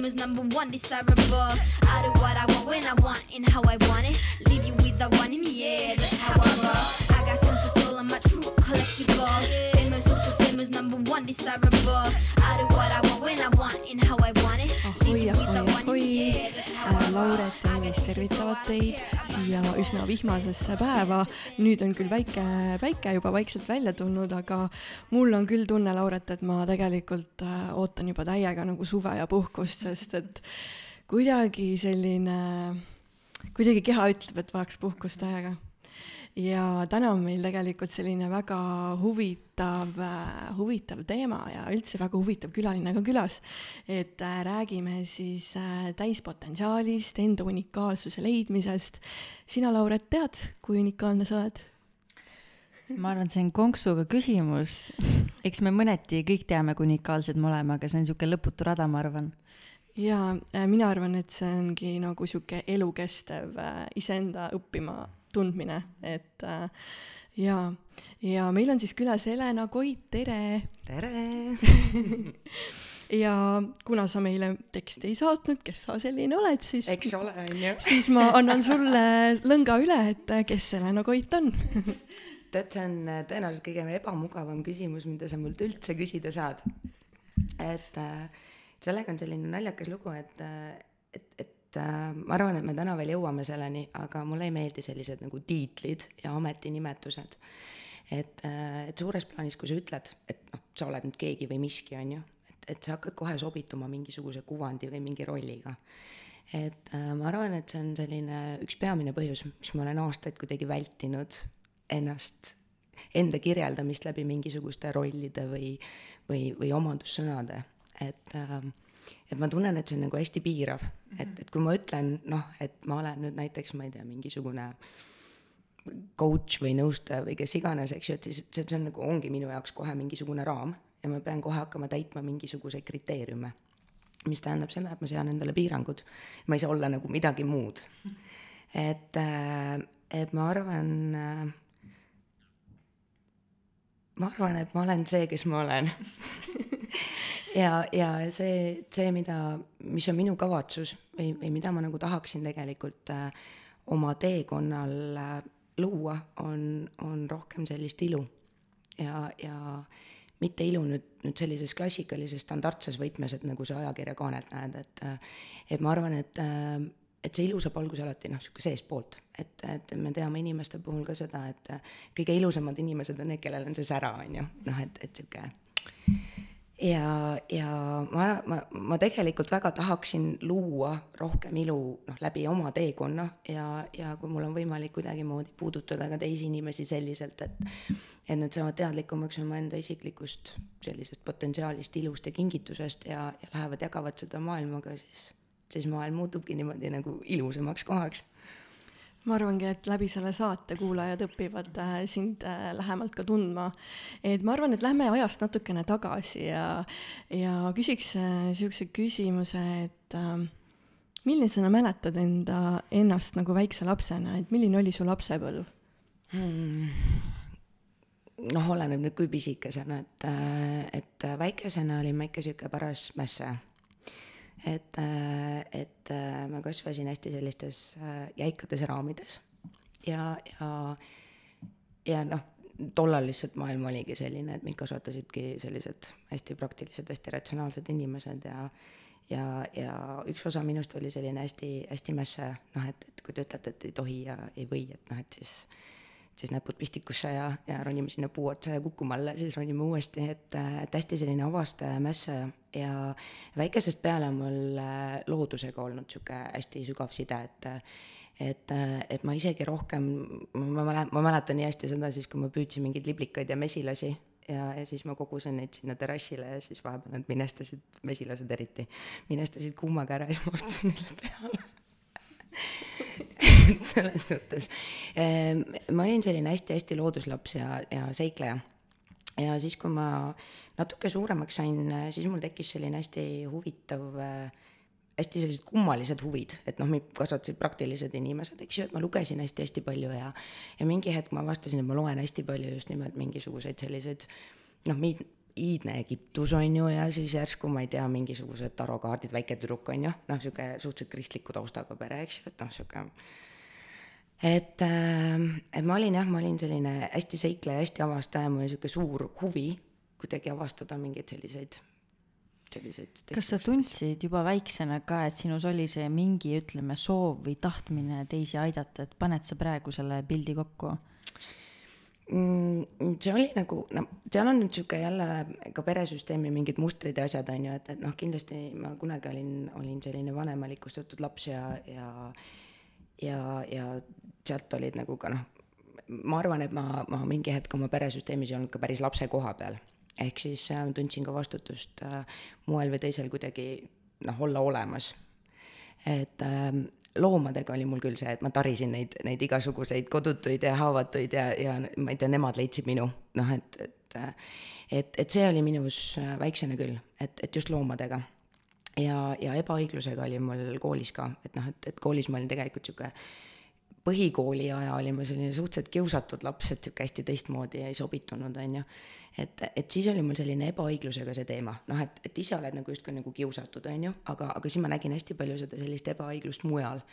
famous, number one, desirable. I do what I want when I want and how I want it. Leave you with the one in the air, that's how I roll. I got tons of soul, I'm a true collectible. Famous, number one, desirable. I do what I want when I want and how I want it. ahoi, ahoi, ahoi. Äh, Lauret ja Elis tervitavad teid siia üsna vihmasesse päeva. nüüd on küll väike päike juba vaikselt välja tulnud, aga mul on küll tunne, Lauret, et ma tegelikult äh, ootan juba täiega nagu suve ja puhkust, sest et kuidagi selline, kuidagi keha ütleb, et vajaks puhkust täiega ja täna on meil tegelikult selline väga huvitav, huvitav teema ja üldse väga huvitav külaline ka külas. et äh, räägime siis äh, täispotentsiaalist, enda unikaalsuse leidmisest. sina, Lauret, tead, kui unikaalne sa oled? ma arvan, et see on konksuga küsimus. eks me mõneti kõik teame, kui unikaalsed me oleme, aga see on niisugune lõputu rada, ma arvan jaa, mina arvan, et see ongi nagu sihuke elukestev äh, iseenda õppima tundmine, et äh, jaa, ja meil on siis külas Helena Koit, tere! tere ja kuna sa meile teksti ei saatnud, kes sa selline oled, siis eks ole, on ju. siis ma annan sulle lõnga üle, et äh, kes Helena Koit on tead, see on äh, tõenäoliselt kõige ebamugavam küsimus, mida sa mult üldse küsida saad. et äh, sellega on selline naljakas lugu, et, äh, et, et et äh, ma arvan, et me täna veel jõuame selleni, aga mulle ei meeldi sellised nagu tiitlid ja ametinimetused. et äh,, et suures plaanis, kui sa ütled, et noh, sa oled nüüd keegi või miski, on ju, et, et sa hakkad kohe sobituma mingisuguse kuvandi või mingi rolliga. et äh, ma arvan, et see on selline üks peamine põhjus, miks ma olen aastaid kuidagi vältinud ennast, enda kirjeldamist läbi mingisuguste rollide või, või, või omadussõnade, et äh, et ma tunnen, et see on nagu hästi piirav mm, -hmm. et, et kui ma ütlen noh, et ma olen nüüd näiteks, ma ei tea, mingisugune coach või nõustaja või kes iganes, eks ju, et siis see, see on nagu, ongi minu jaoks kohe mingisugune raam ja ma pean kohe hakkama täitma mingisuguseid kriteeriume. mis tähendab seda, et ma sean endale piirangud, ma ei saa olla nagu midagi muud. et, äh, et ma arvan, äh, ma arvan, et ma olen see, kes ma olen ja, ja see, see, mida, mis on minu kavatsus või, või mida ma nagu tahaksin tegelikult äh, oma teekonnal äh, luua, on, on rohkem sellist ilu. ja, ja mitte ilu nüüd, nüüd sellises klassikalises standardses võtmes, et nagu sa ajakirjakaanelt näed, et äh, et ma arvan, et äh, et see ilu saab alguse alati noh, niisugune seestpoolt, et, et me teame inimeste puhul ka seda, et äh, kõige ilusamad inimesed on need, kellel on see sära, on ju, noh, et, et niisugune ja, ja ma, ma, ma tegelikult väga tahaksin luua rohkem ilu noh, läbi oma teekonna ja, ja kui mul on võimalik kuidagimoodi puudutada ka teisi inimesi selliselt, et et nad saavad teadlikumaks oma enda isiklikust sellisest potentsiaalist, ilust ja kingitusest ja, ja lähevad, jagavad seda maailmaga, siis, siis maailm muutubki niimoodi nagu ilusamaks kohaks ma arvangi, et läbi selle saate kuulajad õpivad äh, sind äh, lähemalt ka tundma. et ma arvan, et lähme ajast natukene tagasi ja, ja küsiks äh, küsimuse, et äh, milline sa mäletad enda, ennast nagu väikse lapsena, et milline oli su lapsepõlv hmm.? noh, oleneb nüüd kui pisikesena, et, äh, et väikesena olin ma ikka niisugune paras mässe et, äh, et äh, ma kasvasin hästi sellistes äh, jäikades raamides. Ja, ja, ja noh, tollal lihtsalt maailm oligi selline, et mind kasvatasidki sellised hästi praktilised, hästi ratsionaalsed inimesed ja ja, ja üks osa minust oli selline hästi, hästi mässe, noh, et, et kui te ütlete, et ei tohi ja ei või, et noh, et siis siis näpud pistikusse ja, ja ronime sinna puu otsa ja kukume alla, siis ronime uuesti, et, et hästi selline avastaja, mässaja ja väikesest peale on mul äh, loodusega olnud sihuke hästi sügav side, et et, et ma isegi rohkem, ma mäletan, ma mäletan nii hästi seda siis, kui ma püüdsin mingeid liblikaid ja mesilasi ja, ja siis ma kogusin neid sinna terrassile ja siis vahepeal nad minestasid, mesilased eriti, minestasid kuumaga ära ja siis ma astusin neile peale selles suhtes. Ehm, ma olin selline hästi-hästi looduslaps ja, ja seikleja. ja siis, kui ma natuke suuremaks sain, siis mul tekkis selline hästi huvitav hästi sellised kummalised huvid, et noh, mind kasvatasid praktilised inimesed, eks ju, et ma lugesin hästi-hästi palju ja ja mingi hetk ma avastasin, et ma loen hästi palju just nimelt mingisuguseid selliseid noh, meid iidne Egiptus on ju ja siis järsku ma ei tea, mingisugused tarokaardid, väike tüdruk on ju, noh, sihuke suhteliselt kristliku taustaga pere, eks ju, et noh, sihuke et, äh, et ma olin jah, ma olin selline hästi seikleja, hästi avastaja, mul oli sihuke suur huvi kuidagi avastada mingeid selliseid, selliseid kas sa tundsid juba väiksena ka, et sinus oli see mingi, ütleme, soov või tahtmine teisi aidata, et paned sa praegu selle pildi kokku? Mm, see oli nagu, no seal on nüüd sihuke jälle ka peresüsteemi mingid mustrid ja asjad on ju, et, et noh, kindlasti ma kunagi olin, olin selline vanemalikustatud laps ja, ja ja, ja sealt olid nagu ka noh, ma arvan, et ma, ma mingi hetk oma peresüsteemis ei olnud ka päris lapse koha peal. ehk siis äh, tundsin ka vastutust äh, moel või teisel kuidagi noh, olla olemas. et äh, loomadega oli mul küll see, et ma tarisin neid, neid igasuguseid kodutuid ja haavatuid ja, ja ma ei tea, nemad leidsid minu, noh et, et et, et see oli minus väiksena küll, et, et just loomadega. Ja, ja ebaõiglusega oli mul koolis ka, et noh, et, et koolis ma olin tegelikult niisugune põhikooli aja olin ma selline suhteliselt kiusatud laps, et sihuke hästi teistmoodi ei sobitunud, on ju. et, et siis oli mul selline ebaõiglusega see teema, noh, et, et ise oled nagu justkui nagu kiusatud, on ju, aga, aga siis ma nägin hästi palju seda sellist ebaõiglust mujal.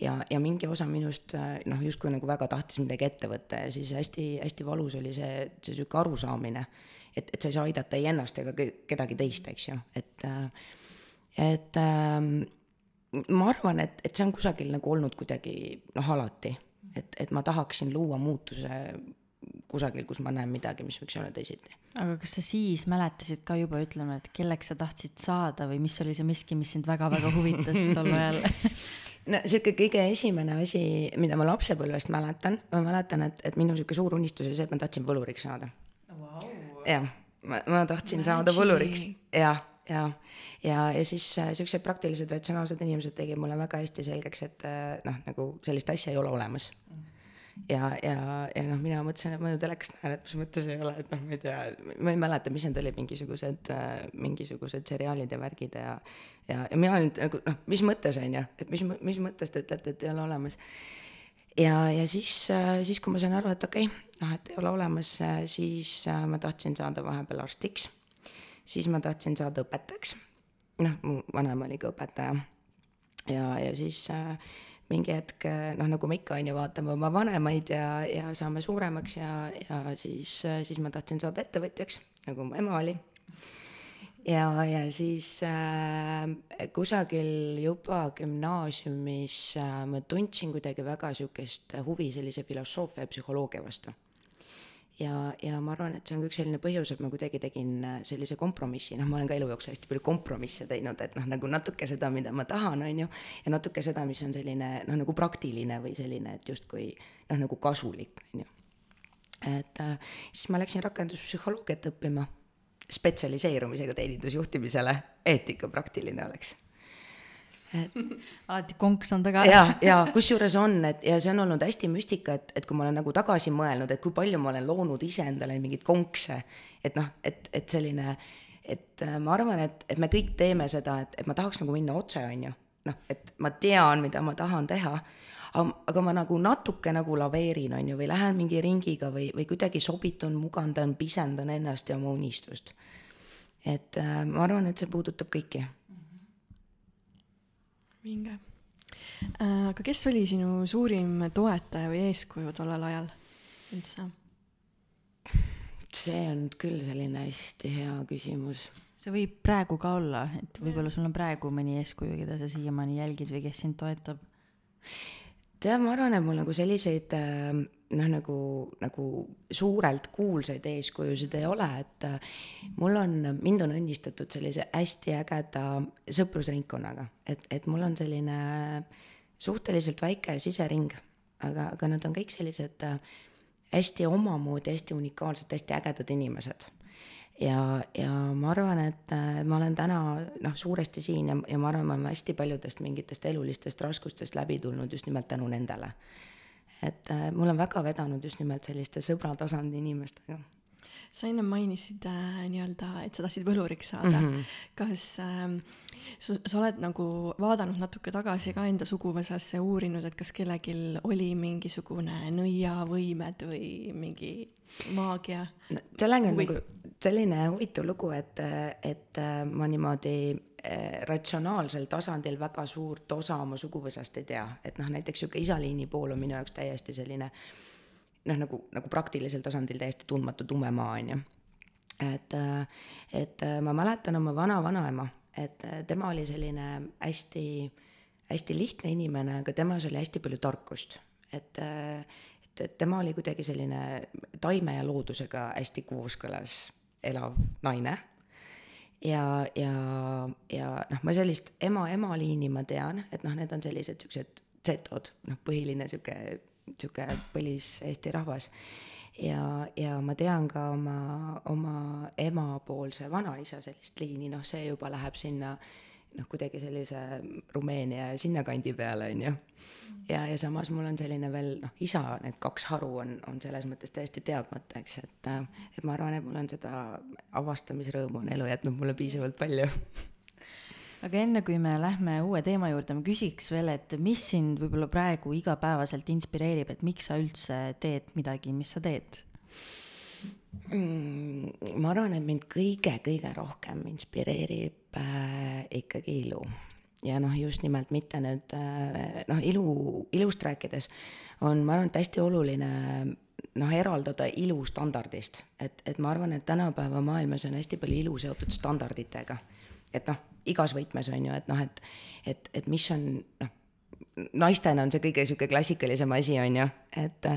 ja, ja mingi osa minust noh, justkui nagu väga tahtis midagi ette võtta ja siis hästi-hästi valus oli see, see sihuke arusaamine, et, et sa ei saa aidata ei ennast ega kedagi teist, eks ju, et, et ähm, ma arvan, et, et see on kusagil nagu olnud kuidagi noh, alati, et, et ma tahaksin luua muutuse kusagil, kus ma näen midagi, mis võiks olla teisiti. aga kas sa siis mäletasid ka juba, ütleme, et kelleks sa tahtsid saada või mis oli see miski, mis sind väga-väga huvitas tol ajal? No sihuke kõige esimene asi, mida ma lapsepõlvest mäletan, ma mäletan, et, et minu sihuke suur unistus oli see, et ma tahtsin võluriks saada. Wow.. jah, ma, ma tahtsin Magic. saada võluriks, jah ja, ja, ja siis äh, siuksed praktilised ratsionaalsed inimesed tegid mulle väga hästi selgeks, et äh, noh, nagu sellist asja ei ole olemas. ja, ja, ja noh, mina mõtlesin, et ma ju telekast näen, et mis mõttes ei ole, et noh, ma ei tea, ma ei mäleta, mis need olid, mingisugused äh,, mingisugused seriaalid ja värgid ja ja, ja mina olin nagu noh, mis mõttes on ju, et mis, mis mõttes te ütlete, et ei ole olemas. Ja, ja siis, äh, siis kui ma sain aru, et okei okay,, noh, et ei ole olemas, äh, siis ma tahtsin saada vahepeal arstiks siis ma tahtsin saada õpetajaks. noh, mu vanaema oli ka õpetaja. ja, ja siis äh, mingi hetk äh, noh, nagu me ikka on ju, vaatame oma vanemaid ja, ja saame suuremaks ja, ja siis äh,, siis ma tahtsin saada ettevõtjaks, nagu mu ema oli ja, ja siis äh, kusagil juba gümnaasiumis äh, ma tundsin kuidagi väga sihukest huvi sellise filosoofia ja psühholoogia vastu ja, ja ma arvan, et see on ka üks selline põhjus, et ma kuidagi tegin äh, sellise kompromissi, noh, ma olen ka elu jooksul hästi palju kompromisse teinud, et noh, nagu natuke seda, mida ma tahan, on ju, ja natuke seda, mis on selline noh, nagu praktiline või selline, et justkui noh, nagu kasulik, on ju. et äh, siis ma läksin rakenduspsühholoogiat õppima, spetsialiseerumisega teenindusjuhtimisele, eetika praktiline oleks et alati konks on taga. ja, ja kusjuures on, et ja see on olnud hästi müstika, et, et kui ma olen nagu tagasi mõelnud, et kui palju ma olen loonud iseendale mingeid konkse, et noh, et, et selline, et äh, ma arvan, et, et me kõik teeme seda, et, et ma tahaks nagu minna otse, on ju. noh, et ma tean, mida ma tahan teha, aga ma nagu natuke nagu laveerin, on ju, või lähen mingi ringiga või, või kuidagi sobitun, mugandan, pisendan ennast ja oma unistust. et äh, ma arvan, et see puudutab kõiki vinge. Äh, aga kes oli sinu suurim toetaja või eeskuju tollel ajal üldse? see on küll selline hästi hea küsimus. see võib praegu ka olla, et võib-olla sul on praegu mõni eeskuju, keda sa siiamaani jälgid või kes sind toetab? tead, ma arvan, et mul nagu selliseid äh, noh, nagu, nagu suurelt kuulsaid eeskujusid ei ole, et äh, mul on, mind on õnnistatud sellise hästi ägeda sõprusringkonnaga, et, et mul on selline suhteliselt väike sisering, aga, aga nad on kõik sellised äh, hästi omamoodi, hästi unikaalsed, hästi ägedad inimesed ja, ja ma arvan, et äh, ma olen täna noh, suuresti siin ja, ja ma arvan, ma olen hästi paljudest mingitest elulistest raskustest läbi tulnud just nimelt tänu nendele. Et äh, mul on väga vedanud just nimelt selliste sõbratasandi inimestega sa ennem mainisid äh, nii-öelda, et sa tahtsid võluriks saada mm. -hmm. kas äh, sa, sa oled nagu vaadanud natuke tagasi ka enda suguvõsasse uurinud, et kas kellelgi oli mingisugune nõiavõimed või mingi maagia no,? sellega on nagu selline huvitav lugu, et, et äh, ma niimoodi äh, ratsionaalsel tasandil väga suurt osa oma suguvõsast ei tea, et noh, näiteks niisugune isaliini pool on minu jaoks täiesti selline noh, nagu, nagu praktilisel tasandil täiesti tundmatu tume maa, on ju. et, et ma mäletan oma vana-vanaema, et tema oli selline hästi, hästi lihtne inimene, aga temas oli hästi palju tarkust, et et, et tema oli kuidagi selline taime ja loodusega hästi kooskõlas elav naine. ja, ja, ja noh, ma sellist ema-ema liini ma tean, et noh, need on sellised siuksed Z-od, noh, põhiline sihuke, sihuke põlis Eesti rahvas. ja, ja ma tean ka oma, oma emapoolse vanaisa sellist liini, noh, see juba läheb sinna noh, kuidagi sellise Rumeenia ja sinnakandi peale, on ju ja, ja samas mul on selline veel noh, isa, need kaks haru on, on selles mõttes täiesti teadmata, eks, et et ma arvan, et mul on seda avastamisrõõmu on elu jätnud mulle piisavalt palju aga enne kui me lähme uue teema juurde, ma küsiks veel, et mis sind võib-olla praegu igapäevaselt inspireerib, et miks sa üldse teed midagi, mis sa teed mm,? ma arvan, et mind kõige-kõige rohkem inspireerib äh, ikkagi ilu ja noh, just nimelt mitte nüüd äh, noh, ilu, ilust rääkides on, ma arvan, et hästi oluline noh, eraldada ilu standardist, et, et ma arvan, et tänapäeva maailmas on hästi palju ilu seotud standarditega. Et noh, igas võtmes on ju, et noh, et, et, et mis on noh, naistena on see kõige sihuke klassikalisem asi, on ju, et,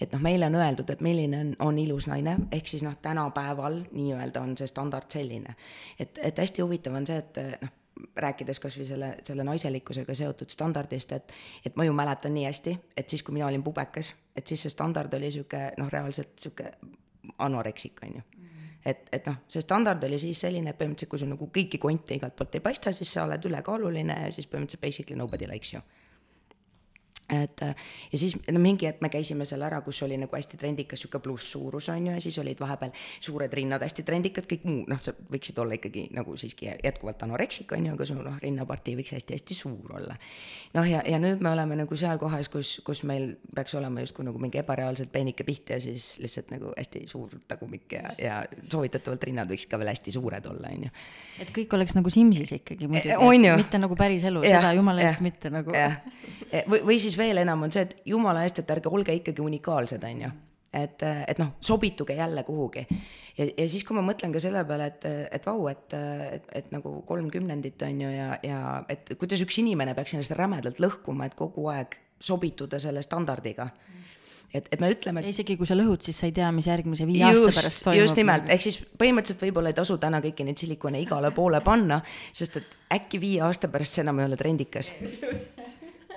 et noh, meile on öeldud, et milline on, on ilus naine, ehk siis noh, tänapäeval nii-öelda on see standard selline. et, et hästi huvitav on see, et noh rääkides kasvõi selle, selle naiselikkusega seotud standardist, et, et ma ju mäletan nii hästi, et siis, kui mina olin pubekas, et siis see standard oli sihuke noh, reaalselt sihuke anoreksik, on ju et, et noh, see standard oli siis selline, et põhimõtteliselt kui sul nagu kõiki konte igalt poolt ei paista, siis sa oled ülekaaluline ja siis põhimõtteliselt basically nobody likes you et äh, ja siis no mingi hetk me käisime seal ära, kus oli nagu hästi trendikas sihuke plusssuurus on ju, ja siis olid vahepeal suured rinnad hästi trendikad, kõik muu, noh, sa võiksid olla ikkagi nagu siiski jätkuvalt anoreksik on ju, aga sul noh, rinnapartii võiks hästi-hästi suur olla. noh, ja, ja nüüd me oleme nagu seal kohas, kus, kus meil peaks olema justkui nagu mingi ebareaalselt peenike piht ja siis lihtsalt nagu hästi suur tagumik ja, ja soovitatavalt rinnad võiksid ka veel hästi suured olla, on ju. et kõik oleks nagu Simsis ikkagi muidugi, mitte nagu päriselu, seda jumala eest mitte nagu. või, või siis siis veel enam on see, et jumala eest, et ärge olge ikkagi unikaalsed, on ju. et, et noh, sobituge jälle kuhugi. ja, ja siis, kui ma mõtlen ka selle peale, et, et vau, et, et, et nagu kolmkümnendit on ju ja, ja et kuidas üks inimene peaks ennast rämedalt lõhkuma, et kogu aeg sobituda selle standardiga et, et me ütleme. isegi kui sa lõhud, siis sa ei tea, mis järgmise viie just, aasta pärast toimub. just nimelt, ehk siis põhimõtteliselt võib-olla ei tasu täna kõiki neid silikone igale poole panna, sest et äkki viie aasta pärast see enam ei ole trendikas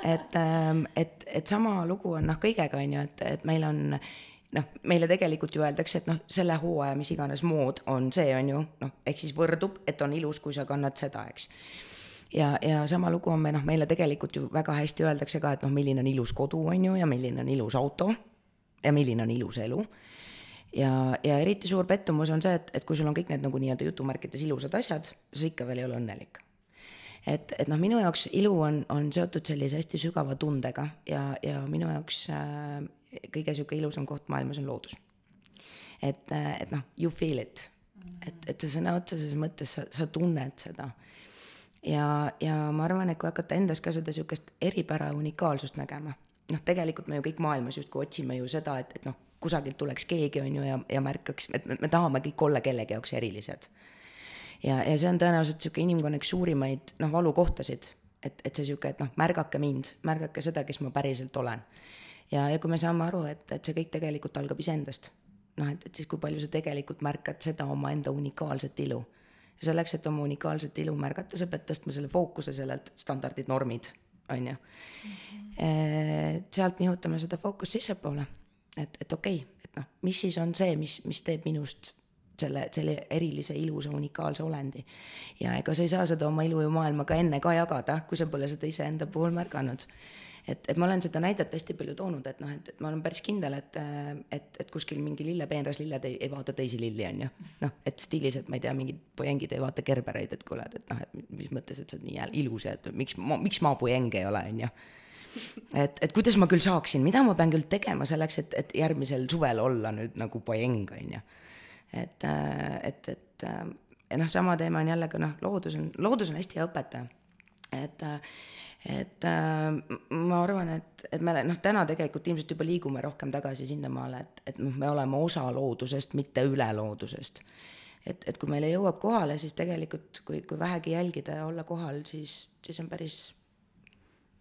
et, ähm, et, et sama lugu on noh, kõigega on ju, et, et meil on noh, meile tegelikult ju öeldakse, et noh, selle hooaja mis iganes mood on see, on ju, noh, ehk siis võrdub, et on ilus, kui sa kannad seda, eks. ja, ja sama lugu on me noh, meile tegelikult ju väga hästi öeldakse ka, et noh, milline on ilus kodu, on ju, ja milline on ilus auto ja milline on ilus elu ja, ja eriti suur pettumus on see, et, et kui sul on kõik need nagu nii-öelda jutumärkides ilusad asjad, sa ikka veel ei ole õnnelik et, et noh, minu jaoks ilu on, on seotud sellise hästi sügava tundega ja, ja minu jaoks äh, kõige sihuke ilusam koht maailmas on loodus. et, äh, et noh, you feel it, et, et sa sõna otseses mõttes sa, sa tunned seda. ja, ja ma arvan, et kui hakata endas ka seda sihukest eripära ja unikaalsust nägema, noh, tegelikult me ju kõik maailmas justkui otsime ju seda, et, et noh, kusagilt tuleks keegi, on ju, ja, ja märkaks, et me, me tahame kõik olla kellegi jaoks erilised ja, ja see on tõenäoliselt niisugune inimkonna üks suurimaid noh, valukohtasid, et, et see niisugune, et noh, märgake mind, märgake seda, kes ma päriselt olen. ja, ja kui me saame aru, et, et see kõik tegelikult algab iseendast, noh, et, et siis kui palju sa tegelikult märkad seda omaenda unikaalset ilu. ja selleks, et oma unikaalset ilu märgata, sa pead tõstma selle fookuse sellelt standardid, normid, on ju. Mhm. sealt nihutame seda fookust sissepoole, et, et okei okay,, et noh, mis siis on see, mis, mis teeb minust selle, selle erilise, ilusa, unikaalse olendi. ja ega sa ei saa seda oma ilu ju maailmaga enne ka jagada, kui sa pole seda iseenda puhul märganud. et, et ma olen seda näidet hästi palju toonud, et noh, et, et ma olen päris kindel, et, et, et kuskil mingi lillepeenras lilled ei, ei vaata teisi lilli, on ju. noh, et stiilis, et ma ei tea, mingid pojengid ei vaata gerbereid, et kuule, et noh, et mis mõttes, et sa oled nii ilus ja et miks ma, miks ma pojeng ei ole, on ju et, et kuidas ma küll saaksin, mida ma pean küll tegema selleks, et, et järgmisel suvel olla nüüd nagu pojeng, on ju et, et, et ja noh, sama teema on jälle ka noh, loodus on, loodus on hästi hea õpetaja. et, et ma arvan, et, et me noh, täna tegelikult ilmselt juba liigume rohkem tagasi sinnamaale, et, et noh, me oleme osa loodusest, mitte üle loodusest. et, et kui meile jõuab kohale, siis tegelikult kui, kui vähegi jälgida ja olla kohal, siis, siis on päris,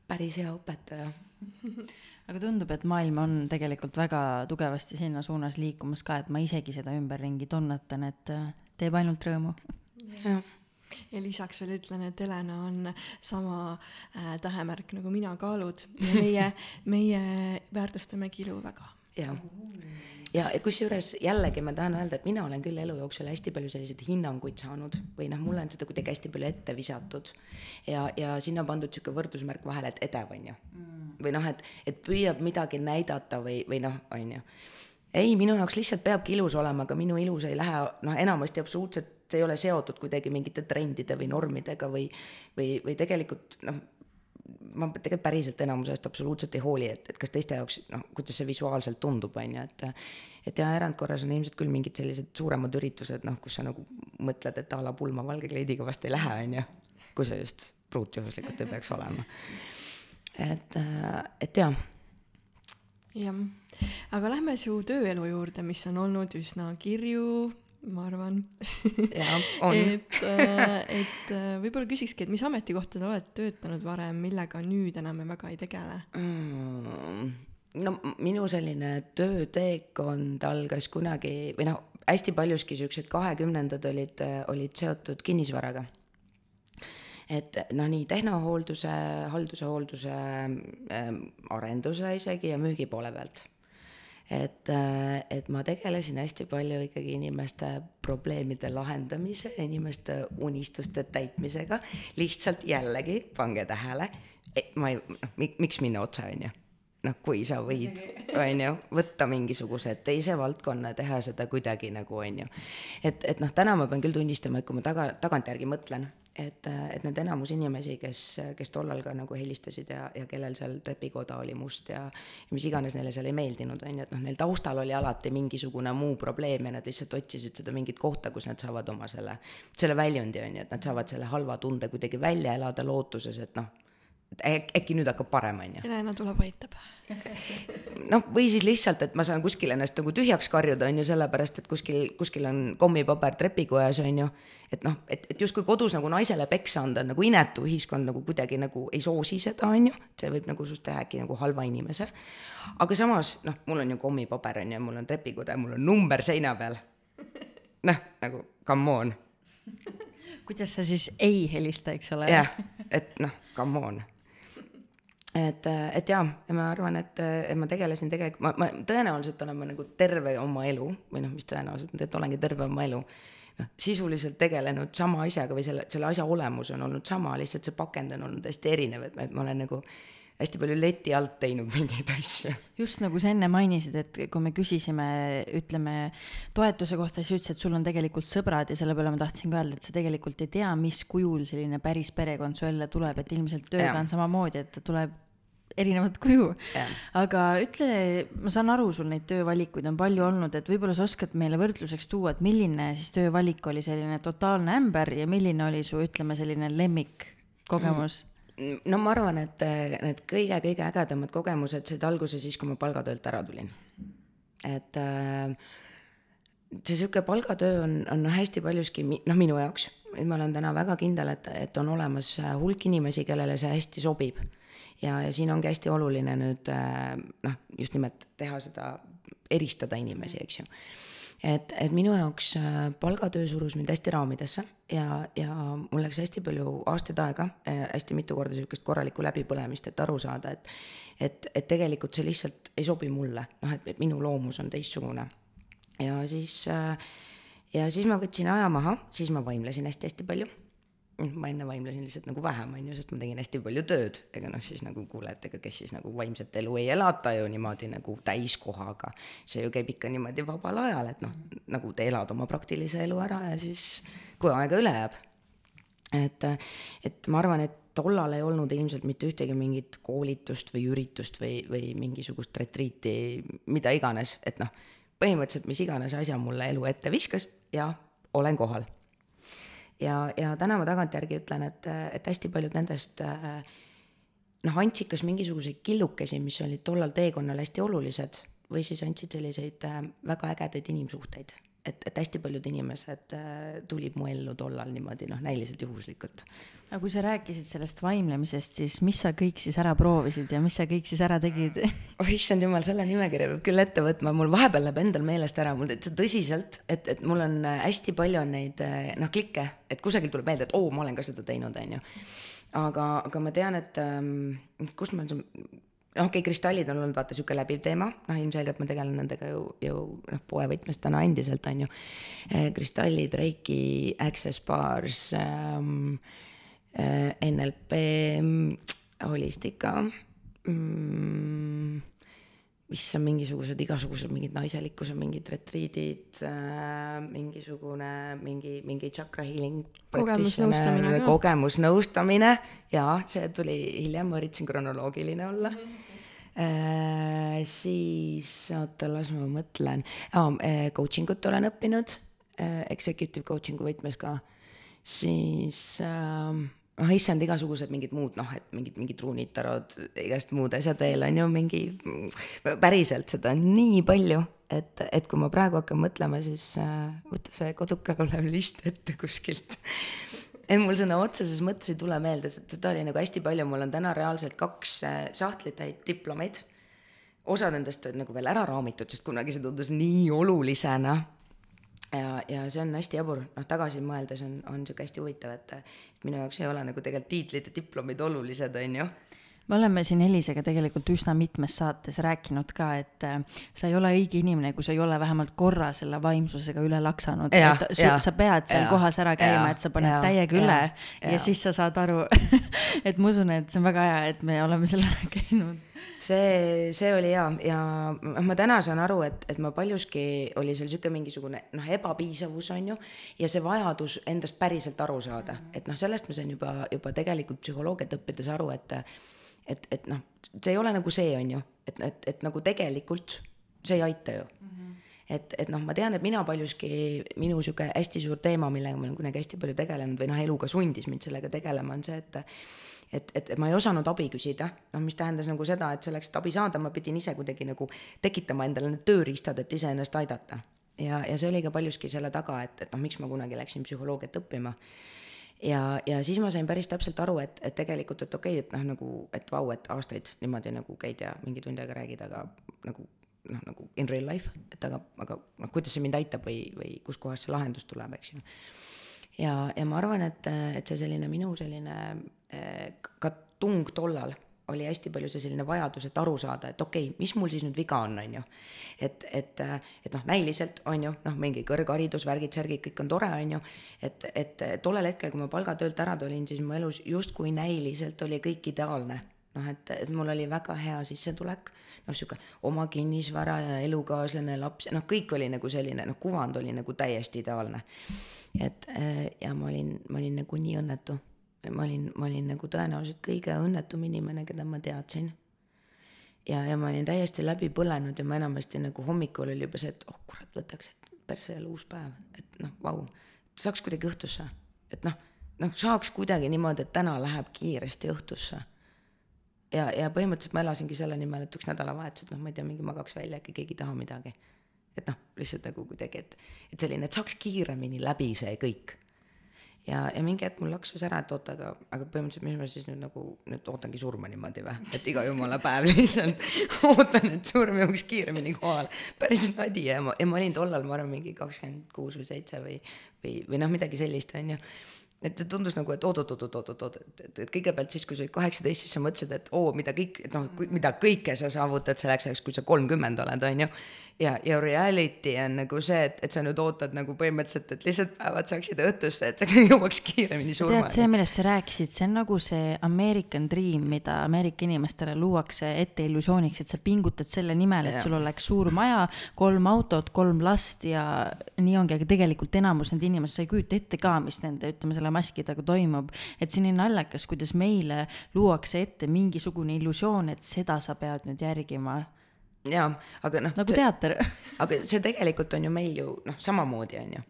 päris hea õpetaja aga tundub, et maailm on tegelikult väga tugevasti sinna suunas liikumas ka, et ma isegi seda ümberringi tunnetan, et teeb ainult rõõmu. jah ja lisaks veel ütlen, et Helena on sama äh, tähemärk nagu mina, kaalud ja meie, meie väärtustame kilu väga. jah, ja, kusjuures jällegi ma tahan öelda, et mina olen küll elu jooksul hästi palju selliseid hinnanguid saanud või noh, mulle on seda kuidagi hästi palju ette visatud. ja, ja sinna pandud sihuke võrdusmärk vahele, et edev on ju. Mm.. või noh, et, et püüab midagi näidata või, või noh, on ju. Ei, minu jaoks lihtsalt peabki ilus olema, aga minu ilus ei lähe noh, enamasti absoluutselt, see ei ole seotud kuidagi mingite trendide või normidega või, või, või tegelikult noh, ma tegelikult päriselt enamuse eest absoluutselt ei hooli, et, et kas teiste jaoks noh, kuidas see visuaalselt tundub, on ju, et et ja erandkorras on ilmselt küll mingid sellised suuremad üritused, noh, kus sa nagu mõtled, et a la pulma valge kleidiga vast ei lähe, on ju, kui sa just pruutjuhuslikult ei peaks olema. et, et jah. jah aga lähme su tööelu juurde, mis on olnud üsna kirju, ma arvan. et, äh, et äh, võib-olla küsikski, et mis ametikohtadel oled töötanud varem, millega nüüd enam väga ei tegele mm.? no minu selline tööteekond algas kunagi või noh, hästi paljuski siuksed kahekümnendad olid, olid seotud kinnisvaraga et noh, nii tehnohoolduse, halduse, hoolduse äh,, arenduse isegi ja müügi poole pealt et, äh, et ma tegelesin hästi palju ikkagi inimeste probleemide lahendamise, inimeste unistuste täitmisega, lihtsalt jällegi, pange tähele, ma ei, noh, miks minna otse, on ju noh, kui sa võid, on ju, võtta mingisuguse teise valdkonna teha seda kuidagi nagu, on ju. et, et noh, täna ma pean küll tunnistama, et kui ma taga, tagantjärgi mõtlen, et, et need enamus inimesi, kes, kes tollal ka nagu helistasid ja, ja kellel seal trepikoda oli must ja, ja mis iganes neile seal ei meeldinud, on ju, et noh, neil taustal oli alati mingisugune muu probleem ja nad lihtsalt otsisid seda mingit kohta, kus nad saavad oma selle, selle väljundi, on ju, et nad saavad selle halva tunde kuidagi välja elada lootuses, et noh äkki nüüd hakkab parem, on ju. Helena tuleb, aitab. noh, või siis lihtsalt, et ma saan kuskil ennast nagu tühjaks karjuda, on ju, sellepärast et kuskil, kuskil on kommipaber trepikojas, on ju. et noh, et, et justkui kodus nagu naisele peksa anda on nagu inetu, ühiskond nagu kuidagi nagu ei soosi seda, on ju. see võib nagu sinust teha äkki nagu halva inimese. aga samas, noh, mul on ju kommipaber, on ju, mul on trepikoda ja mul on number seina peal. noh, nagu come on kuidas sa siis ei helista, eks ole? jah, et noh, come on et, et jaa, ja ma arvan, et, et ma tegelesin tegelikult, ma, ma tõenäoliselt olen ma nagu terve oma elu või noh, mis tõenäoliselt, tegelikult olengi terve oma elu, noh, sisuliselt tegelenud sama asjaga või selle, selle asja olemus on olnud sama, lihtsalt see pakend on olnud hästi erinev, et ma, olen nagu hästi palju leti alt teinud mingeid asju. just nagu sa enne mainisid, et kui me küsisime, ütleme, toetuse kohta, siis ütlesid, et sul on tegelikult sõbrad ja selle peale ma tahtsin ka öelda, et sa tegelikult ei tea, mis kujul selline päris perekond su jälle tuleb, et ilmselt tööga ja. on samamoodi, et tuleb erinevat kuju. aga ütle, ma saan aru, sul neid töövalikuid on palju olnud, et võib-olla sa oskad meile võrdluseks tuua, et milline siis töövalik oli selline totaalne ämber ja milline oli su, ütleme, selline lemmikkogemus mm.? No ma arvan, et need kõige-kõige ägedamad kogemused said alguse siis, kui ma palgatöölt ära tulin. et äh, see sihuke palgatöö on, on hästi paljuski noh, minu jaoks, ma olen täna väga kindel, et, et on olemas hulk inimesi, kellele see hästi sobib ja, ja siin ongi hästi oluline nüüd äh, noh, just nimelt teha seda, eristada inimesi, eks ju. Et, et minu jaoks äh, palgatöö surus mind hästi raamidesse ja, ja mul läks hästi palju aastaid aega, äh, hästi mitu korda sihukest korralikku läbipõlemist, et aru saada, et et, et tegelikult see lihtsalt ei sobi mulle, noh, et, minu loomus on teistsugune. ja siis ja siis ma võtsin aja maha, siis ma vaimlesin hästi-hästi palju ma enne vaimlesin lihtsalt nagu vähem, on ju, sest ma tegin hästi palju tööd, ega noh, siis nagu kuule, et ega kes siis nagu vaimset elu ei elata ju niimoodi nagu täiskohaga. see ju käib ikka niimoodi vabal ajal, et noh, nagu te elad oma praktilise elu ära ja siis, kui aega üle jääb. et, et ma arvan, et tollal ei olnud ilmselt mitte ühtegi mingit koolitust või üritust või, või mingisugust retriiti, mida iganes, et noh põhimõtteliselt mis iganes asja mulle elu ette viskas ja olen kohal. Ja, ja täna ma tagantjärgi ütlen, et, et hästi paljud nendest äh, noh, andsid kas mingisuguseid killukesi, mis olid tollal teekonnal hästi olulised, või siis andsid selliseid äh, väga ägedaid inimsuhteid. Et, et hästi paljud inimesed äh, tulid mu ellu tollal niimoodi noh, näiliselt juhuslikult. aga kui sa rääkisid sellest vaimlemisest, siis mis sa kõik siis ära proovisid ja mis sa kõik siis ära tegid? oh issand jumal, selle nimekirja peab küll ette võtma, mul vahepeal läheb endal meelest ära, mul täitsa tõsiselt, et, et mul on äh, hästi palju on neid äh, noh, klikke, et kusagil tuleb meelde, et oo, ma olen ka seda teinud, on ju. aga, aga ma tean, et ähm, kust ma noh, okei okay,, kristallid on olnud vaata sihuke läbiv teema, noh ilmselgelt ma tegelen nendega ju, ju noh, poe võtmes täna endiselt on ju. Eh, kristallid, Reiki, Access Bars ähm,, äh, NLP, holistika mm,, mis on mingisugused igasugused mingid naiselikkuse mingid retriidid äh,, mingisugune mingi, mingi chakra healing. kogemusnõustamine ka. kogemusnõustamine jaa, see tuli hiljem, ma üritasin kronoloogiline olla mm. -hmm Äh, siis oota, las ma mõtlen oh,, coaching ut olen õppinud äh,, executive coaching'u võtmes ka, siis äh, noh, issand, igasugused mingid muud noh, et mingid, mingid ruunid, tarod, igast muud asjad veel on ju, mingi, päriselt seda on nii palju, et, et kui ma praegu hakkan mõtlema, siis äh, võta see kodukal olev list ette kuskilt et mul sõna otseses mõttes ei tule meelde, seda oli nagu hästi palju, mul on täna reaalselt kaks äh, sahtlitäit diplomeid. osad nendest on nagu veel ära raamitud, sest kunagi see tundus nii olulisena. Ja, ja see on hästi jabur, noh tagasi mõeldes on, on sihuke hästi huvitav, et minu jaoks ei ole nagu tegelikult tiitlid ja diplomid olulised, on ju me oleme siin Elisega tegelikult üsna mitmes saates rääkinud ka, et äh, sa ei ole õige inimene, kui sa ei ole vähemalt korra selle vaimsusega üle laksanud. sa pead seal ja, kohas ära käima, et sa paned ja, täiega üle ja, ja. ja siis sa saad aru et ma usun, et see on väga hea, et me oleme selle ära käinud see, see oli hea ja ma täna saan aru, et, et ma paljuski oli seal sihuke mingisugune noh, ebapiisavus on ju. ja see vajadus endast päriselt aru saada, et noh, sellest ma sain juba, juba tegelikult psühholoogiat õppides aru, et et, et noh, see ei ole nagu see, on ju, et, et, et nagu tegelikult see ei aita ju mm. -hmm. et, et noh, ma tean, et mina paljuski, minu sihuke hästi suur teema, millega ma olen kunagi hästi palju tegelenud või noh, eluga sundis mind sellega tegelema, on see, et et, et, et ma ei osanud abi küsida, noh, mis tähendas nagu seda, et selleks, et abi saada, ma pidin ise kuidagi nagu tekitama endale need tööriistad, et iseennast aidata. ja, ja see oli ka paljuski selle taga, et, et noh, miks ma kunagi läksin psühholoogiat õppima ja, ja siis ma sain päris täpselt aru, et, et tegelikult, et okei okay,, et noh, nagu, et vau, et aastaid niimoodi nagu käid ja mingi tund aega räägid, aga nagu noh, nagu in real life, et aga, aga noh, kuidas see mind aitab või, või kuskohast see lahendus tuleb, eks ju. ja, ja ma arvan, et, et see selline minu selline eh, ka tung tollal oli hästi palju see selline vajadus, et aru saada, et okei okay,, mis mul siis nüüd viga on, on ju. et, et, et noh, näiliselt on ju, noh, mingi kõrgharidus, värgid, särgid, kõik on tore, on ju. et, et tollel hetkel, kui ma palgatöölt ära tulin, siis mu elus justkui näiliselt oli kõik ideaalne. noh, et, et mul oli väga hea sissetulek, noh, sihuke oma kinnisvara ja elukaaslane, laps, noh, kõik oli nagu selline, noh, kuvand oli nagu täiesti ideaalne. et ja ma olin, ma olin nagu nii õnnetu ma olin, ma olin nagu tõenäoliselt kõige õnnetum inimene, keda ma teadsin. ja, ja ma olin täiesti läbi põlenud ja ma enamasti nagu hommikul oli juba see, et oh kurat, võtaks, et persse jälle uus päev, et noh, vau, saaks kuidagi õhtusse, et noh, noh, saaks kuidagi niimoodi, et täna läheb kiiresti õhtusse. ja, ja põhimõtteliselt ma elasingi selle nimel, et üks nädalavahetus, et noh, ma ei tea, mingi magaks välja, äkki keegi ei taha midagi. et noh, lihtsalt nagu kuidagi, et, et selline, et saaks kiiremini läbi see kõik ja, ja mingi hetk mul laksus ära, et oota, aga, aga põhimõtteliselt, mis ma siis nüüd nagu nüüd ootangi surma niimoodi või, et iga jumala päev lihtsalt ootan, et surm jõuaks kiiremini kohale. päris nadi. Ja ma, ja ma olin tollal, ma arvan, mingi kakskümmend kuus või seitse või, või, või noh, midagi sellist, on ju. Et see tundus nagu, et oot-oot-oot-oot-oot, et, et, et kõigepealt siis, kui sa olid kaheksateist, siis sa mõtlesid, et oo, mida kõik, et noh, mida kõike sa saavutad selleks ajaks, kui sa kolmkümmend oled, on ju ja, ja reality on nagu see, et, et sa nüüd ootad nagu põhimõtteliselt, et lihtsalt päevad saaksid õhtusse, et sa jõuaks kiiremini surmani. tead, see, millest sa rääkisid, see on nagu see American dream, mida Ameerika inimestele luuakse ette illusiooniks, et sa pingutad selle nimel, et ja. sul oleks suur maja, kolm autot, kolm last ja nii ongi, aga tegelikult enamus nende inimesed, sa ei kujuta ette ka, mis nende, ütleme, selle maski taga toimub. et see on nii naljakas, kuidas meile luuakse ette mingisugune illusioon, et seda sa pead nüüd järgima jaa, aga noh nagu teater. aga see tegelikult on ju meil ju noh, samamoodi on ju.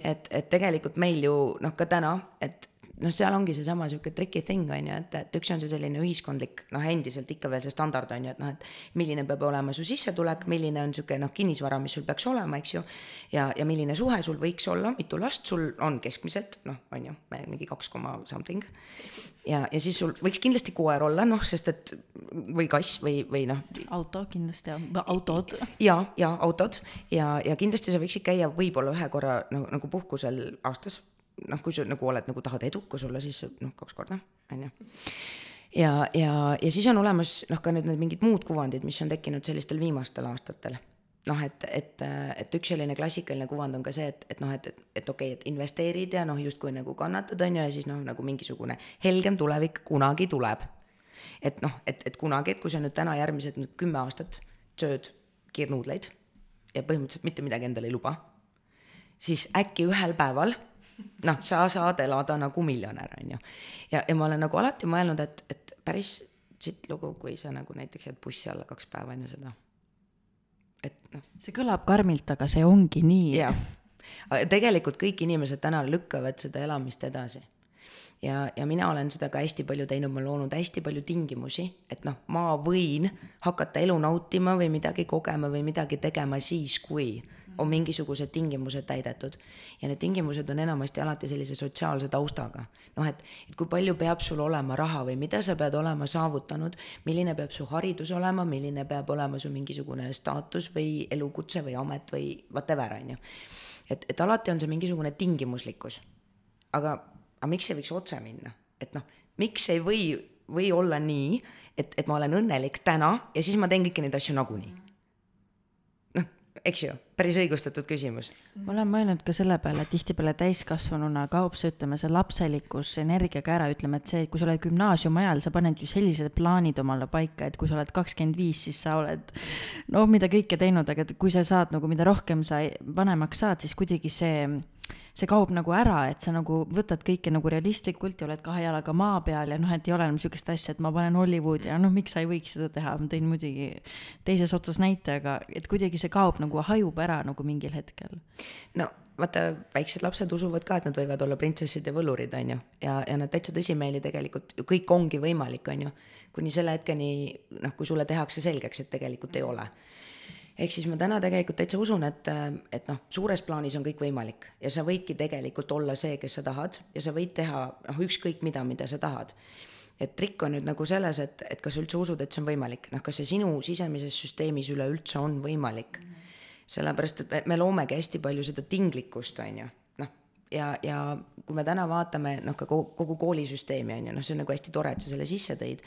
et, et tegelikult meil ju noh, ka täna, et noh, seal ongi seesama sihuke tricky thing on ju, et, et üks on see selline ühiskondlik noh, endiselt ikka veel see standard on ju, et noh, et milline peab olema su sissetulek, milline on sihuke noh, kinnisvara, mis sul peaks olema, eks ju. ja, ja milline suhe sul võiks olla, mitu last sul on keskmiselt, noh, on ju, mingi kaks koma something. ja, ja siis sul võiks kindlasti koer olla, noh, sest et või kass või, või noh, auto kindlasti ja autod. ja, ja autod ja, ja kindlasti sa võiksid käia võib-olla ühe korra nagu, nagu puhkusel aastas. noh, kui sa nagu oled nagu tahad edukas olla, siis noh, kaks korda, on ju. ja, ja, ja siis on olemas noh, ka nüüd need mingid muud kuvandid, mis on tekkinud sellistel viimastel aastatel noh, et, et, et üks selline klassikaline kuvand on ka see, et, et noh, et, et, et okei okay,, et investeerid ja noh, justkui nagu kannatad, on ju, ja siis noh, nagu mingisugune helgem tulevik kunagi tuleb. et noh, et, et kunagi, et kui sa nüüd täna järgmised nüüd kümme aastat sööd kiirnuudleid ja põhimõtteliselt mitte midagi endale ei luba, siis äkki ühel päeval noh, sa saad elada nagu miljonär, on ju. ja, ja ma olen nagu alati mõelnud, et, et päris sitt lugu, kui sa nagu näiteks jääd bussi alla kaks päeva enne seda. et noh, see kõlab karmilt, aga see ongi nii. jah, tegelikult kõik inimesed täna lükkavad seda elamist edasi. ja, ja mina olen seda ka hästi palju teinud, ma olen loonud hästi palju tingimusi, et noh, ma võin hakata elu nautima või midagi kogema või midagi tegema siis, kui on mingisugused tingimused täidetud. ja need tingimused on enamasti alati sellise sotsiaalse taustaga. noh, et, et kui palju peab sul olema raha või mida sa pead olema saavutanud, milline peab su haridus olema, milline peab olema su mingisugune staatus või elukutse või amet või whatever, on ju et, et alati on see mingisugune tingimuslikkus. aga, aga miks ei võiks otse minna, et noh, miks ei või, või olla nii, et, et ma olen õnnelik täna ja siis ma teen kõiki neid asju nagunii. noh, eks ju, päris õigustatud küsimus. ma olen mõelnud ka selle peale, et tihtipeale täiskasvanuna kaob see, ütleme, see lapselikkus energiaga ära, ütleme, et see, kui sa oled gümnaasiumi ajal, sa paned ju sellised plaanid omale paika, et kui sa oled kakskümmend viis, siis sa oled noh, mida kõike teinud, aga et kui sa saad nagu, mida rohkem sa vanemaks saad, siis kuidagi see see kaob nagu ära, et sa nagu võtad kõike nagu realistlikult ja oled kahe jalaga maa peal ja noh, et ei ole enam niisugust asja, et ma panen Hollywoodi ja noh, miks sa ei võiks seda teha, ma tõin muidugi teises otsas näite, aga et kuidagi see kaob nagu, hajub ära nagu mingil hetkel. no vaata, väiksed lapsed usuvad ka, et nad võivad olla printsessid ja võlurid, on ju, ja, ja nad täitsa tõsimeeli tegelikult ju kõik ongi võimalik, on ju, kuni selle hetkeni, noh, kui sulle tehakse selgeks, et tegelikult ei ole ehk siis ma täna tegelikult täitsa usun, et, et noh, suures plaanis on kõik võimalik ja sa võidki tegelikult olla see, kes sa tahad ja sa võid teha noh, ükskõik mida, mida sa tahad. et trikk on nüüd nagu selles, et, et kas sa üldse usud, et see on võimalik, noh, kas see sinu sisemises süsteemis üleüldse on võimalik. sellepärast, et me, me loomegi hästi palju seda tinglikkust, on ju, ja, ja kui me täna vaatame noh, ka kogu, kogu koolisüsteemi on ju, noh, see on nagu hästi tore, et sa selle sisse tõid.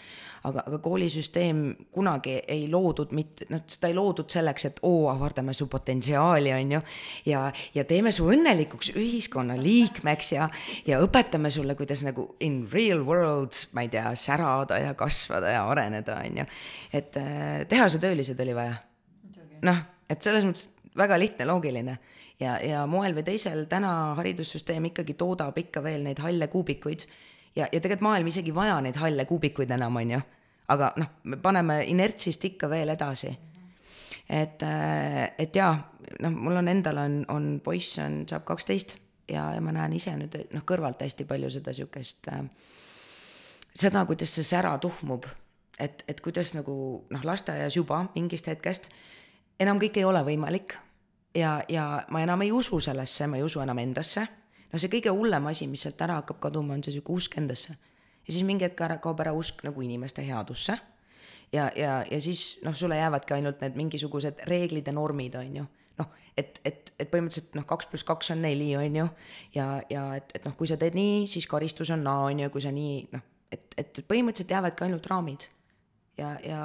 aga, aga koolisüsteem kunagi ei loodud mitte, noh, seda ei loodud selleks, et oo, avardame su potentsiaali, on ju. ja, ja teeme su õnnelikuks ühiskonnaliikmeks ja, ja õpetame sulle, kuidas nagu in real world, ma ei tea, särada ja kasvada ja areneda, on ju. et äh, tehasetöölised oli vaja. noh et selles mõttes väga lihtne, loogiline ja, ja moel või teisel täna haridussüsteem ikkagi toodab ikka veel neid halle kuubikuid ja, ja tegelikult maailm isegi ei vaja neid halle kuubikuid enam, on ju. aga noh, me paneme inertsist ikka veel edasi. et, et jaa, noh, mul on endal on, on poiss on, saab kaksteist ja, ja ma näen ise nüüd noh, kõrvalt hästi palju seda sihukest äh, seda, kuidas see sära tuhmub, et, et kuidas nagu noh, lasteaias juba mingist hetkest enam kõik ei ole võimalik ja, ja ma enam ei usu sellesse, ma ei usu enam endasse. no see kõige hullem asi, mis sealt ära hakkab kaduma, on see sihuke usk endasse. ja siis mingi hetk ära kaob ära usk nagu inimeste headusse. ja, ja, ja siis noh, sulle jäävadki ainult need mingisugused reeglid ja normid, on ju noh, et, et, et põhimõtteliselt noh, kaks pluss kaks on neli, on ju. ja, ja et, et noh, kui sa teed nii, siis karistus on naa, on ju, kui sa nii noh, et, et põhimõtteliselt jäävadki ainult raamid. ja, ja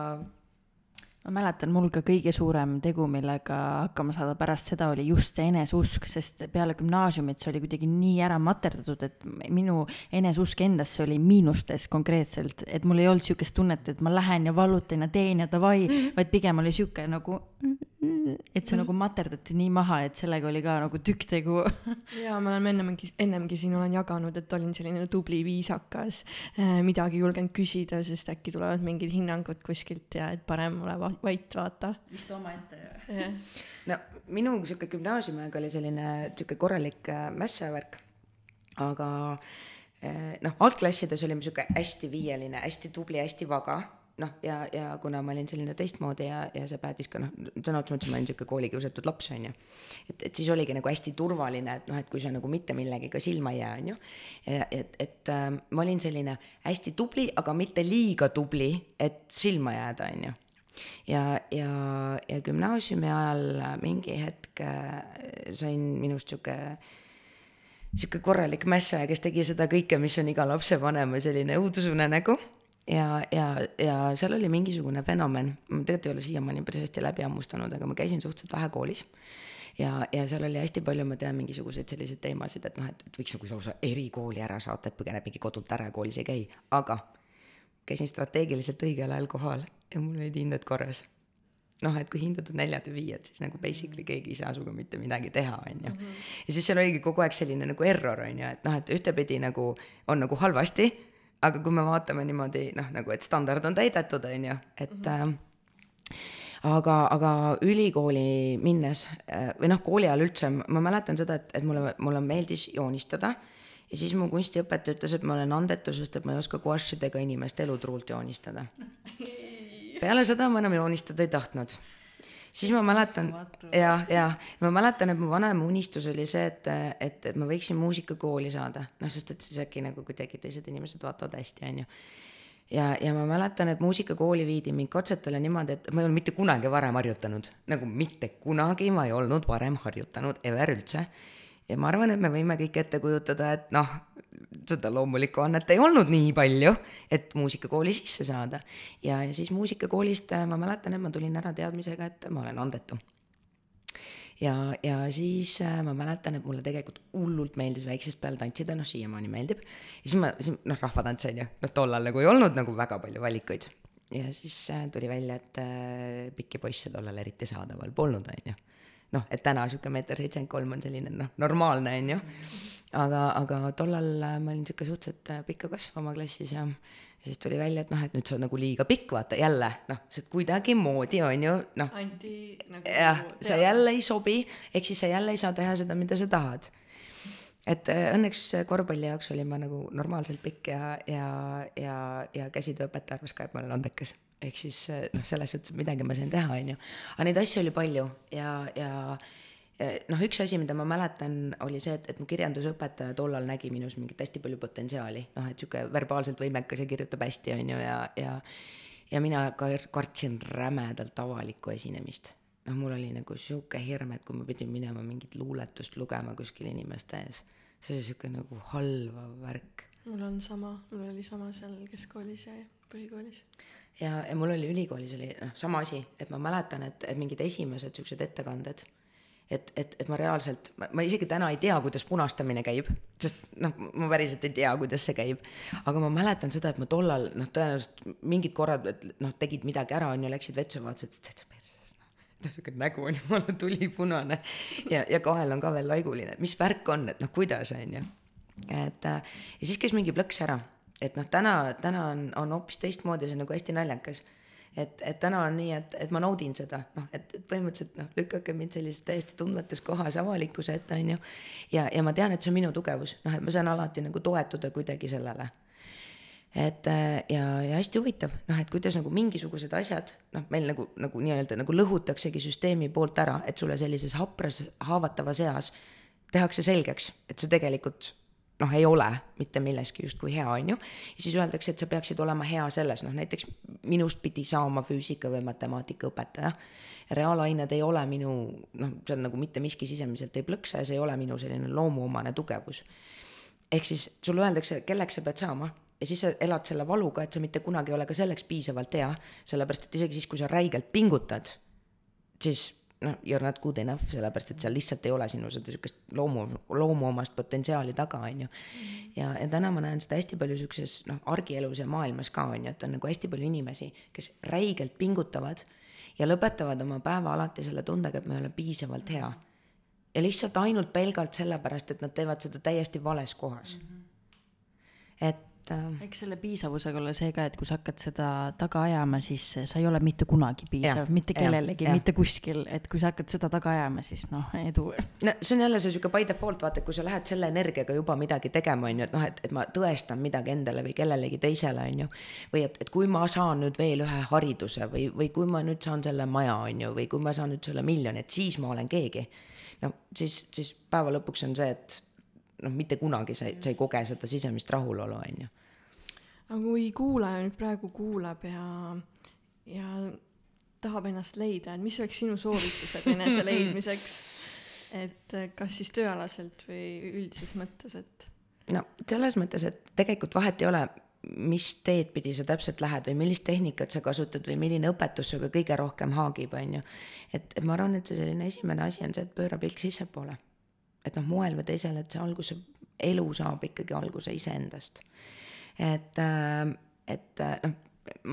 ma mäletan, mul ka kõige suurem tegu, millega hakkama saada pärast seda oli just see eneseusk, sest peale gümnaasiumit see oli kuidagi nii ära materdatud, et minu eneseusk endasse oli miinustes konkreetselt, et mul ei olnud sihukest tunnet, et ma lähen ja vallutan ja teen ja davai, vaid pigem oli sihuke nagu et see nagu materdati nii maha, et sellega oli ka nagu tükk tegu. Jaa, ma olen ennemgi, ennemgi siin olen jaganud, et olin selline tubli, viisakas, äh, midagi ei julgenud küsida, sest äkki tulevad mingid hinnangud kuskilt ja et parem ole va vait, vaata. vist omaette ju. jah. no minu sihuke gümnaasiumiaeg oli selline sihuke korralik äh, mässavärk, aga äh, noh, algklassides olime sihuke hästi viieline, hästi tubli, hästi vaga noh, ja, ja kuna ma olin selline teistmoodi ja, ja see päädis ka noh, sõna otseses mõttes ma olin sihuke koolikiusatud laps, on ju. et, et siis oligi nagu hästi turvaline, et noh, et kui sa nagu mitte millegagi silma ei jää, on ju. et, et äh, ma olin selline hästi tubli, aga mitte liiga tubli, et silma jääda, on ju ja, ja, ja gümnaasiumi ajal mingi hetk äh, sain minust sihuke sihuke korralik mässaja, kes tegi seda kõike, mis on iga lapsevanema selline õudusunenägu ja, ja, ja seal oli mingisugune fenomen, ma tegelikult ei ole siiamaani päris hästi läbi hammustanud, aga ma käisin suhteliselt vähe koolis. ja, ja seal oli hästi palju, ma tean, mingisuguseid selliseid teemasid, et noh, et, et võiks nagu lausa erikooli ära saata, et põgeneb mingi kodult ära ja koolis ei käi, aga käisin strateegiliselt õigel ajal kohal ja mul olid hinded korras. noh, et kui hindatud neljad ja viied, siis nagu basically keegi ei saa sinuga mitte midagi teha, on ju. ja siis seal oligi kogu aeg selline nagu error, on ju, et noh, et ühtepidi nagu on nagu halvasti aga kui me vaatame niimoodi noh, nagu et standard on täidetud, on ju, et mm -hmm. äh, aga, aga ülikooli minnes äh, või noh, kooli ajal üldse ma mäletan seda, et, et mulle, mulle meeldis joonistada ja siis mu kunstiõpetaja ütles, et ma olen andetu, sest et ma ei oska guašidega inimeste elutruult joonistada. peale seda ma enam joonistada ei tahtnud siis ma mäletan, jah, ja ma mäletan, et mu vanaema unistus oli see, et, et, et ma võiksin muusikakooli saada, noh, sest et siis äkki nagu kuidagi teised inimesed vaatavad hästi, on ju. ja, ja ma mäletan, et muusikakooli viidi mind katsetele niimoodi, et ma ei olnud mitte kunagi varem harjutanud, nagu mitte kunagi ma ei olnud varem harjutanud, ever üldse. Ja ma arvan, et me võime kõik ette kujutada, et noh, seda loomulikku annet ei olnud nii palju, et muusikakooli sisse saada. ja, ja siis muusikakoolist äh, ma mäletan, et ma tulin ära teadmisega, et ma olen andetu. ja, ja siis äh, ma mäletan, et mulle tegelikult hullult meeldis väiksest peale tantsida, noh siiamaani meeldib. ja siis ma, noh, rahvatants on ju, noh tollal nagu ei olnud nagu väga palju valikuid. ja siis äh, tuli välja, et pikki poisse tollal eriti saadaval polnud, on ju noh, et täna sihuke meeter seitsekümmend kolm on selline noh, normaalne on ju. aga, aga tollal äh, ma olin sihuke suhteliselt äh, pikka kasv oma klassis ja, ja siis tuli välja, et noh, et nüüd sa oled nagu liiga pikk, vaata jälle noh, sa oled kuidagimoodi on ju noh. anti nagu. jah, sa jälle ei sobi, ehk siis sa jälle ei saa teha seda, mida sa tahad et äh, õnneks korvpalli jaoks olin ma nagu normaalselt pikk ja, ja, ja, ja käsitööõpetaja arvas ka, et ma olen andekas ehk siis eh, noh, selles suhtes midagi ma sain teha, on ju. aga neid asju oli palju ja, ja noh, üks asi, mida ma mäletan, oli see, et, et mu kirjandusõpetaja tollal nägi minus mingit hästi palju potentsiaali, noh, et sihuke verbaalselt võimekas ja kirjutab hästi, on ju, ja, ja ja mina ka kartsin rämedalt avalikku esinemist. noh, mul oli nagu sihuke hirm, et kui ma pidin minema mingit luuletust lugema kuskil inimeste ees, see oli sihuke nagu halvav värk. mul on sama, mul oli sama seal keskkoolis ja põhikoolis ja, ja mul oli ülikoolis oli noh, sama asi, et ma mäletan, et, et mingid esimesed siuksed ettekanded, et, et, et ma reaalselt, ma isegi täna ei tea, kuidas punastamine käib, sest noh, ma päriselt ei tea, kuidas see käib. aga ma mäletan seda, et ma tollal noh, tõenäoliselt mingid korrad, et noh, tegid midagi ära, on ju, läksid vetsu, vaatasid, et noh sihuke nägu on jumala tulipunane ja, ja kael on ka veel laiguline, mis värk on, et noh, kuidas on ju. et ja siis käis mingi plõks ära et noh, täna, täna on, on hoopis teistmoodi, see on nagu hästi naljakas. et, et täna on nii, et, et ma naudin seda, noh, et, et põhimõtteliselt noh, lükake mind sellises täiesti tundmatus kohas avalikkuse ette, on ju. ja, ja ma tean, et see on minu tugevus, noh, et ma saan alati nagu toetuda kuidagi sellele et ja, ja hästi huvitav, noh, et kuidas nagu mingisugused asjad, noh, meil nagu, nagu nii-öelda nagu lõhutaksegi süsteemi poolt ära, et sulle sellises hapras, haavatavas eas tehakse selgeks, et sa tegelikult noh, ei ole mitte milleski justkui hea, on ju. ja siis öeldakse, et sa peaksid olema hea selles, noh näiteks minust pidi saama füüsika või matemaatika õpetaja. reaalained ei ole minu, noh, seal nagu mitte miski sisemiselt ei plõksa ja see ei ole minu selline loomuomane tugevus. ehk siis sulle öeldakse, kelleks sa pead saama ja siis sa elad selle valuga, et sa mitte kunagi ei ole ka selleks piisavalt hea, sellepärast et isegi siis, kui sa räigelt pingutad, siis noh, you are not good enough, sellepärast et seal lihtsalt ei ole sinu seda sihukest loomu, loomuomast potentsiaali taga, on ju. ja, ja täna ma näen seda hästi palju sihukeses noh, argielus ja maailmas ka on ju, et on nagu hästi palju inimesi, kes räigelt pingutavad ja lõpetavad oma päeva alati selle tundega, et ma ei ole piisavalt hea. ja lihtsalt ainult pelgalt sellepärast, et nad teevad seda täiesti vales kohas et et äh, eks selle piisavusega ole see ka, et kui sa hakkad seda taga ajama, siis sa ei ole mitte kunagi piisav, mitte kellelegi, mitte kuskil, et kui sa hakkad seda taga ajama, siis noh, edu. no see on jälle see sihuke by default, vaata, kui sa lähed selle energiaga juba midagi tegema, on ju, et noh, et, et ma tõestan midagi endale või kellelegi teisele, on ju. või et, et kui ma saan nüüd veel ühe hariduse või, või kui ma nüüd saan selle maja, on ju, või kui ma saan nüüd selle miljoni, et siis ma olen keegi. no siis, siis päeva lõpuks on see, et noh, mitte kunagi sa ei, sa ei koge seda sisemist rahulolu, on ju. aga kui kuulaja nüüd praegu kuulab ja, ja tahab ennast leida, et mis oleks sinu soovitused enese leidmiseks? et kas siis tööalaselt või üldises mõttes, et? no selles mõttes, et tegelikult vahet ei ole, mis teed pidi sa täpselt lähed või millist tehnikat sa kasutad või milline õpetus sinuga kõige rohkem haagib, on ju. et, et ma arvan, et see selline esimene asi on see, et pööra pilk sissepoole et noh, moel või teisel, et see alguse, elu saab ikkagi alguse iseendast. et, äh, et äh, noh,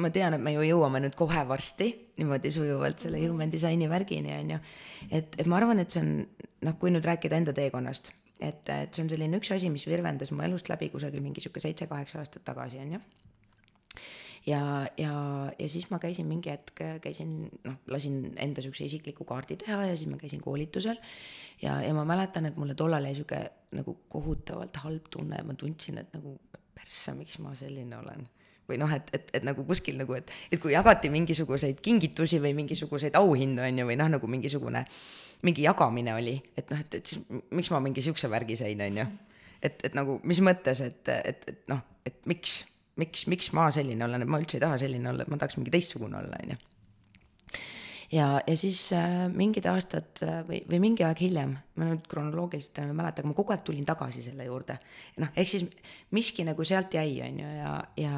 ma tean, et me ju jõuame nüüd kohe varsti niimoodi sujuvalt selle mhm. human disaini värgini, on ju. et, et ma arvan, et see on noh, kui nüüd rääkida enda teekonnast, et, et see on selline üks asi, mis virvendas mu elust läbi kusagil mingi sihuke seitse-kaheksa aastat tagasi, on ju ja, ja, ja siis ma käisin mingi hetk, käisin noh, lasin enda siukse isikliku kaardi teha ja siis ma käisin koolitusel. ja, ja ma mäletan, et mulle tollal jäi sihuke nagu kohutavalt halb tunne ma tundsin, et nagu persse, miks ma selline olen või noh, et, et, et nagu kuskil nagu, et, et kui jagati mingisuguseid kingitusi või mingisuguseid auhindu, on ju, või noh, nagu mingisugune, mingi jagamine oli, et noh, et, et siis miks ma mingi siukse värgi sain, on ju. et, et nagu mis mõttes, et, et, et noh, et miks miks, miks ma selline olen, et ma üldse ei taha selline olla, et ma tahaks mingi teistsugune olla, on ju. ja, ja siis äh, mingid aastad äh, või, või mingi aeg hiljem, ma nüüd kronoloogiliselt ei mäleta, aga ma kogu aeg tulin tagasi selle juurde. noh, ehk siis miski nagu sealt jäi, on ju, ja, ja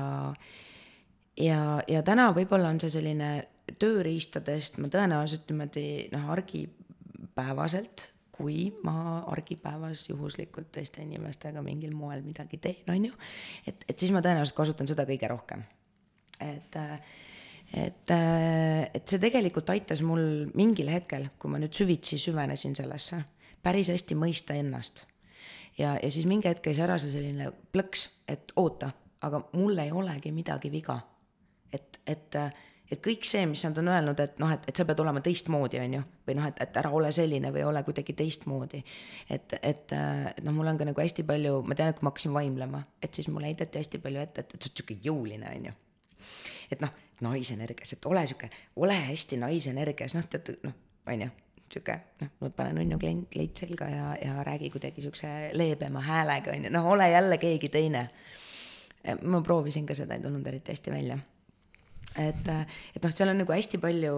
ja, ja täna võib-olla on see selline tööriistadest ma tõenäoliselt niimoodi noh, argipäevaselt kui ma argipäevas juhuslikult teiste inimestega mingil moel midagi teen, on ju, et, et siis ma tõenäoliselt kasutan seda kõige rohkem. et, et, et see tegelikult aitas mul mingil hetkel, kui ma nüüd süvitsi süvenesin sellesse, päris hästi mõista ennast. ja, ja siis mingi hetk käis ära see selline plõks, et oota, aga mul ei olegi midagi viga. et, et et kõik see, mis nad on öelnud, et noh, et, et sa pead olema teistmoodi, on ju, või noh, et, et ära ole selline või ole kuidagi teistmoodi. et, et, et noh, mul on ka nagu hästi palju, ma tean, et kui ma hakkasin vaimlema, et siis mulle heideti hästi palju ette, et, et sa oled sihuke jõuline, on ju. et noh, naisenergias, et ole sihuke, ole hästi naisenergias, noh, tead, noh, on ju sihuke noh, ma panen on ju klient, leit selga ja, ja räägi kuidagi siukse leebema häälega on ju, noh, ole jälle keegi teine. ma proovisin ka seda, ei tulnud eriti hästi välja et, et noh, seal on nagu hästi palju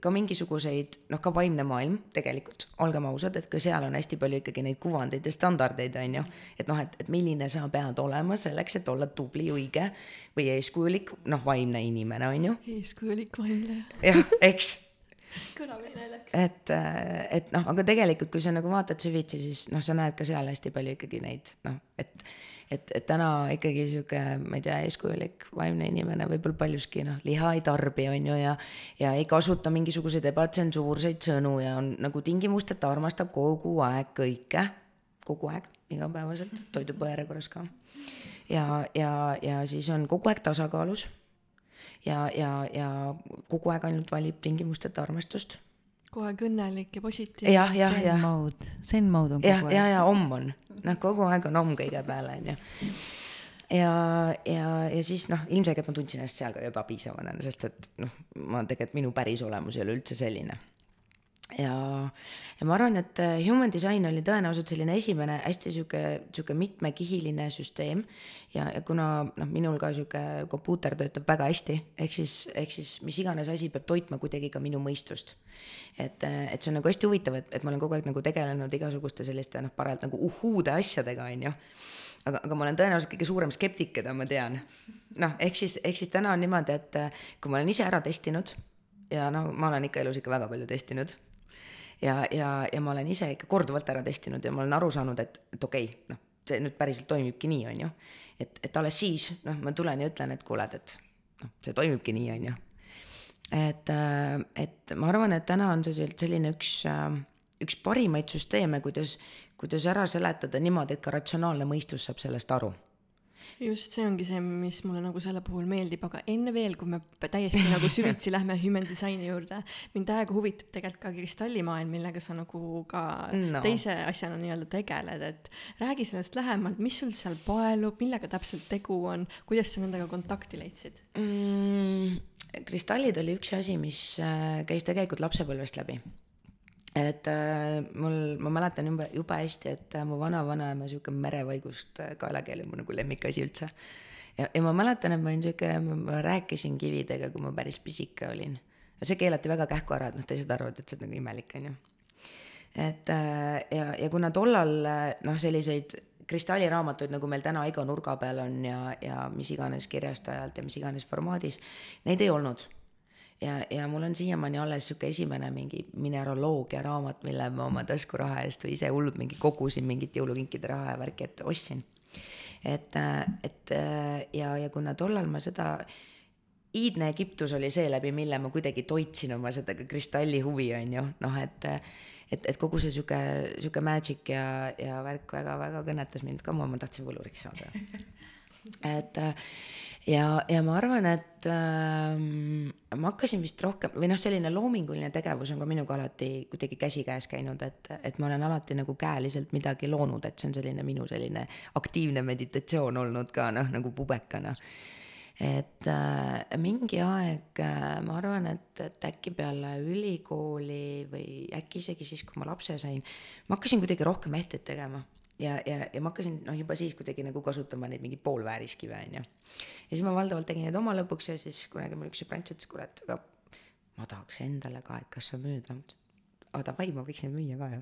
ka mingisuguseid, noh, ka vaimne maailm tegelikult, olgem ausad, et ka seal on hästi palju ikkagi neid kuvandeid ja standardeid, on ju. et noh, et, et milline sa pead olema selleks, et olla tubli, õige või eeskujulik, noh, vaimne inimene, on ju. eeskujulik vaimne. jah, eks kõlab nii naljakas. et, et noh, aga tegelikult, kui sa nagu vaatad süvitsi, siis noh, sa näed ka seal hästi palju ikkagi neid noh, et et, et täna ikkagi sihuke, ma ei tea, eeskujulik vaimne inimene võib-olla paljuski noh, liha ei tarbi, on ju, ja ja ei kasuta mingisuguseid ebatsensuurseid sõnu ja on nagu tingimusteta armastab kogu aeg kõike, kogu aeg, igapäevaselt, toidupõe järjekorras ka. ja, ja, ja siis on kogu aeg tasakaalus. Ja, ja, ja kogu aeg ainult valib tingimusteta armastust kogu aeg õnnelik ja positiivne. jah, jah, jah. Zen mode, zen mode on kogu ja, aeg. ja, ja om on, noh, kogu aeg on om kõige peale, onju. ja, ja, ja siis noh, ilmselgelt ma tundsin ennast seal ka ebapiisavana, sest et noh, ma tegelikult, minu päris olemus ei ole üldse selline ja, ja ma arvan, et äh, human design oli tõenäoliselt selline esimene hästi sihuke, sihuke mitmekihiline süsteem. ja, ja kuna noh, minul ka sihuke kompuuter töötab väga hästi, ehk siis, ehk siis mis iganes asi peab toitma kuidagi ka minu mõistust. et, äh, et see on nagu hästi huvitav, et, et ma olen kogu aeg nagu tegelenud igasuguste selliste noh, parajalt nagu uhhuude asjadega, on ju aga, aga ma olen tõenäoliselt kõige suurem skeptik, keda ma tean. noh, ehk siis, ehk siis täna on niimoodi, et äh, kui ma olen ise ära testinud ja noh, ma olen ikka elus ikka väga palju testinud ja, ja, ja ma olen ise ikka korduvalt ära testinud ja ma olen aru saanud, et, et okei okay,, noh, see nüüd päriselt toimibki nii, on ju. et, et alles siis, noh, ma tulen ja ütlen, et kuule, et noh, see toimibki nii, on ju. et, äh, et ma arvan, et täna on see sel- selline üks, äh, üks parimaid süsteeme, kuidas, kuidas ära seletada niimoodi, et ka ratsionaalne mõistus saab sellest aru just see ongi see, mis mulle nagu selle puhul meeldib, aga enne veel, kui me täiesti nagu süvitsi lähme human design'i juurde, mind täiega huvitab tegelikult ka kristallimaailm, millega sa nagu ka No. no. teise asjana nii-öelda tegeled, et räägi sellest lähemalt, mis sul seal paelub, millega täpselt tegu on, kuidas sa nendega kontakti leidsid? mm,? kristallid oli üks asi, mis äh, käis tegelikult lapsepõlvest läbi. Et äh, mul, ma mäletan jube, jube hästi, et äh, mu vanavanaema sihuke merevaigust äh, kaelakeel on mu nagu lemmikasi üldse. ja, ja ma mäletan, et ma olin sihuke, ma rääkisin kividega, kui ma päris pisike olin. see keelati väga kähku ära, et noh, teised arvavad, et see on nagu imelik, onju. et äh, ja, ja kuna tollal äh, noh, selliseid kristalliraamatuid, nagu meil täna iga nurga peal on ja, ja mis iganes kirjastajalt ja mis iganes formaadis, neid ei olnud. Ja, ja mul on siiamaani alles sihuke esimene mingi mineraloogia raamat, mille ma oma taskuraha eest või ise hullult mingi kogusin mingit jõulukinkide raha ja värki, et ostsin. et, et ja, ja kuna tollal ma seda iidne Egiptus oli see, läbi mille ma kuidagi toitsin oma seda kristalli huvi, on ju, noh et et, et kogu see sihuke, sihuke magic ja, ja värk väga-väga kõnetas mind ka, ma, ma tahtsin võluriks saada. et ja, ja ma arvan, et ähm, ma hakkasin vist rohkem või noh, selline loominguline tegevus on ka minuga alati kuidagi käsikäes käinud, et, et ma olen alati nagu käeliselt midagi loonud, et see on selline minu selline aktiivne meditatsioon olnud ka noh, nagu pubekana. Et äh, mingi aeg äh, ma arvan, et, et äkki peale ülikooli või äkki isegi siis, kui ma lapse sain, ma hakkasin kuidagi rohkem ehteid tegema ja, ja, ja ma hakkasin noh, juba siis kuidagi nagu kasutama neid mingeid poolvääriskive onju. ja siis ma valdavalt tegin neid oma lõbuks ja siis kunagi mul üks sõbrants ütles, et aga ma tahaks endale ka, et kas sa müüd, aga davai, ma võiks neid müüa ka ju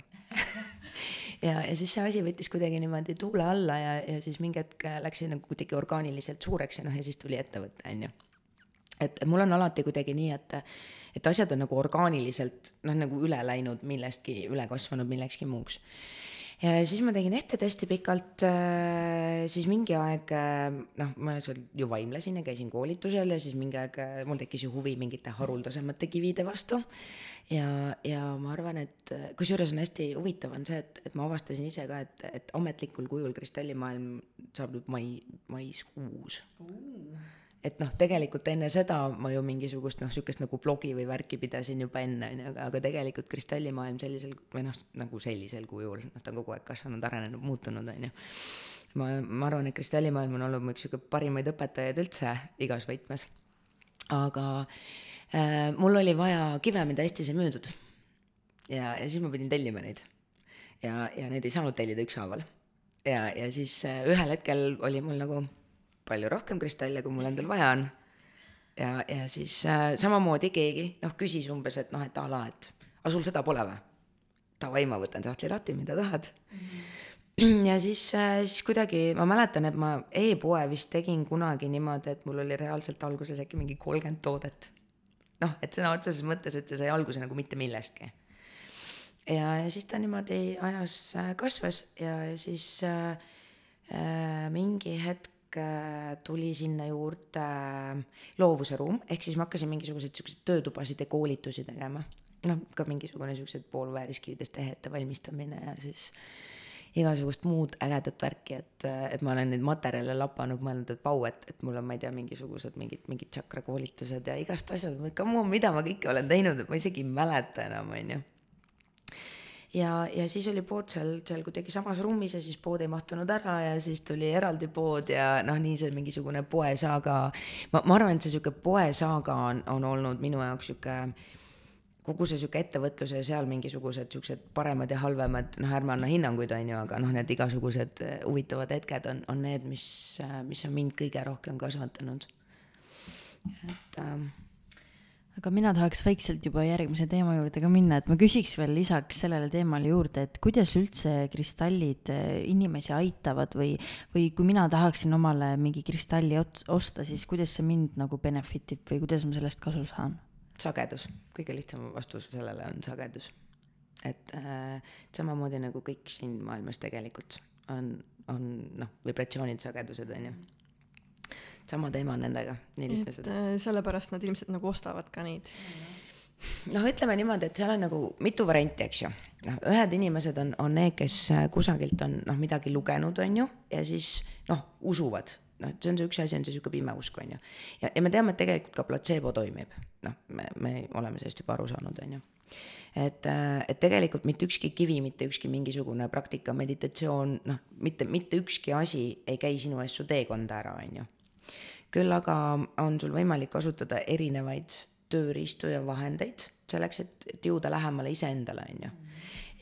ja, ja siis see asi võttis kuidagi niimoodi tuule alla ja, ja siis mingi hetk läks see nagu kuidagi orgaaniliselt suureks ja noh, ja siis tuli ettevõte, on ju. et mul on alati kuidagi nii, et, et asjad on nagu orgaaniliselt noh, nagu üle läinud millestki, üle kasvanud millekski muuks. Ja siis ma tegin ehted hästi pikalt, siis mingi aeg noh, ma seal ju vaimlesin ja käisin koolitusel ja siis mingi aeg mul tekkis ju huvi mingite haruldasemate kivide vastu. Ja, ja ma arvan, et kusjuures on hästi huvitav, on see, et, et ma avastasin ise ka, et, et ametlikul kujul kristallimaailm saab nüüd mai, maiskuus. Uh.. Et noh, tegelikult enne seda ma ju mingisugust noh, sihukest nagu blogi või värki pidasin juba enne, on ju, aga, aga tegelikult kristallimaailm sellisel või noh, nagu sellisel kujul, noh, ta on kogu aeg kasvanud, arenenud, muutunud, on ju ma, ma arvan, et kristallimaailm on olnud mu üks sihuke parimaid õpetajaid üldse igas võtmes. aga äh, mul oli vaja kive, mida Eestis ei müüdud. ja, ja siis ma pidin tellima neid. ja, ja neid ei saanud tellida ükshaaval. ja, ja siis äh, ühel hetkel oli mul nagu palju rohkem kristalle, kui mul endal vaja on. ja, ja siis äh, samamoodi keegi noh, küsis umbes, et noh, et a la, et aga sul seda pole või? Davai, ma võtan sahtli lahti, mida tahad mm. -hmm. ja siis, siis kuidagi ma mäletan, et ma e-poe vist tegin kunagi niimoodi, et mul oli reaalselt alguses äkki mingi kolmkümmend toodet. noh, et sõna otseses mõttes, et see sai alguse nagu mitte millestki. ja, ja siis ta niimoodi ajas äh, kasvas ja, ja siis äh, äh, mingi hetk tuli sinna juurde loovuse ruum, ehk siis ma hakkasin mingisuguseid siukseid töötubasid ja koolitusi tegema. noh, ka mingisugune siuksed poolvääriskividest tehete valmistamine ja siis igasugust muud ägedat värki, et, et ma olen neid materjale lapanud, mõelnud, et vau, et, et mul on, ma ei tea, mingisugused mingid, mingid tšakrakoolitused ja igast asjad, come on, mida ma kõike olen teinud, et ma isegi ei mäleta enam, on ju ja, ja siis oli pood seal, seal kuidagi samas ruumis ja siis pood ei mahtunud ära ja siis tuli eraldi pood ja noh, nii see mingisugune poesaaga. ma, ma arvan, et see sihuke poesaaga on, on olnud minu jaoks sihuke kogu see sihuke ettevõtlus ja seal mingisugused siuksed paremad ja halvemad, noh, ärme anna hinnanguid, on ju, aga noh, need igasugused huvitavad hetked on, on need, mis, mis on mind kõige rohkem kasvatanud. et ähm, aga mina tahaks vaikselt juba järgmise teema juurde ka minna, et ma küsiks veel lisaks sellele teemale juurde, et kuidas üldse kristallid inimesi aitavad või, või kui mina tahaksin omale mingi kristalli osta, siis kuidas see mind nagu benefit ib või kuidas ma sellest kasu saan? sagedus, kõige lihtsam vastus sellele on sagedus. et äh, samamoodi nagu kõik siin maailmas tegelikult on, on noh, vibratsioonid, sagedused on ju sama teema on nendega, nii lihtne seda. äh, sellepärast nad ilmselt nagu ostavad ka neid. noh, ütleme niimoodi, et seal on nagu mitu varianti, eks ju. noh, ühed inimesed on, on need, kes äh, kusagilt on noh, midagi lugenud, on ju, ja siis noh, usuvad noh, see on see üks asi, on see sihuke pime usk, on ju. ja, ja me teame, et tegelikult ka platseebo toimib, noh, me, me oleme sellest juba aru saanud, on ju. et, äh, et tegelikult mitte ükski kivi, mitte ükski mingisugune praktika, meditatsioon, noh, mitte, mitte ükski asi ei käi sinu eest su teekonda ära, on ju. Küll aga on sul võimalik kasutada erinevaid tööriistu ja vahendeid selleks, et, et jõuda lähemale iseendale, on ju.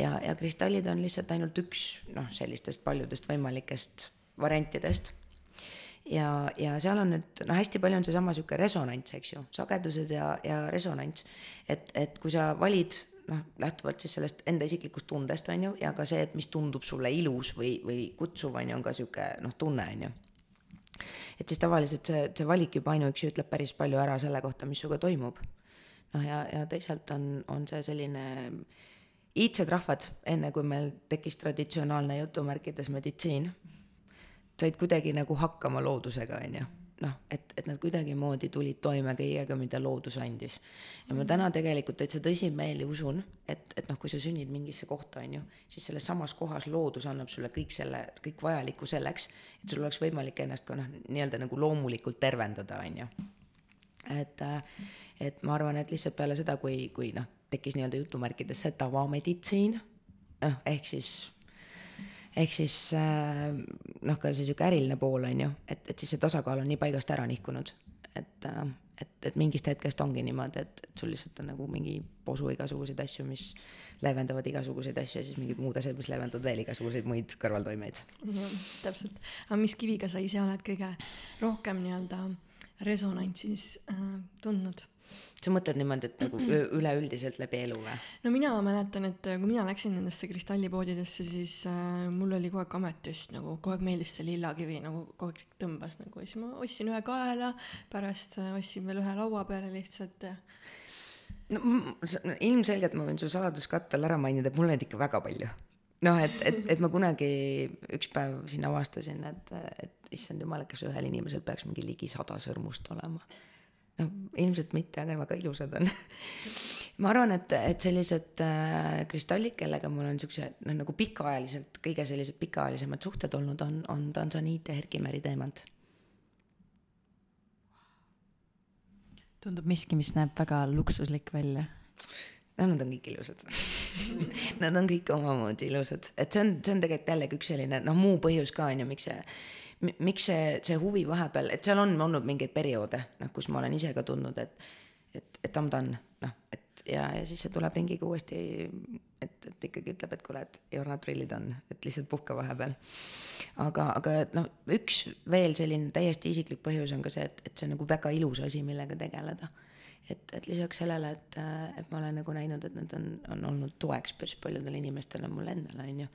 ja, ja kristallid on lihtsalt ainult üks noh, sellistest paljudest võimalikest variantidest ja, ja seal on nüüd noh, hästi palju on seesama sihuke resonants, eks ju, sagedused ja, ja resonants. et, et kui sa valid noh, lähtuvalt siis sellest enda isiklikust tundest, on ju, ja ka see, et mis tundub sulle ilus või, või kutsuv, on ju, on ka sihuke noh, tunne, on ju et siis tavaliselt see, see valik juba ainuüksi ütleb päris palju ära selle kohta, mis sinuga toimub. noh, ja, ja teisalt on, on see selline iidsed rahvad, enne kui meil tekkis traditsionaalne jutumärkides meditsiin, said kuidagi nagu hakkama loodusega, on ju noh, et, et nad kuidagimoodi tulid toime kõigega, mida loodus andis. ja ma täna tegelikult täitsa tõsimeeli usun, et, et noh, kui sa sünnid mingisse kohta, on ju, siis selles samas kohas loodus annab sulle kõik selle, kõik vajaliku selleks, et sul oleks võimalik ennast ka noh, nii-öelda nagu loomulikult tervendada, on ju. et, et ma arvan, et lihtsalt peale seda, kui, kui noh, tekkis nii-öelda jutumärkides see tavameditsiin, noh, ehk siis ehk siis äh, noh, ka see sihuke äriline pool on ju, et, et siis see tasakaal on nii paigast ära nihkunud, et, äh, et, et mingist hetkest ongi niimoodi, et, et sul lihtsalt on nagu mingi posu igasuguseid asju, mis leevendavad igasuguseid asju ja siis mingid muud asjad, mis leevendavad veel igasuguseid muid kõrvaltoimeid. jah, täpselt. aga mis kiviga sa ise oled kõige rohkem nii-öelda resonantsis äh, tundnud? Sa mõtled niimoodi, et nagu üleüldiselt läbi elu või? no mina mäletan, et kui mina läksin nendesse kristallipoodidesse, siis äh, mul oli kogu aeg ametist nagu, kogu aeg meeldis see lillakivi nagu kogu aeg tõmbas nagu ja siis ma ostsin ühe kaela, pärast äh, ostsin veel ühe laua peale lihtsalt ja no ilmselgelt ma võin su saladuskatte all ära mainida, et mul neid ikka väga palju. noh, et, et, et ma kunagi üks päev siin avastasin, et, et issand jumal, kas ühel inimesel peaks mingi ligi sada sõrmust olema noh, ilmselt mitte, aga väga ilusad on ma arvan, et, et sellised äh, kristallid, kellega mul on siukse noh, nagu pikaajaliselt kõige sellised pikaajalisemad suhted olnud, on, on Tanzaniit ja Herkimeri teemant. tundub miski, mis näeb väga luksuslik välja. no nad on kõik ilusad Nad on kõik omamoodi ilusad, et see on, see on tegelikult jällegi üks selline noh, muu põhjus ka on ju, miks see miks see, see huvi vahepeal, et seal on olnud mingeid perioode, noh, kus ma olen ise ka tundnud, et, et, et done, noh, et ja, ja siis see tuleb ringiga uuesti, et, et ikkagi ütleb, et kuule, et you are not really done, et lihtsalt puhka vahepeal. aga, aga noh, üks veel selline täiesti isiklik põhjus on ka see, et, et see on nagu väga ilus asi, millega tegeleda. et, et lisaks sellele, et, et ma olen nagu näinud, et nad on, on olnud toeks päris paljudele inimestele, mulle endale, on ju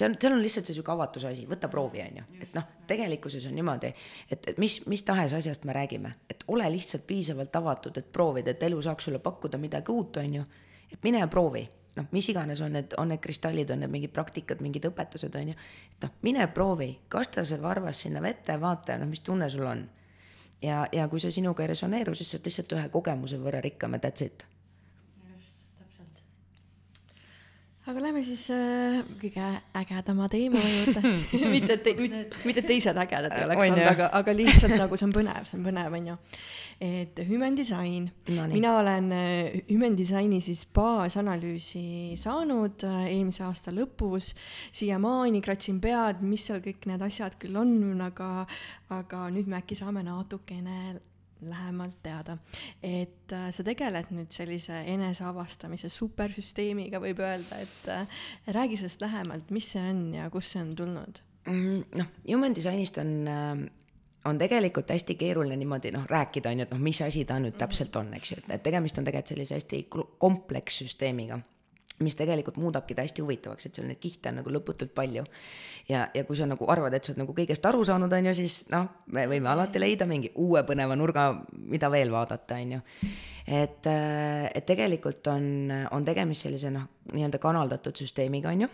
see on, seal on lihtsalt see sihuke avatuse asi, võta proovi, on ju, et noh, tegelikkuses on niimoodi, et, et mis, mis tahes asjast me räägime, et ole lihtsalt piisavalt avatud, et proovida, et elu saaks sulle pakkuda midagi uut, on ju. et mine proovi, noh, mis iganes on need, on need kristallid, on need mingid praktikad, mingid õpetused, on ju. et noh, mine proovi, kasta see varvas sinna vette, vaata, noh, mis tunne sul on. ja, ja kui see sinuga ei resoneeru, siis sa oled lihtsalt ühe kogemuse võrra rikkam ja that's it aga lähme siis äh, kõige ägedama teema juurde mitte, et te, mitte, mitte, teised ägedad ei oleks olnud, aga, aga lihtsalt nagu see on põnev, see on põnev, on ju. et Human Design no,, mina olen äh, Human Designi siis baasanalüüsi saanud äh, eelmise aasta lõpus. siiamaani kratsin pead, mis seal kõik need asjad küll on, aga, aga nüüd me äkki saame natukene lähemalt teada. et äh, sa tegeled nüüd sellise eneseavastamise supersüsteemiga, võib öelda, et äh, räägi sellest lähemalt, mis see on ja kust see on tulnud mm,? noh, human designist on äh on tegelikult hästi keeruline niimoodi noh, rääkida on ju, et noh, mis asi ta nüüd täpselt on, eks ju, et, tegemist on tegelikult sellise hästi komplekssüsteemiga mis tegelikult muudabki ta hästi huvitavaks, et seal neid kihte on nagu lõputult palju. ja, ja kui sa nagu arvad, et sa oled nagu kõigest aru saanud, on ju, siis noh, me võime alati leida mingi uue põneva nurga, mida veel vaadata, on ju. et, äh, et tegelikult on, on tegemist sellise noh, nii-öelda kanaldatud süsteemiga, on ju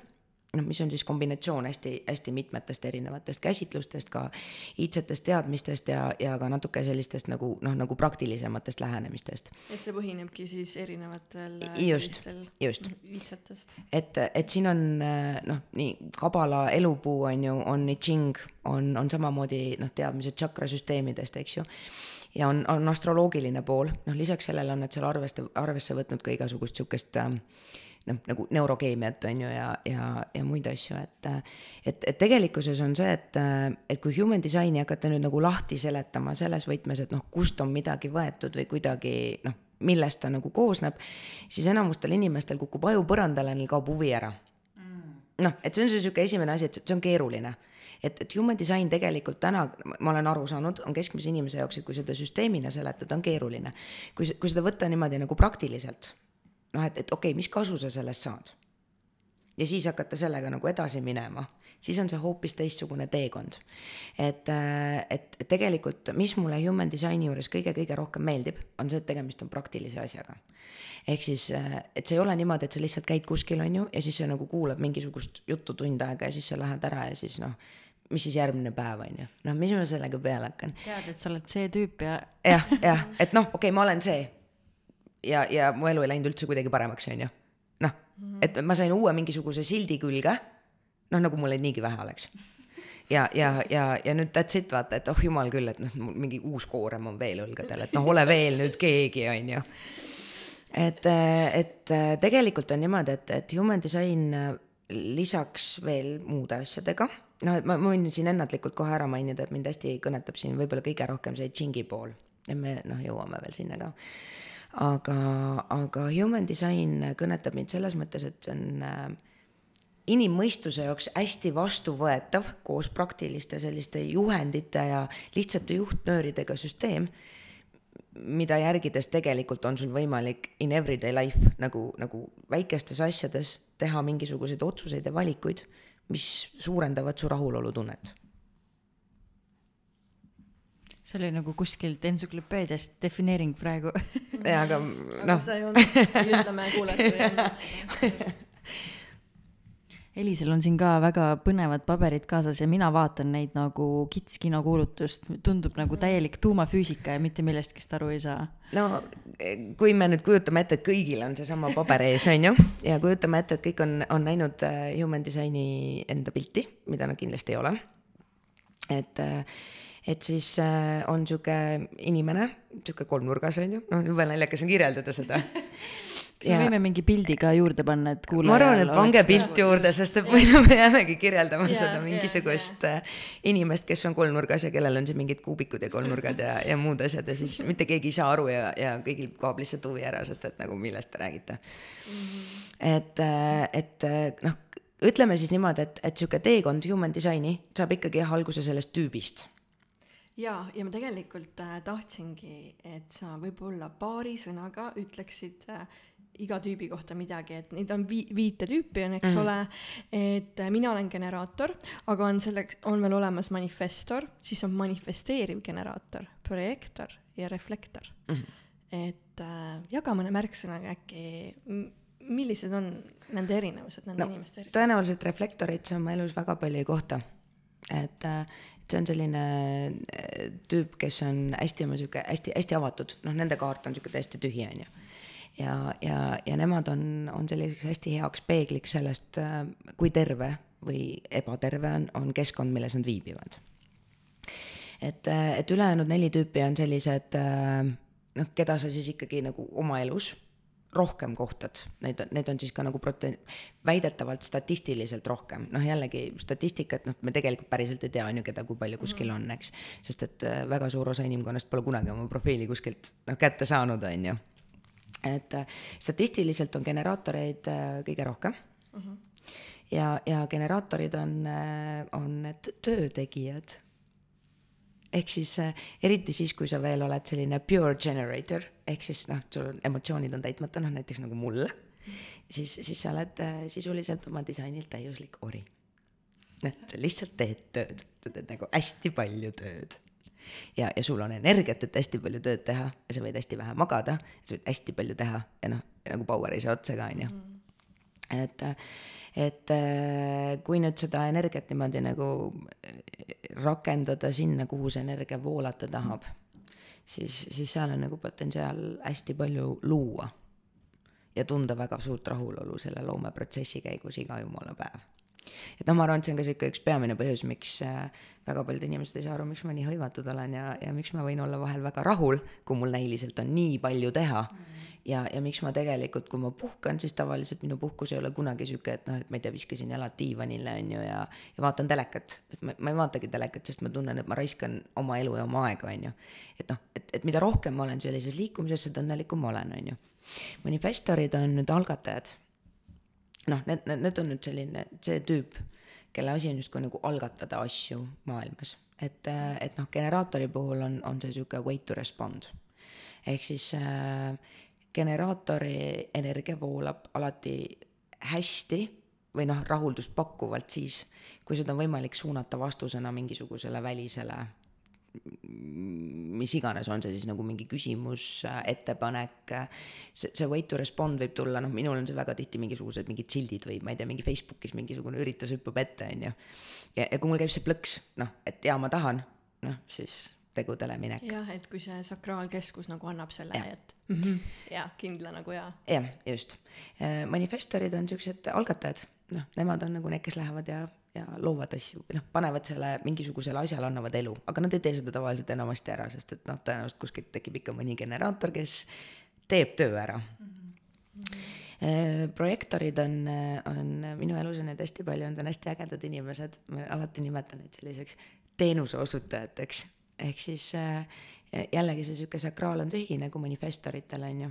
noh, mis on siis kombinatsioon hästi-hästi mitmetest erinevatest käsitlustest, ka iidsetest teadmistest ja, ja ka natuke sellistest nagu noh, nagu praktilisematest lähenemistest. et see põhinebki siis erinevatel just, just. iidsetest. et, et siin on noh, nii kabala elupuu on ju, on I Ching, on, on samamoodi noh, teadmised tšakrasüsteemidest, eks ju ja on, on astroloogiline pool, noh lisaks sellele on nad seal arveste, arvesse võtnud ka igasugust sihukest äh, noh, nagu neurokeemiat on ju ja, ja, ja muid asju, et et, et tegelikkuses on see, et, et kui human design'i hakata nüüd nagu lahti seletama selles võtmes, et noh, kust on midagi võetud või kuidagi noh, millest ta nagu koosneb, siis enamustel inimestel kukub aju põrandale, neil kaob huvi ära. Mm.. noh, et see on see niisugune esimene asi, et see on keeruline et, et human design tegelikult täna, ma olen aru saanud, on keskmise inimese jaoks, et kui seda süsteemina seletada, on keeruline. kui, kui seda võtta niimoodi nagu praktiliselt noh, et, et okei okay,, mis kasu sa sellest saad. ja siis hakata sellega nagu edasi minema, siis on see hoopis teistsugune teekond. äh, et, et tegelikult, mis mulle human design'i juures kõige-kõige rohkem meeldib, on see, et tegemist on praktilise asjaga. ehk siis, äh, et see ei ole niimoodi, et sa lihtsalt käid kuskil, on ju, ja siis sa nagu kuulad mingisugust juttu tund aega ja siis sa lähed ära ja siis noh, mis siis järgmine päev on ju, noh, mis ma sellega peale hakkan. tead, et sa oled see tüüp ja. jah, jah, et noh, okei okay,, ma olen see ja, ja mu elu ei läinud üldse kuidagi paremaks, on ju. noh, et ma sain uue mingisuguse sildi külge, noh, nagu mul neid niigi vähe oleks. ja, ja, ja, ja nüüd that's it, vaata, et oh jumal küll, et noh, mingi uus koorem on veel õlgadel, et noh, ole veel nüüd keegi, on ju. et, et tegelikult on niimoodi, et, et human design lisaks veel muude asjadega, noh, et ma, ma võin siin ennatlikult kohe ära mainida, et mind hästi kõnetab siin võib-olla kõige rohkem see džingi pool. Ja me noh, jõuame veel sinna ka. Aga, aga human design kõnetab mind selles mõttes, et see on äh, inimmõistuse jaoks hästi vastuvõetav koos praktiliste selliste juhendite ja lihtsate juhtnööridega süsteem, mida järgides tegelikult on sul võimalik in everyday life nagu, nagu väikestes asjades teha mingisuguseid otsuseid ja valikuid, mis suurendavad su rahulolutunnet see oli nagu kuskilt entsüklopeediast defineering praegu jaa, aga noh. see ei olnud, ütleme kuulajatele. Elisel on siin ka väga põnevad paberid kaasas ja mina vaatan neid nagu kitskinokuulutust, tundub nagu täielik tuumafüüsika ja mitte millestki aru ei saa. no kui me nüüd kujutame ette, et kõigil on seesama paber ees, on ju, ja kujutame ette, et kõik on, on näinud äh, Human Designi enda pilti, mida nad kindlasti ei ole. et äh, et siis on sihuke inimene, sihuke kolmnurgas on ju, noh jube naljakas on kirjeldada seda kas me võime mingi pildi ka juurde panna, et kuulajal ma arvan, et pange pilt juurde, sest et muidu me jäämegi kirjeldama yeah, seda mingisugust yeah, yeah. inimest, kes on kolmnurgas ja kellel on siin mingid kuubikud ja kolmnurgad ja, ja muud asjad ja siis mitte keegi ei saa aru ja, ja kõigil kaob lihtsalt huvi ära, sest et nagu millest te räägite mm. -hmm. et, äh, et äh, noh, ütleme siis niimoodi, et, et sihuke teekond human design'i saab ikkagi jah alguse sellest tüübist jaa, ja ma tegelikult äh, tahtsingi, et sa võib-olla paari sõnaga ütleksid äh, iga tüübi kohta midagi, et neid on vi-, viite tüüpi on, eks mm ole, et äh, mina olen generaator, aga on selleks, on veel olemas manifestor, siis on manifesteeriv generaator, projektor ja reflektor mm. et äh, jaga mõne märksõnaga äkki, millised on nende erinevused, nende no, inimeste erinevused? tõenäoliselt reflektoreid sa oma elus väga palju ei kohta. et äh, see on selline äh, tüüp, kes on hästi oma sihuke hästi-hästi avatud, noh, nende kaart on sihuke täiesti tühi, on ju. Ja, ja, ja nemad on, on selliseks hästi heaks peegliks sellest, äh, kui terve või ebaterve on, on keskkond, milles nad viibivad. et, äh, et ülejäänud neli tüüpi on sellised noh, keda sa siis ikkagi nagu oma elus rohkem kohtad, neid, need on siis ka nagu prote-, väidetavalt statistiliselt rohkem, noh jällegi statistikat, noh, me tegelikult päriselt ei tea, on ju, keda kui palju kuskil on, eks. sest et äh, väga suur osa inimkonnast pole kunagi oma profiili kuskilt noh, kätte saanud, on ju. Et äh, statistiliselt on generaatoreid äh, kõige rohkem uh. -huh. ja, ja generaatorid on, on need töötegijad ehk siis äh, eriti siis, kui sa veel oled selline pure generator, ehk siis noh, sul emotsioonid on täitmata, noh näiteks nagu mul, siis, siis sa oled äh, sisuliselt oma disainilt täiuslik ori. noh, sa lihtsalt teed tööd, sa teed nagu hästi palju tööd. Ja, ja sul on energiat, et hästi palju tööd teha ja sa võid hästi vähe magada, sa võid hästi palju teha ja noh, nagu power ei saa otsa ka, on ju. Mm. et, et äh, kui nüüd seda energiat niimoodi nagu äh, rakendada sinna, kuhu see energia voolata tahab, siis, siis seal on nagu potentsiaal hästi palju luua. ja tunda väga suurt rahulolu selle loomeprotsessi käigus iga jumala päev et noh, ma arvan, et see on ka sihuke üks peamine põhjus, miks äh, väga paljud inimesed ei saa aru, miks ma nii hõivatud olen ja, ja miks ma võin olla vahel väga rahul, kui mul näiliselt on nii palju teha mm. ja, ja miks ma tegelikult, kui ma puhkan, siis tavaliselt minu puhkus ei ole kunagi sihuke, et noh, et ma ei tea, viskasin jalad diivanile, on ju, ja, ja vaatan telekat. et ma, ma ei vaatagi telekat, sest ma tunnen, et ma raiskan oma elu ja oma aega, on ju. et noh, et, et mida rohkem ma olen sellises liikumises, seda õnnelikum ma olen, on ju. manifestorid on nüüd algatajad noh, need, need, need on nüüd selline, see tüüp, kelle asi on justkui nagu algatada asju maailmas. et, et noh, generaatori puhul on, on see sihuke wait to respond. ehk siis äh, generaatori energia voolab alati hästi või noh, rahuldust pakkuvalt siis, kui seda on võimalik suunata vastusena mingisugusele välisele mis iganes, on see siis nagu mingi küsimus, ettepanek, see, see wait to respond võib tulla, noh, minul on see väga tihti mingisugused mingid sildid või ma ei tea, mingi Facebookis mingisugune üritus hüppab ette, on ju. ja, ja kui mul käib see plõks, noh, et jaa, ma tahan, noh, siis tegudele minek. jah, et kui see sakraalkeskus nagu annab selle, et mm -hmm. jaa, kindla nagu jaa. jah, just. manifestorid on siuksed algatajad, noh, nemad on nagu need, kes lähevad ja ja loovad asju või noh, panevad selle mingisugusele asjale, annavad elu, aga nad ei tee seda tavaliselt enamasti ära, sest et noh, tõenäoliselt kuskilt tekib ikka mõni generaator, kes teeb töö ära mm. -hmm. projektorid on, on minu elus on neid hästi palju, need on hästi ägedad inimesed, ma alati nimetan neid selliseks teenuse osutajateks, ehk siis äh, jällegi see sihuke sakraal on tühi nagu manifestoritel on ju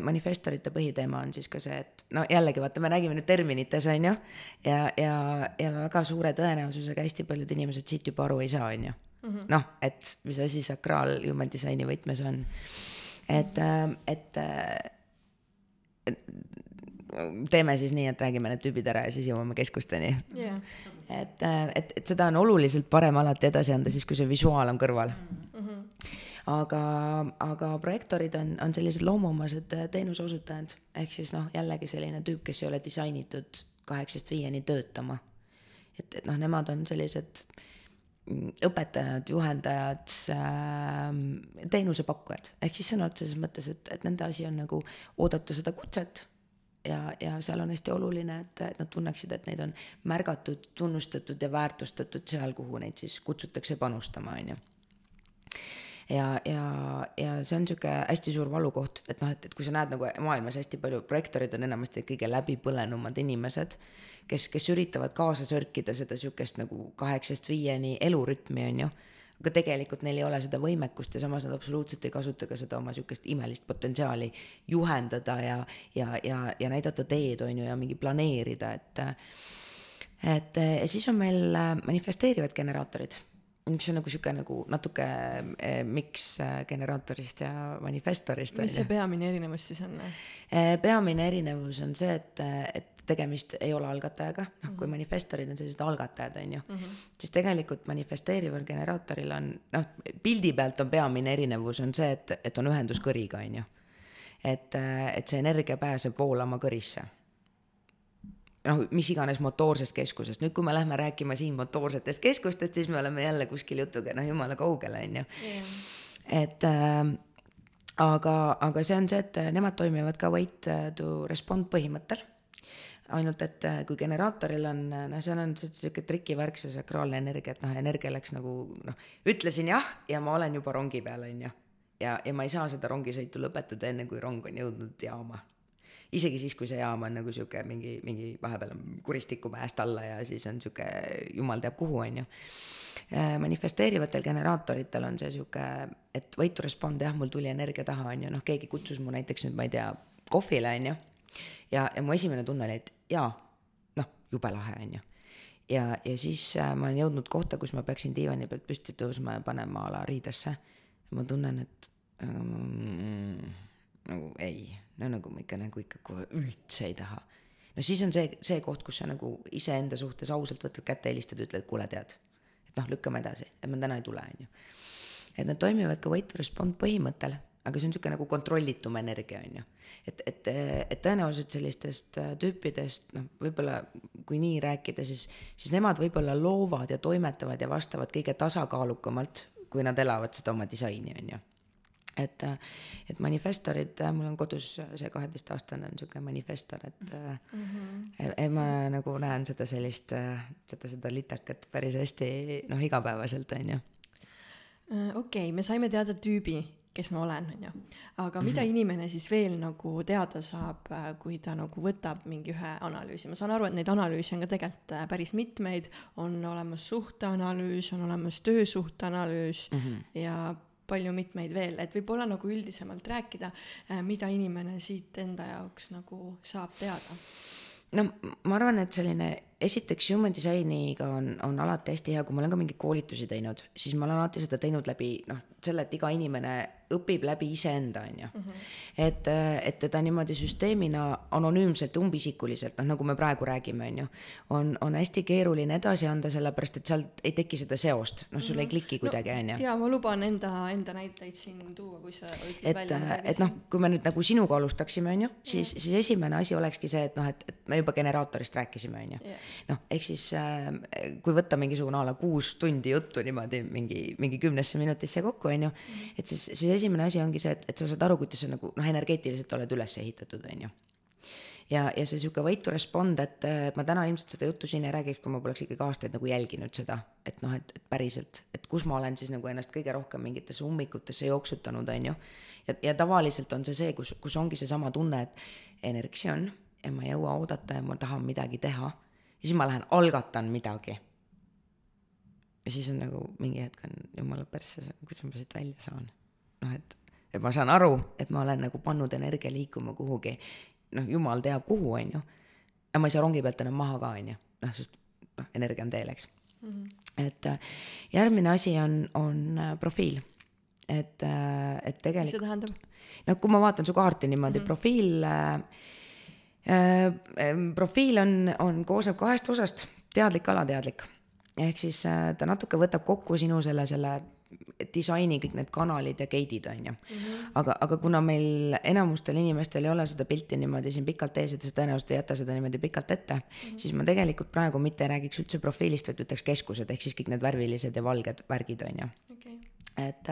manifestorite põhiteema on siis ka see, et no jällegi vaata, me räägime nüüd terminites, on ju, ja, ja, ja väga suure tõenäosusega hästi paljud inimesed siit juba aru ei saa, on ju. Mhm. noh, et mis asi sakraal human disaini võtmes on. et, et, et teeme siis nii, et räägime need tüübid ära ja siis jõuame keskusteni yeah.. et, et, et seda on oluliselt parem alati edasi anda siis, kui see visuaal on kõrval mm. -hmm aga, aga projektorid on, on sellised loomuomased äh, teenuseosutajad, ehk siis noh, jällegi selline tüüp, kes ei ole disainitud kaheksast viieni töötama. et, et noh, nemad on sellised mm, õpetajad, juhendajad äh,, teenusepakkujad, ehk siis sõna otseses mõttes, et, et nende asi on nagu oodata seda kutset. Ja, ja seal on hästi oluline, et, et nad tunneksid, et neid on märgatud, tunnustatud ja väärtustatud seal, kuhu neid siis kutsutakse panustama, on ju ja, ja, ja see on sihuke hästi suur valukoht, et noh, et, et kui sa näed nagu maailmas hästi palju projektorid on enamasti kõige läbipõlenumad inimesed, kes, kes üritavad kaasa sörkida seda sihukest nagu kaheksast viieni elurütmi, on ju. Aga tegelikult neil ei ole seda võimekust ja samas nad absoluutselt ei kasuta ka seda oma sihukest imelist potentsiaali juhendada ja, ja, ja, ja näidata teed, on ju, ja mingi planeerida, et et ja siis on meil manifesteerivad generaatorid mis on nagu sihuke nagu natuke eh, miks eh, generaatorist ja manifestorist. mis see peamine erinevus siis on? Eh, peamine erinevus on see, et, et tegemist ei ole algatajaga, noh mm -hmm. kui mhm. manifestorid on sellised algatajad, on ju mm, -hmm. siis tegelikult manifesteerival generaatoril on noh, pildi pealt on peamine erinevus on see, et, et on ühendus kõriga, on ju. et, et see energia pääseb voolama kõrisse noh, mis iganes motoorsest keskusest, nüüd kui me lähme rääkima siin motoorsetest keskustest, siis me oleme jälle kuskil jutuga noh, jumala kaugel, on ju. et äh, aga, aga see on see, et nemad toimivad ka wait to respond põhimõttel ainult et äh, kui generaatoril on, noh, seal on sihuke trikivärk, see sakraalne energia, et noh, energia läks nagu noh, ütlesin jah ja ma olen juba rongi peal, on ju. ja, ja ma ei saa seda rongisõitu lõpetada enne, kui rong on jõudnud jaama isegi siis, kui see jaam on nagu sihuke mingi, mingi vahepeal on kuristiku mäest alla ja siis on sihuke jumal teab kuhu, on ju. Äh, manifesteerivatel generaatoritel on see sihuke, et wait to respond, jah, mul tuli energia taha, on ju, noh, keegi kutsus mu näiteks nüüd, ma ei tea, kohvile, on ju. ja, ja mu esimene tunne oli, et jaa, noh, jube lahe, on ju ja, ja siis äh, ma olen jõudnud kohta, kus ma peaksin diivani pealt püsti tõusma ja panema a la riidesse. ma tunnen, et ähm, nagu ei, no nagu ma ikka nagu ikka kohe üldse ei taha. no siis on see, see koht, kus sa nagu iseenda suhtes ausalt võtad kätte, helistad, ütled, kuule, tead, et noh, lükkame edasi, et ma täna ei tule, on ju. et nad toimivad ka wait to respond põhimõttel, aga see on niisugune nagu kontrollitum energia, on ju. et, et, et tõenäoliselt sellistest äh, tüüpidest, noh, võib-olla kui nii rääkida, siis, siis nemad võib-olla loovad ja toimetavad ja vastavad kõige tasakaalukamalt, kui nad elavad seda oma disaini, on ju et, et manifestorid, mul on kodus see kaheteistaastane on niisugune manifestor, et mm -hmm. et ma nagu näen seda sellist, seda, seda litakat päris hästi noh, igapäevaselt, on ju. Äh, okei okay,, me saime teada tüübi, kes ma olen, on ju. aga mm -hmm. mida inimene siis veel nagu teada saab, äh, kui ta nagu võtab mingi ühe analüüsi, ma saan aru, et neid analüüse on ka tegelikult äh, päris mitmeid, on olemas suhteanalüüs, on olemas töösuhteanalüüs mm -hmm. ja palju mitmeid veel, et võib-olla nagu üldisemalt rääkida, äh, mida inimene siit enda jaoks nagu saab teada? no ma arvan, et selline esiteks human disainiga on, on alati hästi hea, kui ma olen ka mingeid koolitusi teinud, siis ma olen alati seda teinud läbi noh, selle, et iga inimene õpib läbi iseenda, on ju. Mhm. et, et teda niimoodi süsteemina anonüümselt, umbisikuliselt, noh nagu me praegu räägime, on ju, on, on hästi keeruline edasi anda, sellepärast et sealt ei teki seda seost, noh, sul mm -hmm. ei mhm. kliki kuidagi, on ju. jaa, ma luban enda, enda näiteid siin tuua, kui sa ütled et, välja. et noh, kui me nüüd nagu sinuga alustaksime, on ju, siis, siis esimene asi olekski see, et noh, et, et me juba generaatorist rääkisime, on ju. Noh, ehk siis äh, kui võtta mingisugune a la kuus tundi juttu niimoodi mingi, mingi kümnesse minutisse kokku, on ju, mhm. et siis, siis esimene asi ongi see, et, et sa saad aru, kuidas sa nagu noh, energeetiliselt oled üles ehitatud, on ju. ja, ja see sihuke way to respond, et ma täna ilmselt seda juttu siin ei räägiks, kui ma poleks ikkagi aastaid nagu jälginud seda, et noh, et, et päriselt, et kus ma olen siis nagu ennast kõige rohkem mingitesse ummikutesse jooksutanud, on ju. ja, ja tavaliselt on see see, kus, kus ongi seesama tunne, et energia on ja ma ei jõua oodata ja ma tahan midagi teha. Ja siis ma lähen algatan midagi ja siis on nagu mingi hetk on jumala persse, kuidas ma siit välja saan noh, et, et ma saan aru, et ma olen nagu pannud energia liikuma kuhugi, noh, jumal teab kuhu, on ju. aga ma ei saa rongi pealt enam maha ka, on ju, noh, sest noh, energia on teel, eks mm. -hmm. et äh, järgmine asi on, on äh, profiil. et, äh, et tegelikult. mis see tähendab? noh, kui ma vaatan su kaarti niimoodi mm, -hmm. profiil äh, profiil on, on, koosneb kahest osast, teadlik, alateadlik. ehk siis äh, ta natuke võtab kokku sinu selle, selle disaini kõik need kanalid ja gate'id on ju. -hmm. aga, aga kuna meil enamustel inimestel ei ole seda pilti niimoodi siin pikalt ees, et sa tõenäoliselt ei jäta seda niimoodi pikalt ette mm, -hmm. siis ma tegelikult praegu mitte ei räägiks üldse profiilist, vaid ütleks keskused, ehk siis kõik need värvilised ja valged värgid on ju okay.. et,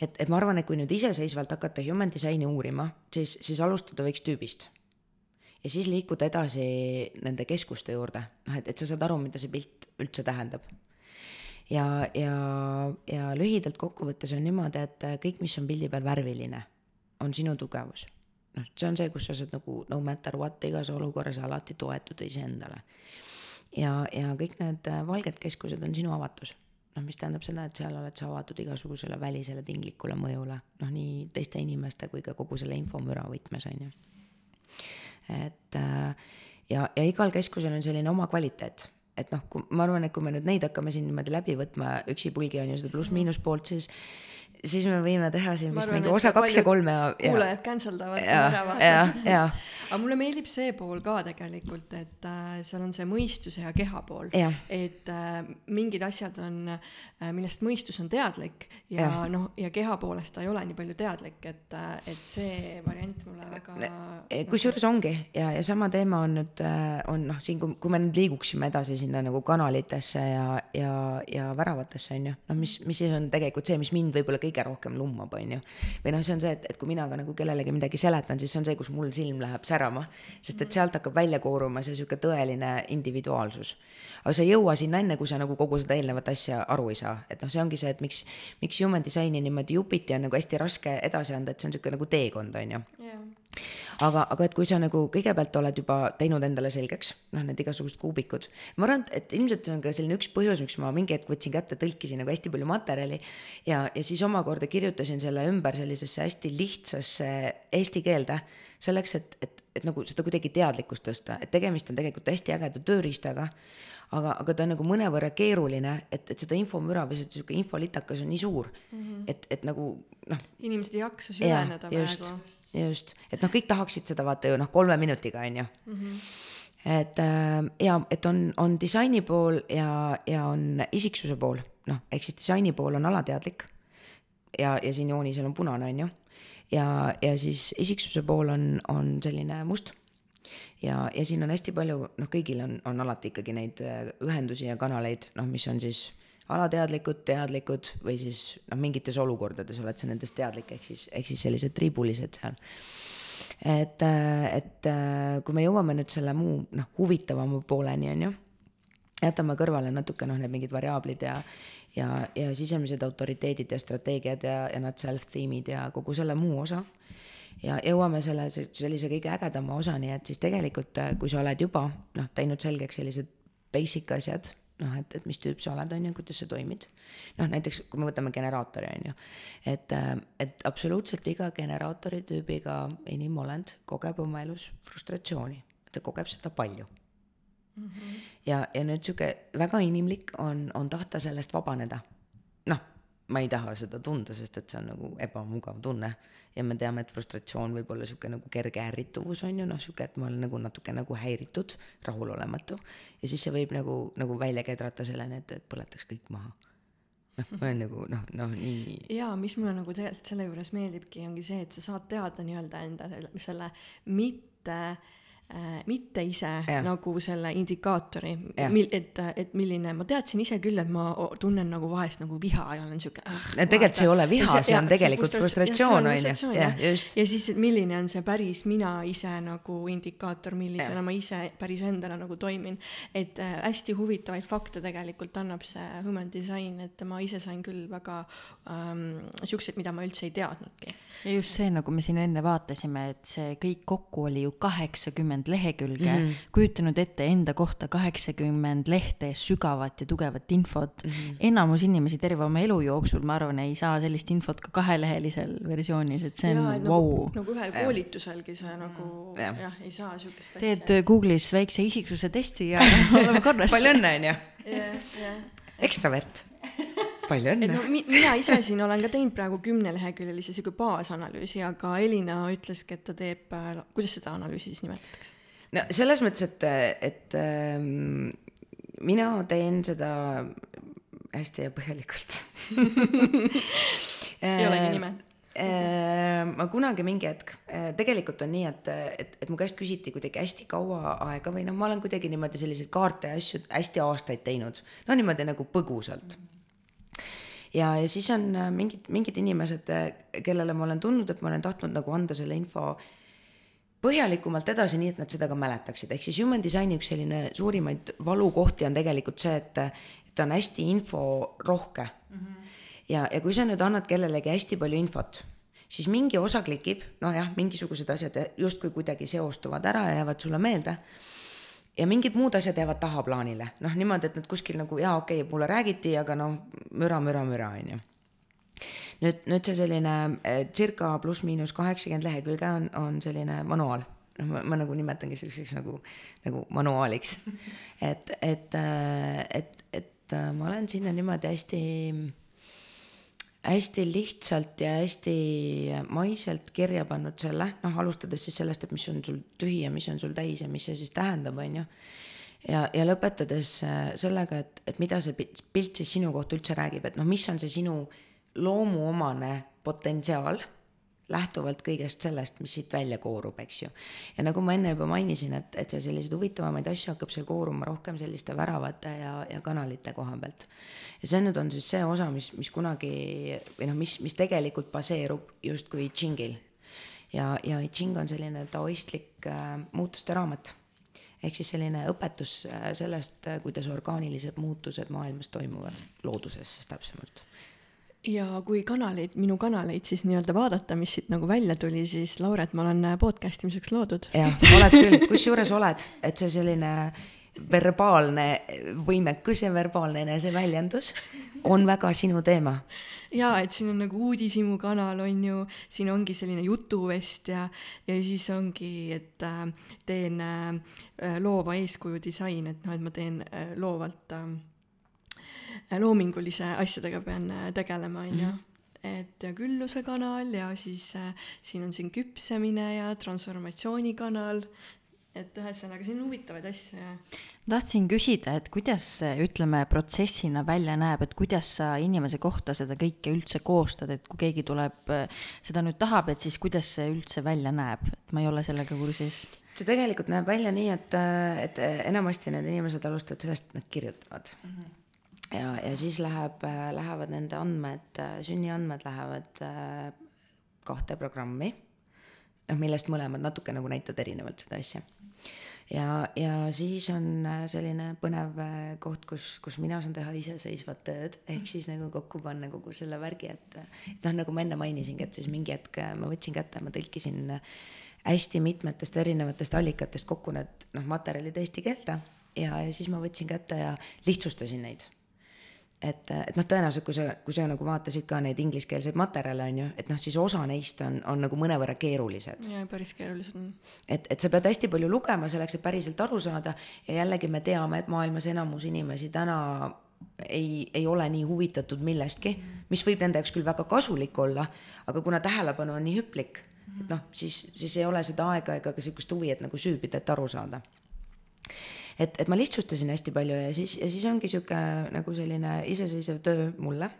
et, et ma arvan, et kui nüüd iseseisvalt hakata human design'i uurima, siis, siis alustada võiks tüübist ja siis liikuda edasi nende keskuste juurde, noh, et, et sa saad aru, mida see pilt üldse tähendab ja, ja, ja lühidalt kokkuvõttes on niimoodi, et kõik, mis on pildi peal värviline, on sinu tugevus. noh, see on see, kus sa saad nagu no matter what igas olukorras alati toetuda iseendale. ja, ja kõik need valged keskused on sinu avatus noh, mis tähendab seda, et seal oled sa avatud igasugusele välisele tinglikule mõjule, noh, nii teiste inimeste kui ka kogu selle infomüra võtmes, on ju. Et ja, ja igal keskusel on selline oma kvaliteet. Et noh, kui ma arvan, et kui me nüüd neid hakkame siin niimoodi läbi võtma üksipulgi on ju seda pluss-miinus poolt, siis siis me võime teha siin vist mingi osa kaks ja kolm ja, ja. kuulajad cancel davad ära vaata. aga mulle meeldib see pool ka tegelikult, et äh, seal on see mõistuse ja keha pool. et äh, mingid asjad on äh,, millest mõistus on teadlik ja, noh, ja keha poolest ta ei ole nii palju teadlik, et äh,, et see variant mulle väga. E, kusjuures ongi ja, ja sama teema on nüüd äh,, on noh, siin, kui, kui me nüüd liiguksime edasi sinna nagu kanalitesse ja, ja, ja väravatesse on ju, noh, mis, mis siis on tegelikult see, mis mind võib-olla kõige kõige rohkem lummab, on ju. või noh, see on see, et, et kui mina ka nagu kellelegi midagi seletan, siis see on see, kus mul silm läheb särama. sest et sealt hakkab välja kooruma see sihuke tõeline individuaalsus. aga sa ei jõua sinna enne, kui sa nagu kogu seda eelnevat asja aru ei saa, et noh, see ongi see, et miks, miks human design'i niimoodi jupiti on nagu hästi raske edasi anda, et see on sihuke nagu teekond, on ju yeah aga, aga et kui sa nagu kõigepealt oled juba teinud endale selgeks, noh, need igasugused kuubikud, ma arvan, et ilmselt see on ka selline üks põhjus, miks ma mingi hetk võtsin kätte, tõlkisin nagu hästi palju materjali ja, ja siis omakorda kirjutasin selle ümber sellisesse hästi lihtsasse eesti keelde, selleks, et, et, et nagu seda kuidagi teadlikkust tõsta, et tegemist on tegelikult hästi ägeda tööriistaga aga, aga ta on nagu mõnevõrra keeruline, et, et seda infomüra või see sihuke infolitakas on nii suur mm, -hmm. et, et nagu noh. inimesed ei jaksa süveneda praegu just, et noh, kõik tahaksid seda vaata ju noh, kolme minutiga on ju mm. -hmm. et äh, ja, et on, on disaini pool ja, ja on isiksuse pool, noh, ehk siis disaini pool on alateadlik. ja, ja siin joonisel on punane, on ju ja, ja siis isiksuse pool on, on selline must ja, ja siin on hästi palju, noh, kõigil on, on alati ikkagi neid äh, ühendusi ja kanaleid, noh, mis on siis alateadlikud, teadlikud või siis noh, mingites olukordades oled sa nendest teadlik, ehk siis, ehk siis sellised triibulised seal. et, et kui me jõuame nüüd selle muu noh, huvitavama pooleni, on ju, jätame kõrvale natuke noh, need mingid variaablid ja ja, ja sisemised autoriteedid ja strateegiad ja, ja need self-theme'id ja kogu selle muu osa ja jõuame selle sellise kõige ägedama osani, et siis tegelikult, kui sa oled juba noh, teinud selgeks sellised basic asjad, noh, et, et mis tüüp sa oled, on ju, kuidas sa toimid. noh, näiteks kui me võtame generaatori, on ju, et, äh, et absoluutselt iga generaatori tüübiga inimolend kogeb oma elus frustratsiooni, ta kogeb seda palju mm. -hmm. ja, ja nüüd sihuke väga inimlik on, on tahta sellest vabaneda. Ma ei taha seda tunda, sest et see on nagu ebamugav tunne ja me teame, et frustratsioon võib olla niisugune nagu kerge ärrituvus on ju, noh, niisugune, et ma olen nagu natuke nagu häiritud, rahulolematu. ja siis see võib nagu, nagu välja kedrata selleni, et, et põletaks kõik maha. noh, ma olen nagu noh, noh nii. jaa, mis mulle nagu tegelikult selle juures meeldibki, ongi see, et sa saad teada nii-öelda enda selle mitte äh, mitte ise ja. nagu selle indikaatori, mil-, et, et milline, ma teadsin ise küll, et ma tunnen nagu vahest nagu viha ja olen sihuke ah,. tegelikult see ei ole viha, see on tegelikult frustratsioon, on ju, jah, just. ja siis, et milline on see päris mina ise nagu indikaator, millisena ja. ma ise päris endana nagu toimin. et äh, hästi huvitavaid fakte tegelikult annab see human design, et ma ise sain küll väga ähm, siukseid, mida ma üldse ei teadnudki. ja just see, nagu me siin enne vaatasime, et see kõik kokku oli ju kaheksakümmend kaheksakümmend lehekülge mm, -hmm. kujutanud ette enda kohta kaheksakümmend lehte sügavat ja tugevat infot mm. -hmm. enamus inimesi terve oma elu jooksul, ma arvan, ei saa sellist infot ka kahelehelisel versioonis, et see on vau wow.. nagu, nagu ühel koolituselgi sa nagu ja. jah, ei saa sihukest asja. teed Google'is väikse isiksuse testi ja oleme korras palju õnne, onju. ekstravert palju õnne. no mi-, mina ise siin olen ka teinud praegu kümneleheküljelise sihuke baasanalüüsi, aga Elina ütleski, et ta teeb, äh, kuidas seda analüüsi siis nimetatakse? no selles mõttes, et, et ähm, mina teen seda hästi ja põhjalikult ei olegi nime äh, ma kunagi mingi hetk, äh, tegelikult on nii, et, et, et mu käest küsiti kuidagi hästi kaua aega või noh, ma olen kuidagi niimoodi selliseid kaarte ja asju hästi aastaid teinud. no niimoodi nagu põgusalt mm ja, ja siis on äh, mingid, mingid inimesed, äh, kellele ma olen tundnud, et ma olen tahtnud nagu anda selle info põhjalikumalt edasi, nii et nad seda ka mäletaksid, ehk siis human design'i üks selline suurimaid valukohti on tegelikult see, et, et ta on hästi inforohke mm. -hmm. ja, ja kui sa nüüd annad kellelegi hästi palju infot, siis mingi osa klikib, noh jah, mingisugused asjad justkui kuidagi seostuvad ära ja jäävad sulle meelde ja mingid muud asjad jäävad tahaplaanile, noh niimoodi, et nad kuskil nagu jaa, okei okay,, mulle räägiti, aga noh, müra, müra, müra, on ju. nüüd, nüüd see selline eh, circa pluss-miinus kaheksakümmend lehekülge on, on selline manuaal noh, ma, ma nagu nimetangi selliseks nagu, nagu manuaaliks. et, et, eh, et, et eh, ma olen sinna niimoodi hästi hästi lihtsalt ja hästi maiselt kirja pannud selle, noh, alustades siis sellest, et mis on sul tühi ja mis on sul täis ja mis see siis tähendab, on ju. ja, ja lõpetades äh, sellega, et, et mida see pilt siis sinu kohta üldse räägib, et noh, mis on see sinu loomuomane potentsiaal lähtuvalt kõigest sellest, mis siit välja koorub, eks ju. ja nagu ma enne juba mainisin, et, et see selliseid huvitavamaid asju hakkab seal kooruma rohkem selliste väravate ja, ja kanalite koha pealt. ja see nüüd on siis see osa, mis, mis kunagi või noh, mis, mis tegelikult baseerub justkui I Chingil. ja, ja I Ching on selline taoistlik äh, muutuste raamat ehk siis selline õpetus äh, sellest, kuidas orgaanilised muutused maailmas toimuvad, looduses täpsemalt ja kui kanaleid, minu kanaleid siis nii-öelda vaadata, mis siit nagu välja tuli, siis Lauret, ma olen podcast imiseks loodud. jah, oled küll, kusjuures oled, et see selline verbaalne võimekus ja verbaalne eneseväljendus on väga sinu teema. jaa, et siin on nagu uudishimu kanal on ju, siin ongi selline jutuvest ja, ja siis ongi, et äh, teen äh, loova eeskuju disain, et noh, et ma teen äh, loovalt äh, loomingulise asjadega pean äh, tegelema, on ju mhm. et ja külluse kanal ja siis äh, siin on siin küpsemine ja transformatsiooni kanal et ühesõnaga siin on huvitavaid asju ja tahtsin küsida, et kuidas see, ütleme, protsessina välja näeb, et kuidas sa inimese kohta seda kõike üldse koostad, et kui keegi tuleb, seda nüüd tahab, et siis kuidas see üldse välja näeb, et ma ei ole sellega kursis? see tegelikult näeb välja nii, et, et enamasti need inimesed alustavad sellest, et nad kirjutavad mm. -hmm ja, ja siis läheb, lähevad nende andmed, sünniandmed lähevad äh, kahte programmi, noh, millest mõlemad natuke nagu näitavad erinevalt seda asja. Ja, ja siis on äh, selline põnev äh, koht, kus, kus mina saan teha iseseisvat tööd, ehk siis nagu kokku panna kogu selle värgi, et, et noh, nagu ma enne mainisingi, et siis mingi hetk äh, ma võtsin kätte, ma tõlkisin hästi mitmetest erinevatest allikatest kokku need noh, materjalid eesti keelde. Ja, ja siis ma võtsin kätte ja lihtsustasin neid et, et noh, tõenäoliselt kui sa, kui sa nagu vaatasid ka neid ingliskeelseid materjale, on ju, et noh, siis osa neist on, on nagu mõnevõrra keerulised. jaa, päris keerulised on. et, et sa pead hästi palju lugema selleks, et päriselt aru saada ja jällegi me teame, et maailmas enamus inimesi täna ei, ei ole nii huvitatud millestki, mis võib nende jaoks küll väga kasulik olla, aga kuna tähelepanu on nii hüplik, et noh, siis, siis ei ole seda aega ega ka sihukest huvi, et nagu süübida, et aru saada et, et ma lihtsustasin hästi palju ja siis, ja siis ongi sihuke nagu selline iseseisev töö mulle,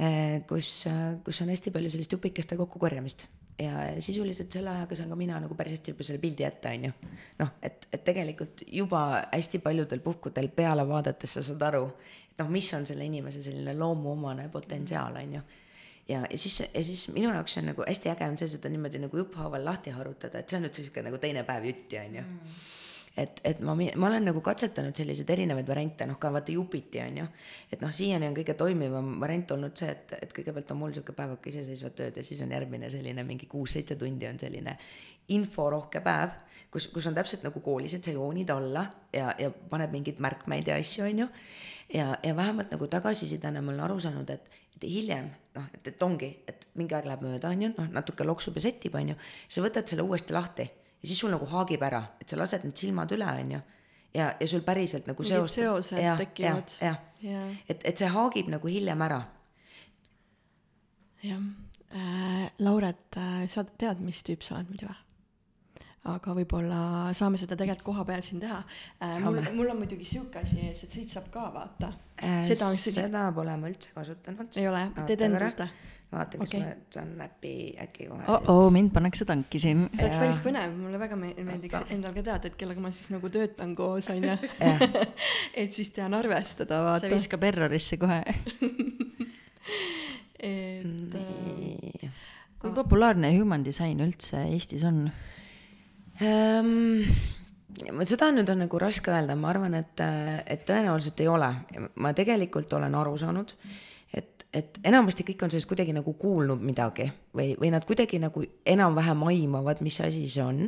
eh, kus, kus on hästi palju sellist jupikeste kokkukorjamist. Ja sisuliselt selle ajaga saan ka mina nagu päris hästi juba selle pildi ette, on ju. noh, et, et tegelikult juba hästi paljudel puhkudel peale vaadates sa saad aru, et noh, mis on selle inimese selline loomuomane potentsiaal, on ju ja, ja siis, ja siis minu jaoks on nagu hästi äge on see, seda niimoodi nagu jupphaaval lahti harutada, et see on nüüd sihuke nagu teine päev jutti, on ju mm et, et ma, ma olen nagu katsetanud selliseid erinevaid variante, noh ka vaata Jupiti on ju. et noh, siiani on kõige toimivam variant olnud see, et, et kõigepealt on mul sihuke päevake iseseisvat tööd ja siis on järgmine selline mingi kuus-seitse tundi on selline inforohke päev, kus, kus on täpselt nagu koolis, et sa joonid alla ja, ja paned mingeid märkmeid ja asju, on ju. ja, ja vähemalt nagu tagasisidena ma olen aru saanud, et, et hiljem noh, et, et ongi, et mingi aeg läheb mööda, on ju, noh natuke loksub ja settib, on ju, sa võtad selle uuesti lahti ja siis sul nagu haagib ära, et sa lased need silmad üle, on ju. ja, ja sul päriselt nagu mingid seosed ja, tekivad. jah ja. ja., et, et see haagib nagu hiljem ära. jah äh,, Lauret äh,, sa tead, mis tüüp sa oled muidu või? aga võib-olla saame seda tegelikult koha peal siin teha äh,. mul, mul on muidugi sihuke asi ees, et siit saab ka vaata äh,. seda, seda pole ma üldse kasutanud. ei ole, teed endalt või? Vaatan, kas okay. ma saan äppi äkki kohe. oh-oh, mind pannakse tanki siin. see oleks päris põnev, mulle väga meeldiks endal ka teada, et kellega ma siis nagu töötan koos, on ju. et siis tean arvestada, vaata. see viskab errorisse kohe et äh, kui populaarne human design üldse Eestis on um,? seda nüüd on nagu raske öelda, ma arvan, et, et tõenäoliselt ei ole. ma tegelikult olen aru saanud mm et enamasti kõik on sellest kuidagi nagu kuulnud midagi või, või nad kuidagi nagu enam-vähem aimavad, mis asi see on.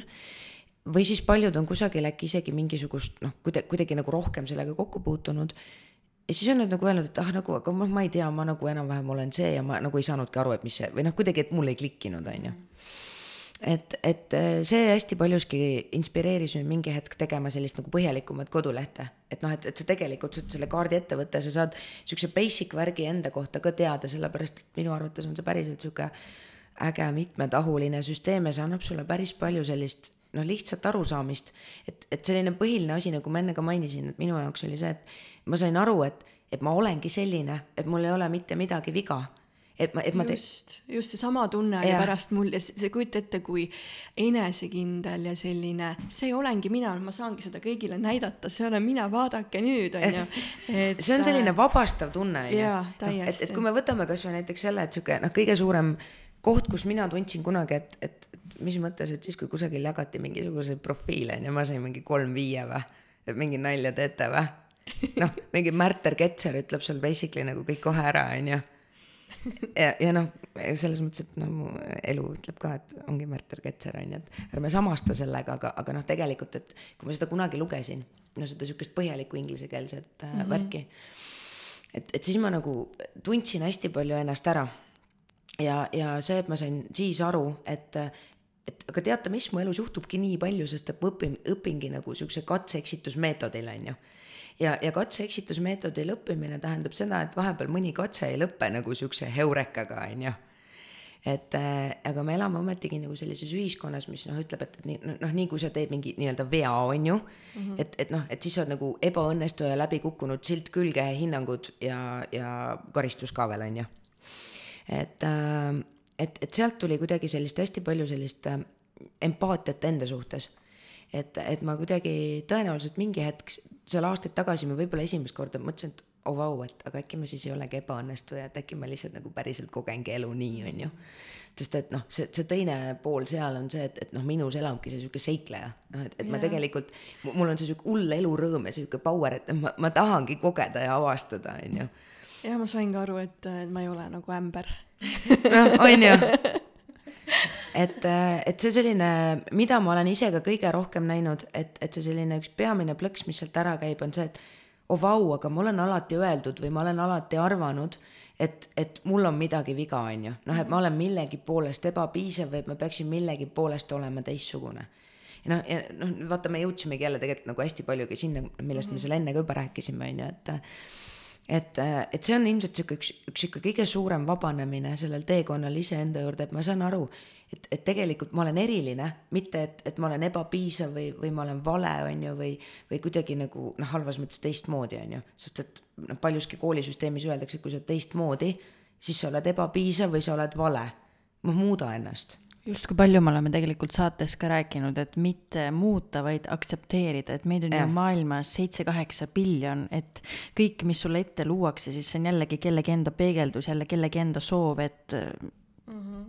või siis paljud on kusagil äkki isegi mingisugust noh, kuidagi, kuidagi nagu rohkem sellega kokku puutunud. ja siis on nad nagu öelnud, et ah nagu, aga ma, ma ei tea, ma nagu enam-vähem olen see ja ma nagu ei saanudki aru, et mis see või noh, kuidagi, et mul ei klikkinud, on ju et, et äh, see hästi paljuski inspireeris mind mingi hetk tegema sellist nagu põhjalikumat kodulehte. et noh, et, et sa tegelikult saad selle kaardi ette võtta, sa saad siukse basic värgi enda kohta ka teada, sellepärast et minu arvates on see päriselt sihuke äge mitmetahuline süsteem ja see annab sulle päris palju sellist noh, lihtsat arusaamist. et, et selline põhiline asi, nagu ma enne ka mainisin, et minu jaoks oli see, et ma sain aru, et, et ma olengi selline, et mul ei ole mitte midagi viga et ma, et ma just, just seesama tunne oli pärast mul ja see, kujuta ette, kui enesekindel ja selline, see olengi mina, ma saangi seda kõigile näidata, see olen mina, vaadake nüüd, on ju. see on selline äh, vabastav tunne, on ju. No, et, et kui me võtame kasvõi näiteks selle, et sihuke noh, kõige suurem koht, kus mina tundsin kunagi, et, et mis mõttes, et siis, kui kusagil jagati mingisuguseid profiile, on ju, ma sain mingi kolm-viie või, et mingi nalja teete või? noh, mingi Märter Ketser ütleb sul basically nagu kõik kohe ära, on ju ja, ja noh, selles mõttes, et noh, mu elu ütleb ka, et ongi Märter Ketser on ju, et ärme samasta sellega, aga, aga noh, tegelikult, et kui ma seda kunagi lugesin, no seda sihukest põhjalikku inglisekeelset mm -hmm. värki. et, et siis ma nagu tundsin hästi palju ennast ära. ja, ja see, et ma sain siis aru, et et aga teate, mis mu elus juhtubki nii palju, sest et ma õpin, õpingi nagu sihukese katse-eksitusmeetodil on ju ja, ja katse-eksitusmeetodil õppimine tähendab seda, et vahepeal mõni katse ei lõpe nagu siukse heurekaga, on ju et äh, aga me elame ometigi nagu sellises ühiskonnas, mis noh, ütleb, et nii noh, nii kui sa teed mingi nii-öelda vea, on ju mm, -hmm. et, et noh, et siis on nagu ebaõnnestuja läbi kukkunud silt külge, hinnangud ja, ja karistus ka veel, on ju. et äh, et, et sealt tuli kuidagi sellist hästi palju sellist äh, empaatiat enda suhtes. Et, et ma kuidagi tõenäoliselt mingi hetk, seal aastaid tagasi ma võib-olla esimest korda mõtlesin, et oh vau, et aga äkki ma siis ei olegi ebaõnnestuja, et äkki ma lihtsalt nagu päriselt kogengi elu nii, on ju. sest et noh, see, see teine pool seal on see, et, et noh, minus elabki see sihuke seikleja, noh, et, et yeah. ma tegelikult, mul on see sihuke hull elurõõm ja sihuke power, et ma, ma tahangi kogeda ja avastada, on ju. ja ma sain ka aru, et ma ei ole nagu ämber noh, on ju et, et see selline, mida ma olen ise ka kõige rohkem näinud, et, et see selline üks peamine plõks, mis sealt ära käib, on see, et oh vau, aga ma olen alati öeldud või ma olen alati arvanud, et, et mul on midagi viga, on ju. noh, et ma olen millegi poolest ebapiisav või et ma peaksin millegi poolest olema teistsugune. ja noh, ja noh, vaata, me jõudsimegi jälle tegelikult nagu hästi paljugi sinna, millest mm -hmm. me seal enne ka juba rääkisime, on ju, et et, et see on ilmselt sihuke üks, üks sihuke kõige suurem vabanemine sellel teekonnal iseenda juurde, et ma saan aru, et, et tegelikult ma olen eriline, mitte et, et ma olen ebapiisav või, või ma olen vale, on ju, või, või kuidagi nagu noh, halvas mõttes teistmoodi, on ju. sest et noh, paljuski koolisüsteemis öeldakse, et kui sa oled teistmoodi, siis sa oled ebapiisav või sa oled vale. noh, muuda ennast just, kui palju me oleme tegelikult saates ka rääkinud, et mitte muuta, vaid aktsepteerida, et meid on ja. ju maailmas seitse-kaheksa biljon, et kõik, mis sulle ette luuakse, siis see on jällegi kellegi enda peegeldus, jälle kellegi enda soov, et mm. -hmm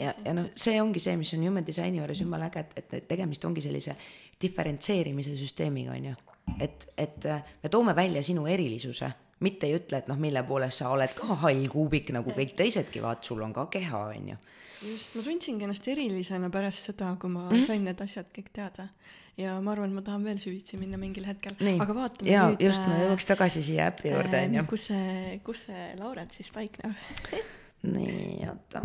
ja, ja noh, see ongi see, mis on human disaini juures jumala äge, et, et tegemist ongi sellise diferentseerimise süsteemiga, on ju. et, et me toome välja sinu erilisuse, mitte ei ütle, et noh, mille poolest sa oled ka hall kuubik nagu kõik teisedki, vaat sul on ka keha, on ju just, ma tundsingi ennast erilisena pärast seda, kui ma mm. sain need asjad kõik teada. ja ma arvan, et ma tahan veel süvitsi minna mingil hetkel. aga vaatame ja, nüüd. just, ma äh, jõuaks tagasi siia äpi juurde, on ju. kus see, kus see Lauret siis paikneb nii, oota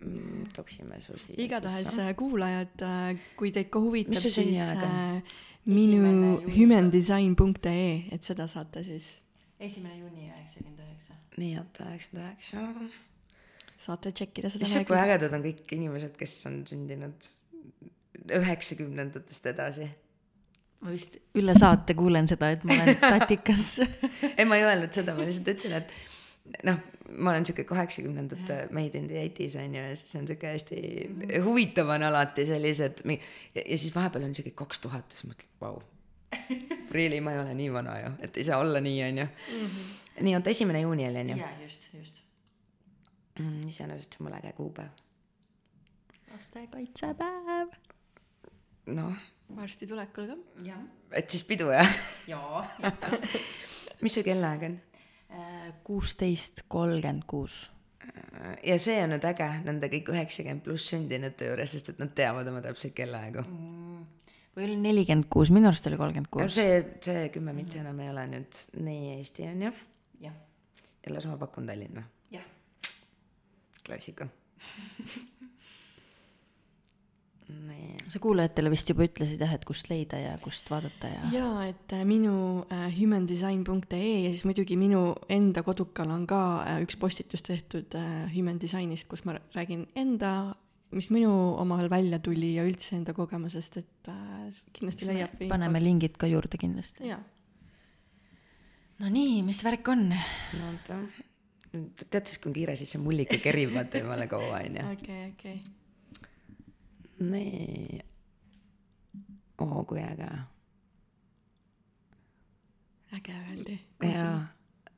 mm, toksime su siia. igatahes. Äh, kuulajad, äh, kui teid ka huvitab, siis äh, minu humandesign.ee, et seda saate siis. esimene juuni üheksakümmend üheksa. nii, oota, üheksakümmend üheksa saate tšekkida seda. issand, kui ägedad on kõik inimesed, kes on sündinud üheksakümnendatest edasi. ma vist üle saate kuulen seda, et ma olen tatikas ei, ma ei öelnud seda, ma lihtsalt ütlesin, et noh, ma olen sihuke kaheksakümnendate made in the eighties on ju ja siis on sihuke hästi mm. huvitav on alati sellised ja, ja siis vahepeal on sihuke kaks tuhat ja siis mõtled, vau. Really, ma ei ole nii vana ju, et ei saa olla nii, on ju. Mhm. nii, oota, esimene juuni oli, on ju? jaa, just, just mm,. iseenesest jumala äge kuupäev. lastekaitsepäev. noh. varsti tulekul ka. et siis pidu jah? jaa mis su kellaaeg on? Kuusteist kolmkümmend kuus ja see on nüüd äge nende kõik üheksakümmend pluss sündinute juures, sest et nad teavad oma täpseid kellaaegu mm.. või oli nelikümmend kuus, minu arust oli kolmkümmend kuus. see, see kümme mintsi enam ei ole nüüd nii Eesti on ju? jah. ja las ma pakun Tallinn või? klassika nee. sa kuulajatele vist juba ütlesid jah, et kust leida ja kust vaadata ja. jaa, et äh, minu äh, humandesign.ee ja siis muidugi minu enda kodukal on ka äh, üks postitus tehtud äh, human designist, kus ma räägin enda, mis minu omal välja tuli ja üldse enda kogemusest, et äh, kindlasti leiab. paneme lingid ka juurde kindlasti. jaa. no nii, mis värk on? no oota teate siis, kui on kiire, siis see mullike kerib vaata jumala kaua, onju. okei, okei. Nii. oo, kui äge. äge öeldi. jaa,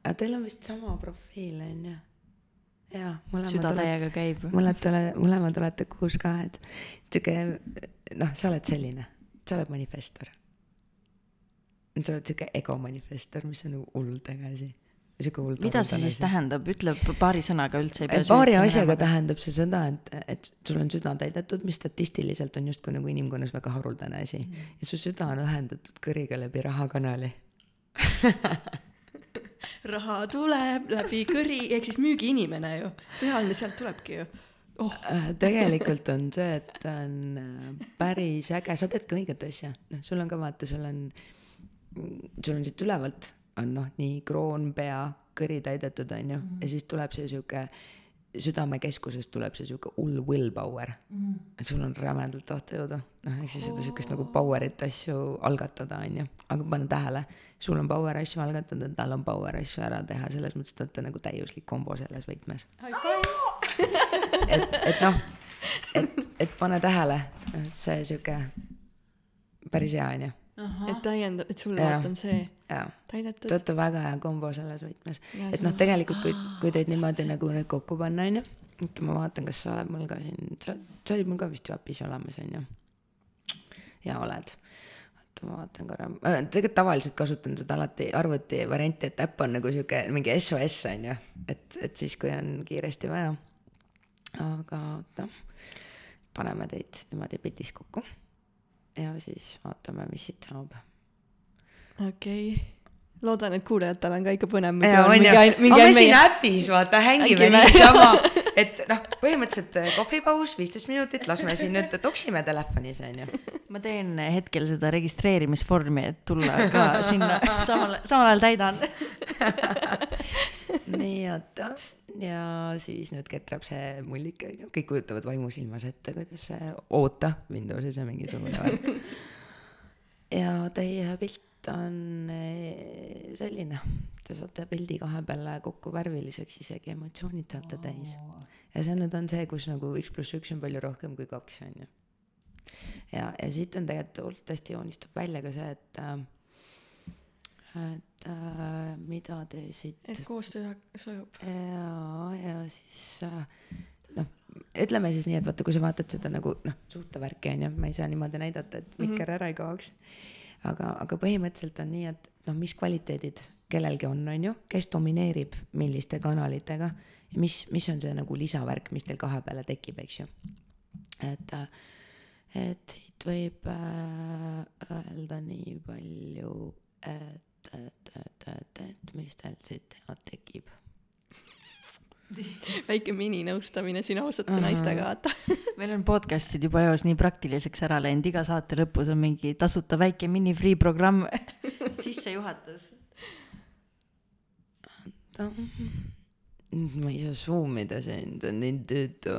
aga teil on vist sama profiil, onju jaa, mõlemad süda täiega käib. mõlemad ole, mõlemad olete kuus ka, et sihuke noh, sa oled selline, sa oled manifestor. sa oled sihuke ego manifestor, mis on hullult äge asi sihuke hull mida see siis tähendab, ütle paari sõnaga üldse ei pea paari asjaga tähendab see seda, et, et sul on süda täidetud, mis statistiliselt on justkui nagu inimkonnas väga haruldane asi. Mm. ja su süda on ühendatud kõriga läbi rahakanali. Raha tuleb läbi kõri, ehk siis müügiinimene ju, reaalne sealt tulebki ju. Oh.. Äh, tegelikult on see, et on äh, päris äge, sa teed ka õiget asja, noh, sul on ka vaata, sul on, sul on siit ülevalt on noh, nii kroon, pea, kõri täidetud, on ju. Mm, -hmm. ja siis tuleb see sihuke südamekeskusest tuleb see sihuke hull willpower. Mm.. et sul on rämedalt tahtejõudu, noh, ehk siis seda sihukest nagu power'it asju algatada, on ju. aga pane tähele, sul on power asju algatada, tal on power asju ära teha, selles mõttes te olete nagu täiuslik kombo selles võtmes. et, et noh, et, et pane tähele, see sihuke päris hea, on ju et täiendab, et sul vaata on see täidetud te olete väga hea kombo selles võtmes. et noh, tegelikult kui, kui teid niimoodi nagu nüüd kokku panna, onju, et ma vaatan, kas sa oled mul ka siin, sa, sa olid mul ka vist ju äpis olemas, onju. ja oled. oota, ma vaatan korra, tegelikult tavaliselt kasutan seda alati arvuti varianti, et äpp on nagu sihuke mingi SOS onju, et, et siis, kui on kiiresti vaja. aga oota, paneme teid niimoodi pildis kokku ja siis vaatame, mis siit saab. okei okay. loodan, et kuulajatel on ka ikka põnev. aga me siin äpis vaata hängime niisama, et noh, põhimõtteliselt äh, kohvipaus, viisteist minutit, las me siin nüüd toksime telefonis onju. ma teen hetkel seda registreerimisvormi, et tulla ka sinna samal, samal ajal täidan nii, oota ja siis nüüd ketrab see mullik, on ju, kõik kujutavad vaimusilmas ette, kuidas see oota Windowsis ja mingisugune värk. ja teie pilt on eh, selline, te saate pildi kahe peale kokku värviliseks, isegi emotsioonid saate täis. ja see nüüd on see, kus nagu üks pluss üks on palju rohkem kui kaks, on ju. ja, ja siit on tegelikult hästi joonistub välja ka see, et äh, et äh, mida te siit. et koostöö sujub. ja, ja siis äh, noh, ütleme siis nii, et vaata, kui sa vaatad seda nagu noh, suhtevärki on ju, ma ei saa niimoodi näidata, et mikker mm -hmm. ära ei kaoks. aga, aga põhimõtteliselt on nii, et noh, mis kvaliteedid kellelgi on, on ju, kes domineerib milliste kanalitega ja mis, mis on see nagu lisavärk, mis teil kahe peale tekib, eks ju. et, äh, et siit võib äh, öelda nii palju, et et, mis tal siit tekib. väike mininõustamine siin ausate uh -huh. naistega, vaata meil on podcast'id juba eos nii praktiliseks ära läinud, iga saate lõpus on mingi tasuta väike mini free programm sissejuhatus. ma ei saa zoom ida siin, ta on nii tüütu.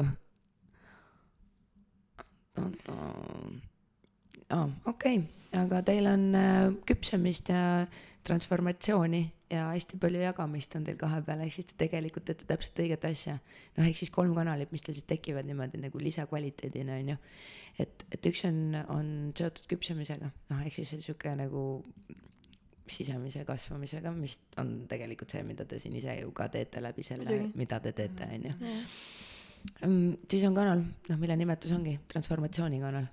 okei, aga teil on äh, küpsemist ja transformatsiooni ja hästi palju jagamist on teil kahe peal, ehk siis te tegelikult teete täpselt õiget asja. noh, ehk siis kolm kanalit, mis teil siis tekivad niimoodi nagu lisakvaliteedina, on ju. et, et üks on, on seotud küpsemisega, noh, ehk siis sihuke nagu sisemise kasvamisega, mis on tegelikult see, mida te siin ise ju ka teete läbi selle, mida te teete, on ju. Mm, siis on kanal, noh, mille nimetus ongi transformatsioonikanal.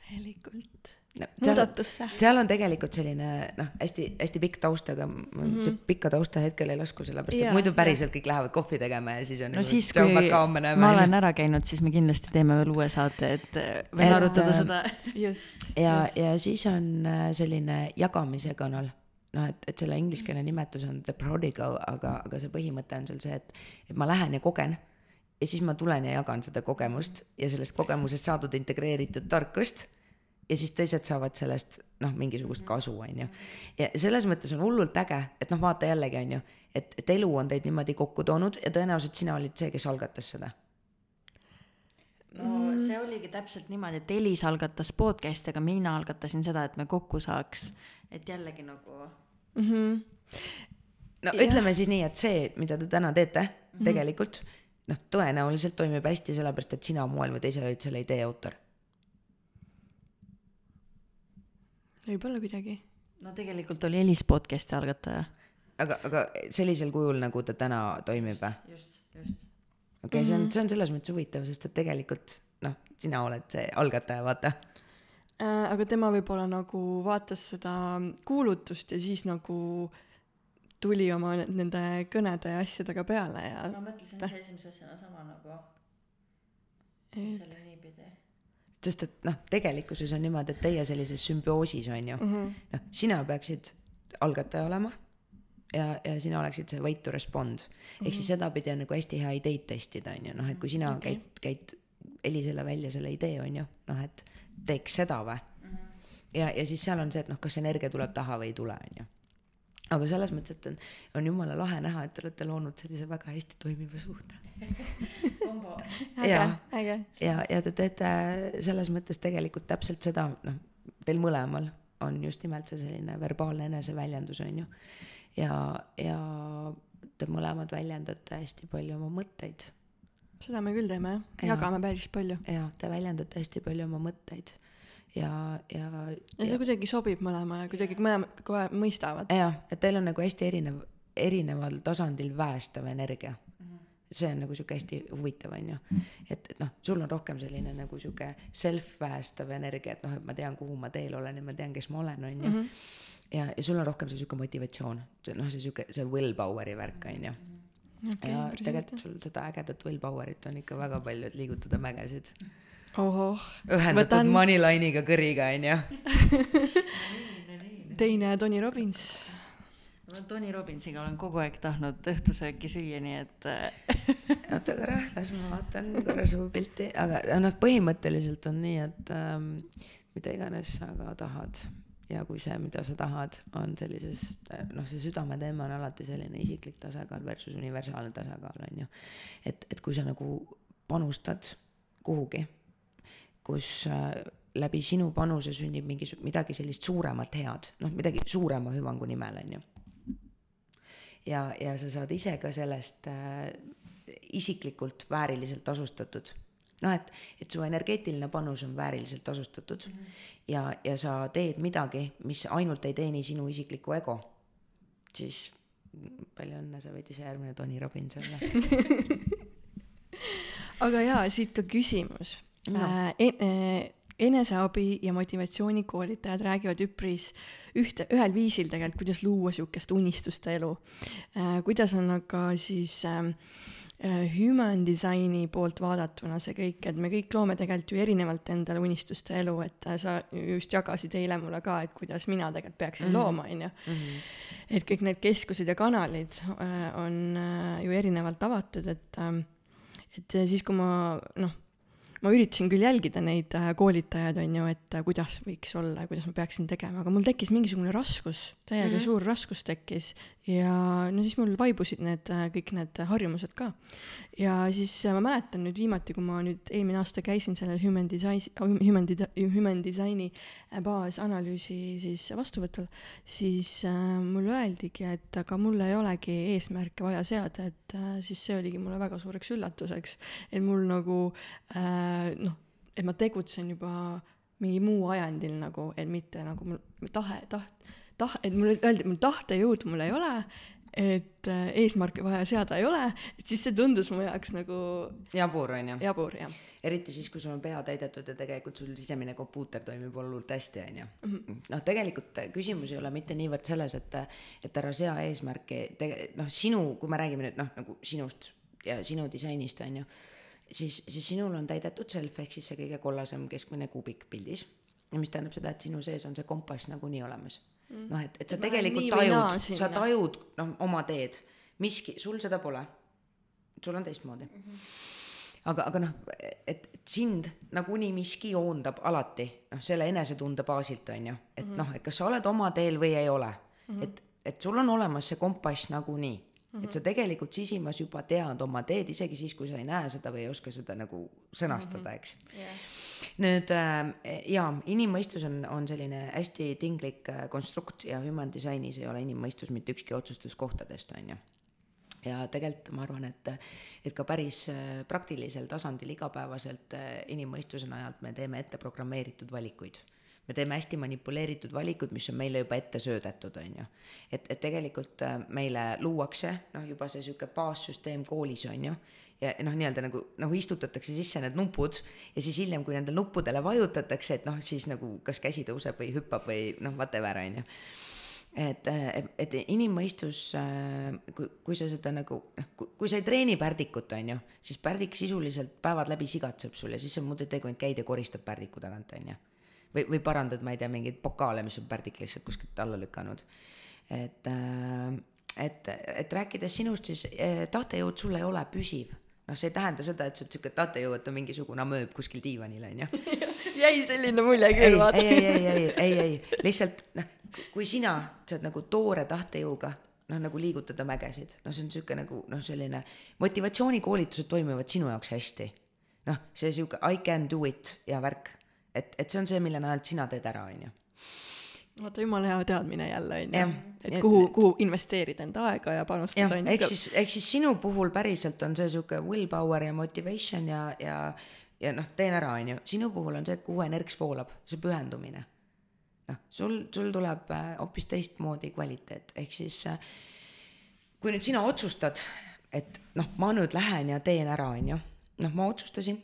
täielikult no, muudatusse. seal on tegelikult selline noh, hästi-hästi pikk taust, aga mm -hmm. pikka tausta hetkel ei lasku, sellepärast et muidu päriselt kõik lähevad kohvi tegema ja siis on no nagu, siis, kui ma, ma olen ära käinud, siis me kindlasti teeme veel uue saate, et veel et, arutada äh, seda. just. ja, ja siis on äh, selline jagamise kanal noh, et, et selle ingliskeelne nimetus on the prodigal, aga, aga see põhimõte on seal see, et, et ma lähen ja kogen ja siis ma tulen ja jagan seda kogemust ja sellest kogemusest saadud integreeritud tarkust ja siis teised saavad sellest noh, mingisugust kasu, on ju. ja selles mõttes on hullult äge, et noh, vaata jällegi, on ju, et, et elu on teid niimoodi kokku toonud ja tõenäoliselt sina olid see, kes algatas seda. no see oligi täpselt niimoodi, et Elis algatas podcast'i, aga mina algatasin seda, et me kokku saaks, et jällegi nagu mm. -hmm. no ja. ütleme siis nii, et see, mida te täna teete mm -hmm. tegelikult noh, tõenäoliselt toimib hästi, sellepärast et sina moel või teisel olid selle idee autor võib-olla kuidagi. no tegelikult oli Elis podcast'i algataja. aga, aga sellisel kujul, nagu ta täna toimib või? just, just. okei okay, mm, -hmm. see on, mhm. see on selles mõttes huvitav, sest et tegelikult noh, sina oled see algataja, vaata äh,. aga tema võib-olla nagu vaatas seda kuulutust ja siis nagu tuli oma nende kõnede ja asjadega peale ja. ma mõtlesin ise esimese asjana sama nagu. selle niipidi sest et noh, tegelikkuses on niimoodi, et teie sellises sümbioosis on ju mm -hmm., noh, sina peaksid algataja olema ja, ja sina oleksid see wait to respond mm. -hmm. ehk siis mhm. sedapidi on nagu hästi hea ideid testida, on ju, noh, et kui sina okay. käid, käid Elisele välja selle idee, on ju, noh, et teeks seda või mm. -hmm. ja, ja siis seal on see, et noh, kas energia tuleb taha või ei tule, on ju. Aga selles mõttes, et on, on jumala lahe näha, et te olete loonud sellise väga hästi toimiva suhte. Jaa., äge. ja, ja te teete selles mõttes tegelikult täpselt seda, noh, teil mõlemal on just nimelt see selline verbaalne eneseväljendus, on ju. ja, ja te mõlemad väljendate hästi palju oma mõtteid seda me küll teeme jah, Jaa. jagame päris palju. ja te väljendate hästi palju oma mõtteid ja, ja. ja see kuidagi sobib mõlemale, kuidagi mõlemad kohe mõistavad. jah, et teil on nagu hästi erinev, erineval tasandil väestav energia. see on nagu sihuke hästi huvitav, on ju. et, et noh, sul on rohkem selline nagu sihuke self-väestav energia, et noh, et ma tean, kuhu ma teel olen ja ma tean, kes ma olen, on ju. ja, ja sul on rohkem see sihuke motivatsioon, noh, see sihuke, see willpower'i värk, on ju. ja tegelikult sul seda ägedat willpower'it on ikka väga palju, et liigutada mägesid. ohoh, ühendatud Võtan- moneyline'iga kõriga, on ju. teine Tony Robbins. ma Tony Robbinsiga olen kogu aeg tahtnud õhtusööki süüa, nii et äh, oota korra, las ma vaatan korra su pilti, aga noh, põhimõtteliselt on nii, et ähm, mida iganes sa ka tahad ja kui see, mida sa tahad, on sellises noh, see südameteema on alati selline isiklik tasakaal versus universaalne tasakaal on ju. et, et kui sa nagu panustad kuhugi, kus äh, läbi sinu panuse sünnib mingi midagi sellist suuremat head, noh midagi suurema hüvangu nimel on ju ja, ja sa saad ise ka sellest äh, isiklikult vääriliselt tasustatud. noh, et, et su energeetiline panus on vääriliselt tasustatud mm -hmm. ja, ja sa teed midagi, mis ainult ei teeni sinu isiklikku ego, siis palju õnne, sa võid ise järgmine Tony Robbins olla. aga jaa, siit ka küsimus No. no.. eneseabi ja motivatsioonikoolitajad räägivad üpris ühte, ühel viisil tegelikult, kuidas luua niisugust unistuste elu. kuidas on aga siis äh, äh, human design'i poolt vaadatuna see kõik, et me kõik loome tegelikult ju erinevalt endale unistuste elu, et äh, sa just jagasid eile mulle ka, et kuidas mina tegelikult peaksin mm -hmm. looma, on ju. et kõik need keskused ja kanalid äh, on äh, ju erinevalt avatud, et äh, et siis, kui ma noh, ma üritasin küll jälgida neid äh, koolitajaid, on ju, et äh, kuidas võiks olla ja kuidas ma peaksin tegema, aga mul tekkis mingisugune raskus, täiega mm -hmm. suur raskus tekkis ja no siis mul vaibusid need äh, kõik need harjumused ka. ja siis ma mäletan nüüd viimati, kui ma nüüd eelmine aasta käisin sellel Human Design, Human Desi-, Human Design'i äh, baasanalüüsi siis vastuvõtul, siis äh, mulle öeldigi, et aga mul ei olegi eesmärke vaja seada, et äh, siis see oligi mulle väga suureks üllatuseks, et mul nagu äh, noh, et ma tegutsen juba mingi muu ajendil nagu, et mitte nagu mul tahe, taht-, tah-, et mulle öeldi, et mul tahtejõudu mul ei ole, et äh, eesmärke vaja seada ei ole, et siis see tundus mu jaoks nagu jabur on ju. jabur jah. eriti siis, kui sul on pea täidetud ja tegelikult sul sisemine kompuuter toimib hullult hästi, on ju. noh, tegelikult küsimus ei ole mitte niivõrd selles, et, et ära sea eesmärki, tege-, noh, sinu, kui me räägime nüüd noh, nagu sinust ja sinu disainist, on ju, siis, siis sinul on täidetud self ehk siis see kõige kollasem keskmine kuubik pildis. ja mis tähendab seda, et sinu sees on see kompass nagunii olemas. noh, et, et sa Ma tegelikult tajud, sa tajud noh, oma teed, miski, sul seda pole. sul on teistmoodi. Aga, aga noh, et et sind nagunii miski joondab alati noh, selle enesetunde baasilt on ju, et noh, et kas sa oled oma teel või ei ole. Mm, -hmm. et, et sul on olemas see kompass nagunii. mm, -hmm. et sa tegelikult sisimas juba tead oma teed, isegi siis, kui sa ei näe seda või ei oska seda nagu sõnastada mm, -hmm. eks jah, nüüd äh, jaa, inimmõistus on, on selline hästi tinglik äh, konstrukt ja human design'is ei ole inimmõistus mitte ükski otsustuskohtadest, on ju. ja tegelikult ma arvan, et, et ka päris äh, praktilisel tasandil igapäevaselt äh, inimmõistuse najalt me teeme ette programmeeritud valikuid me teeme hästi manipuleeritud valikuid, mis on meile juba ette söödetud, on ju. et, et tegelikult äh, meile luuakse noh, juba see sihuke baassüsteem koolis on ju, ja noh, nii-öelda nagu, nagu istutatakse sisse need nupud ja siis hiljem, kui nendele nuppudele vajutatakse, et noh, siis nagu kas käsi tõuseb või hüppab või noh, whatever on ju et, et inimmõistus, kui, kui sa seda nagu noh, kui sa ei treeni pärdikut, on ju, siis pärdik sisuliselt päevad läbi sigatseb sul ja siis sa muud ei tee, kui ainult käid ja koristad pärdiku tagant, on ju. või, või parandad, ma ei tea, mingeid pokaale, mis on pärdik lihtsalt kuskilt alla lükanud. et, et, et rääkides sinust, siis eh, tahtejõud sul ei ole püsiv noh, see ei tähenda seda, et sa oled sihuke tahtejõud, et on mingisugune amööb kuskil diivanil, on ju jäi selline mulje küll, vaata. ei, ei, ei, ei, ei, ei, lihtsalt noh, kui sina saad nagu toore tahtejõuga noh, nagu liigutada mägesid, no see on sihuke nagu noh, selline motivatsioonikoolitused toimivad sinu jaoks hästi. noh, see sihuke I can do it ja värk, et, et see on see, mille najalt sina teed ära, on ju vaata jumala hea teadmine jälle onju Jah., et kuhu, kuhu investeerida enda aega ja panustada, onju. ehk siis, ehk siis sinu puhul päriselt on see sihuke willpower ja motivation ja, ja, ja noh, teen ära, on ju, sinu puhul on see, kuhu energiks voolab, see pühendumine. noh, sul, sul tuleb äh, hoopis teistmoodi kvaliteet, ehk siis äh, kui nüüd sina otsustad, et noh, ma nüüd lähen ja teen ära, on ju, noh, ma otsustasin,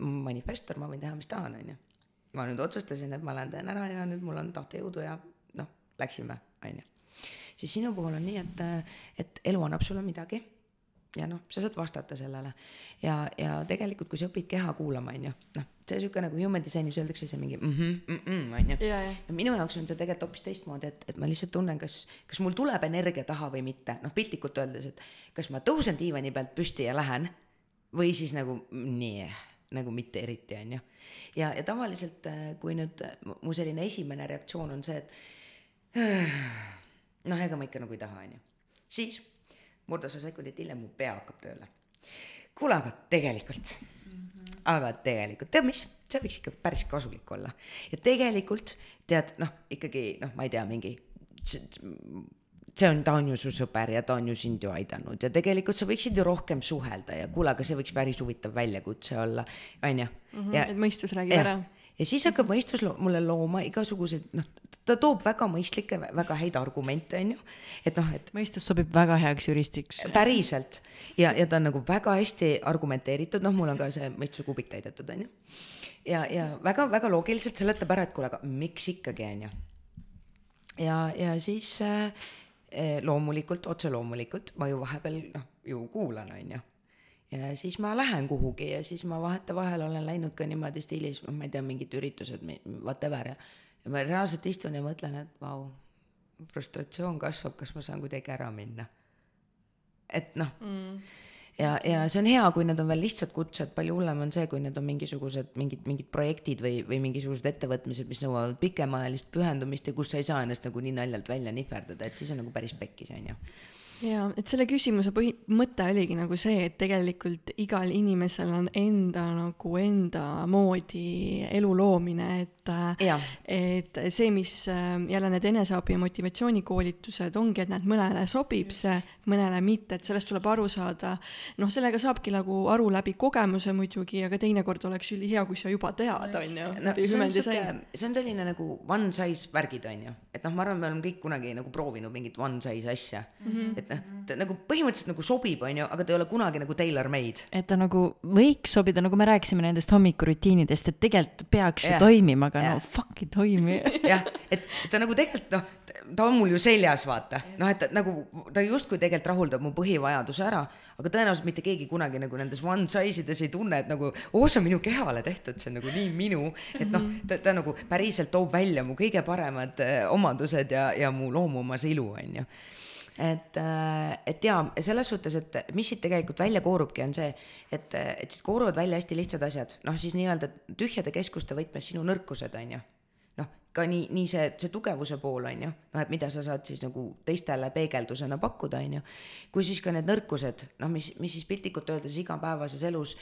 manifestor, ma võin teha, mis tahan, on ju. Ma nüüd otsustasin, et ma lähen teen ära ja nüüd mul on tahtejõudu ja noh, läksime, on ju siis sinu puhul on nii, et, et elu annab sulle midagi ja noh, sa saad vastata sellele ja, ja tegelikult, kui sa õpid keha kuulama, on ju, noh, see sihuke nagu human design'is öeldakse see mingi mhmh, mhmh, on ju. ja minu jaoks on see tegelikult hoopis teistmoodi, et, et ma lihtsalt tunnen, kas, kas mul tuleb energia taha või mitte, noh piltlikult öeldes, et kas ma tõusen diivani pealt püsti ja lähen või siis nagu nii, nagu mitte eriti, on ju. ja, ja tavaliselt, kui nüüd mu- selline esimene reaktsioon on see, et noh, ega ma ikka nagu ei taha, on ju. siis murdosa sekundit hiljem mu pea hakkab tööle. kuule, aga tegelikult mm, -hmm. aga tegelikult, tead mis, see võiks ikka päris kasulik olla. ja tegelikult tead, noh, ikkagi noh, ma ei tea, mingi see on, ta on ju su sõber ja ta on ju sind ju aidanud ja tegelikult sa võiksid ju rohkem suhelda ja kuule, aga see võiks päris huvitav väljakutse olla, on ju. ja et mõistus räägib jah. ära. ja siis hakkab mõistus lo- mulle looma igasuguseid, noh, ta toob väga mõistlikke, väga häid argumente, on ju. et noh, et mõistus sobib väga heaks juristiks. päriselt ja, ja ta on nagu väga hästi argumenteeritud, noh, mul on ka see mõistuse kuubik täidetud, on ju. ja, ja väga-väga loogiliselt seletab ära, et kuule, aga miks ikkagi, on ju. ja, ja siis äh, loomulikult, otse loomulikult ma ju vahepeal noh, ju kuulan, on ju ja siis ma lähen kuhugi ja siis ma vahetevahel olen läinud ka niimoodi stiilis, ma ei tea, mingid üritused, whatever ja ja ma reaalselt istun ja mõtlen, et vau, frustratsioon kasvab, kas ma saan kuidagi ära minna. et noh mm., ja, ja see on hea, kui need on veel lihtsad kutsed, palju hullem on see, kui need on mingisugused mingid, mingid projektid või, või mingisugused ettevõtmised, mis nõuavad pikemaajalist pühendumist ja kus sa ei saa ennast nagu nii naljalt välja nihverdada, et siis on nagu päris pekkis, on ju. Ja et selle küsimuse põhi, mõte oligi nagu see, et tegelikult igal inimesel on enda nagu enda moodi elu loomine, et Jah. et see, mis äh, jälle need eneseabi ja motivatsioonikoolitused ongi, et näed, mõnele sobib see, mõnele mitte, et sellest tuleb aru saada. noh, sellega saabki nagu aru läbi kogemuse muidugi, aga teinekord oleks ülihea, kui sa juba tead, on ju, no see on design., see on selline nagu one size värgid on ju, et noh, ma arvan, me oleme kõik kunagi nagu proovinud mingit one size asja mm. -hmm. et noh, ta nagu põhimõtteliselt nagu sobib, on ju, aga ta ei ole kunagi nagu tailor made. et ta nagu võiks sobida, nagu me rääkisime nendest hommikurutiinidest, et tegelikult peaks ju Jah. toimima, aga Jah. no fuck ei toimi. jah, et ta nagu tegelikult noh, ta on mul ju seljas, vaata, noh, et ta nagu ta justkui tegelikult rahuldab mu põhivajaduse ära, aga tõenäoliselt mitte keegi kunagi nagu nendes one size ides ei tunne, et nagu oo, see on minu kehale tehtud, see on nagu nii minu, et noh, ta, ta nagu päriselt toob välja mu kõige paremad äh, omadused ja, ja mu loomuomas ilu, on ju et, et jaa, selles suhtes, et mis siit tegelikult välja koorubki, on see, et, et siit kooruvad välja hästi lihtsad asjad, noh siis nii-öelda tühjade keskuste võtmes sinu nõrkused, on ju. Noh, ka nii, nii see, see tugevuse pool on ju, noh et mida sa saad siis nagu teistele peegeldusena pakkuda, on ju. kui siis ka need nõrkused, noh, mis, mis siis piltlikult öeldes igapäevases elus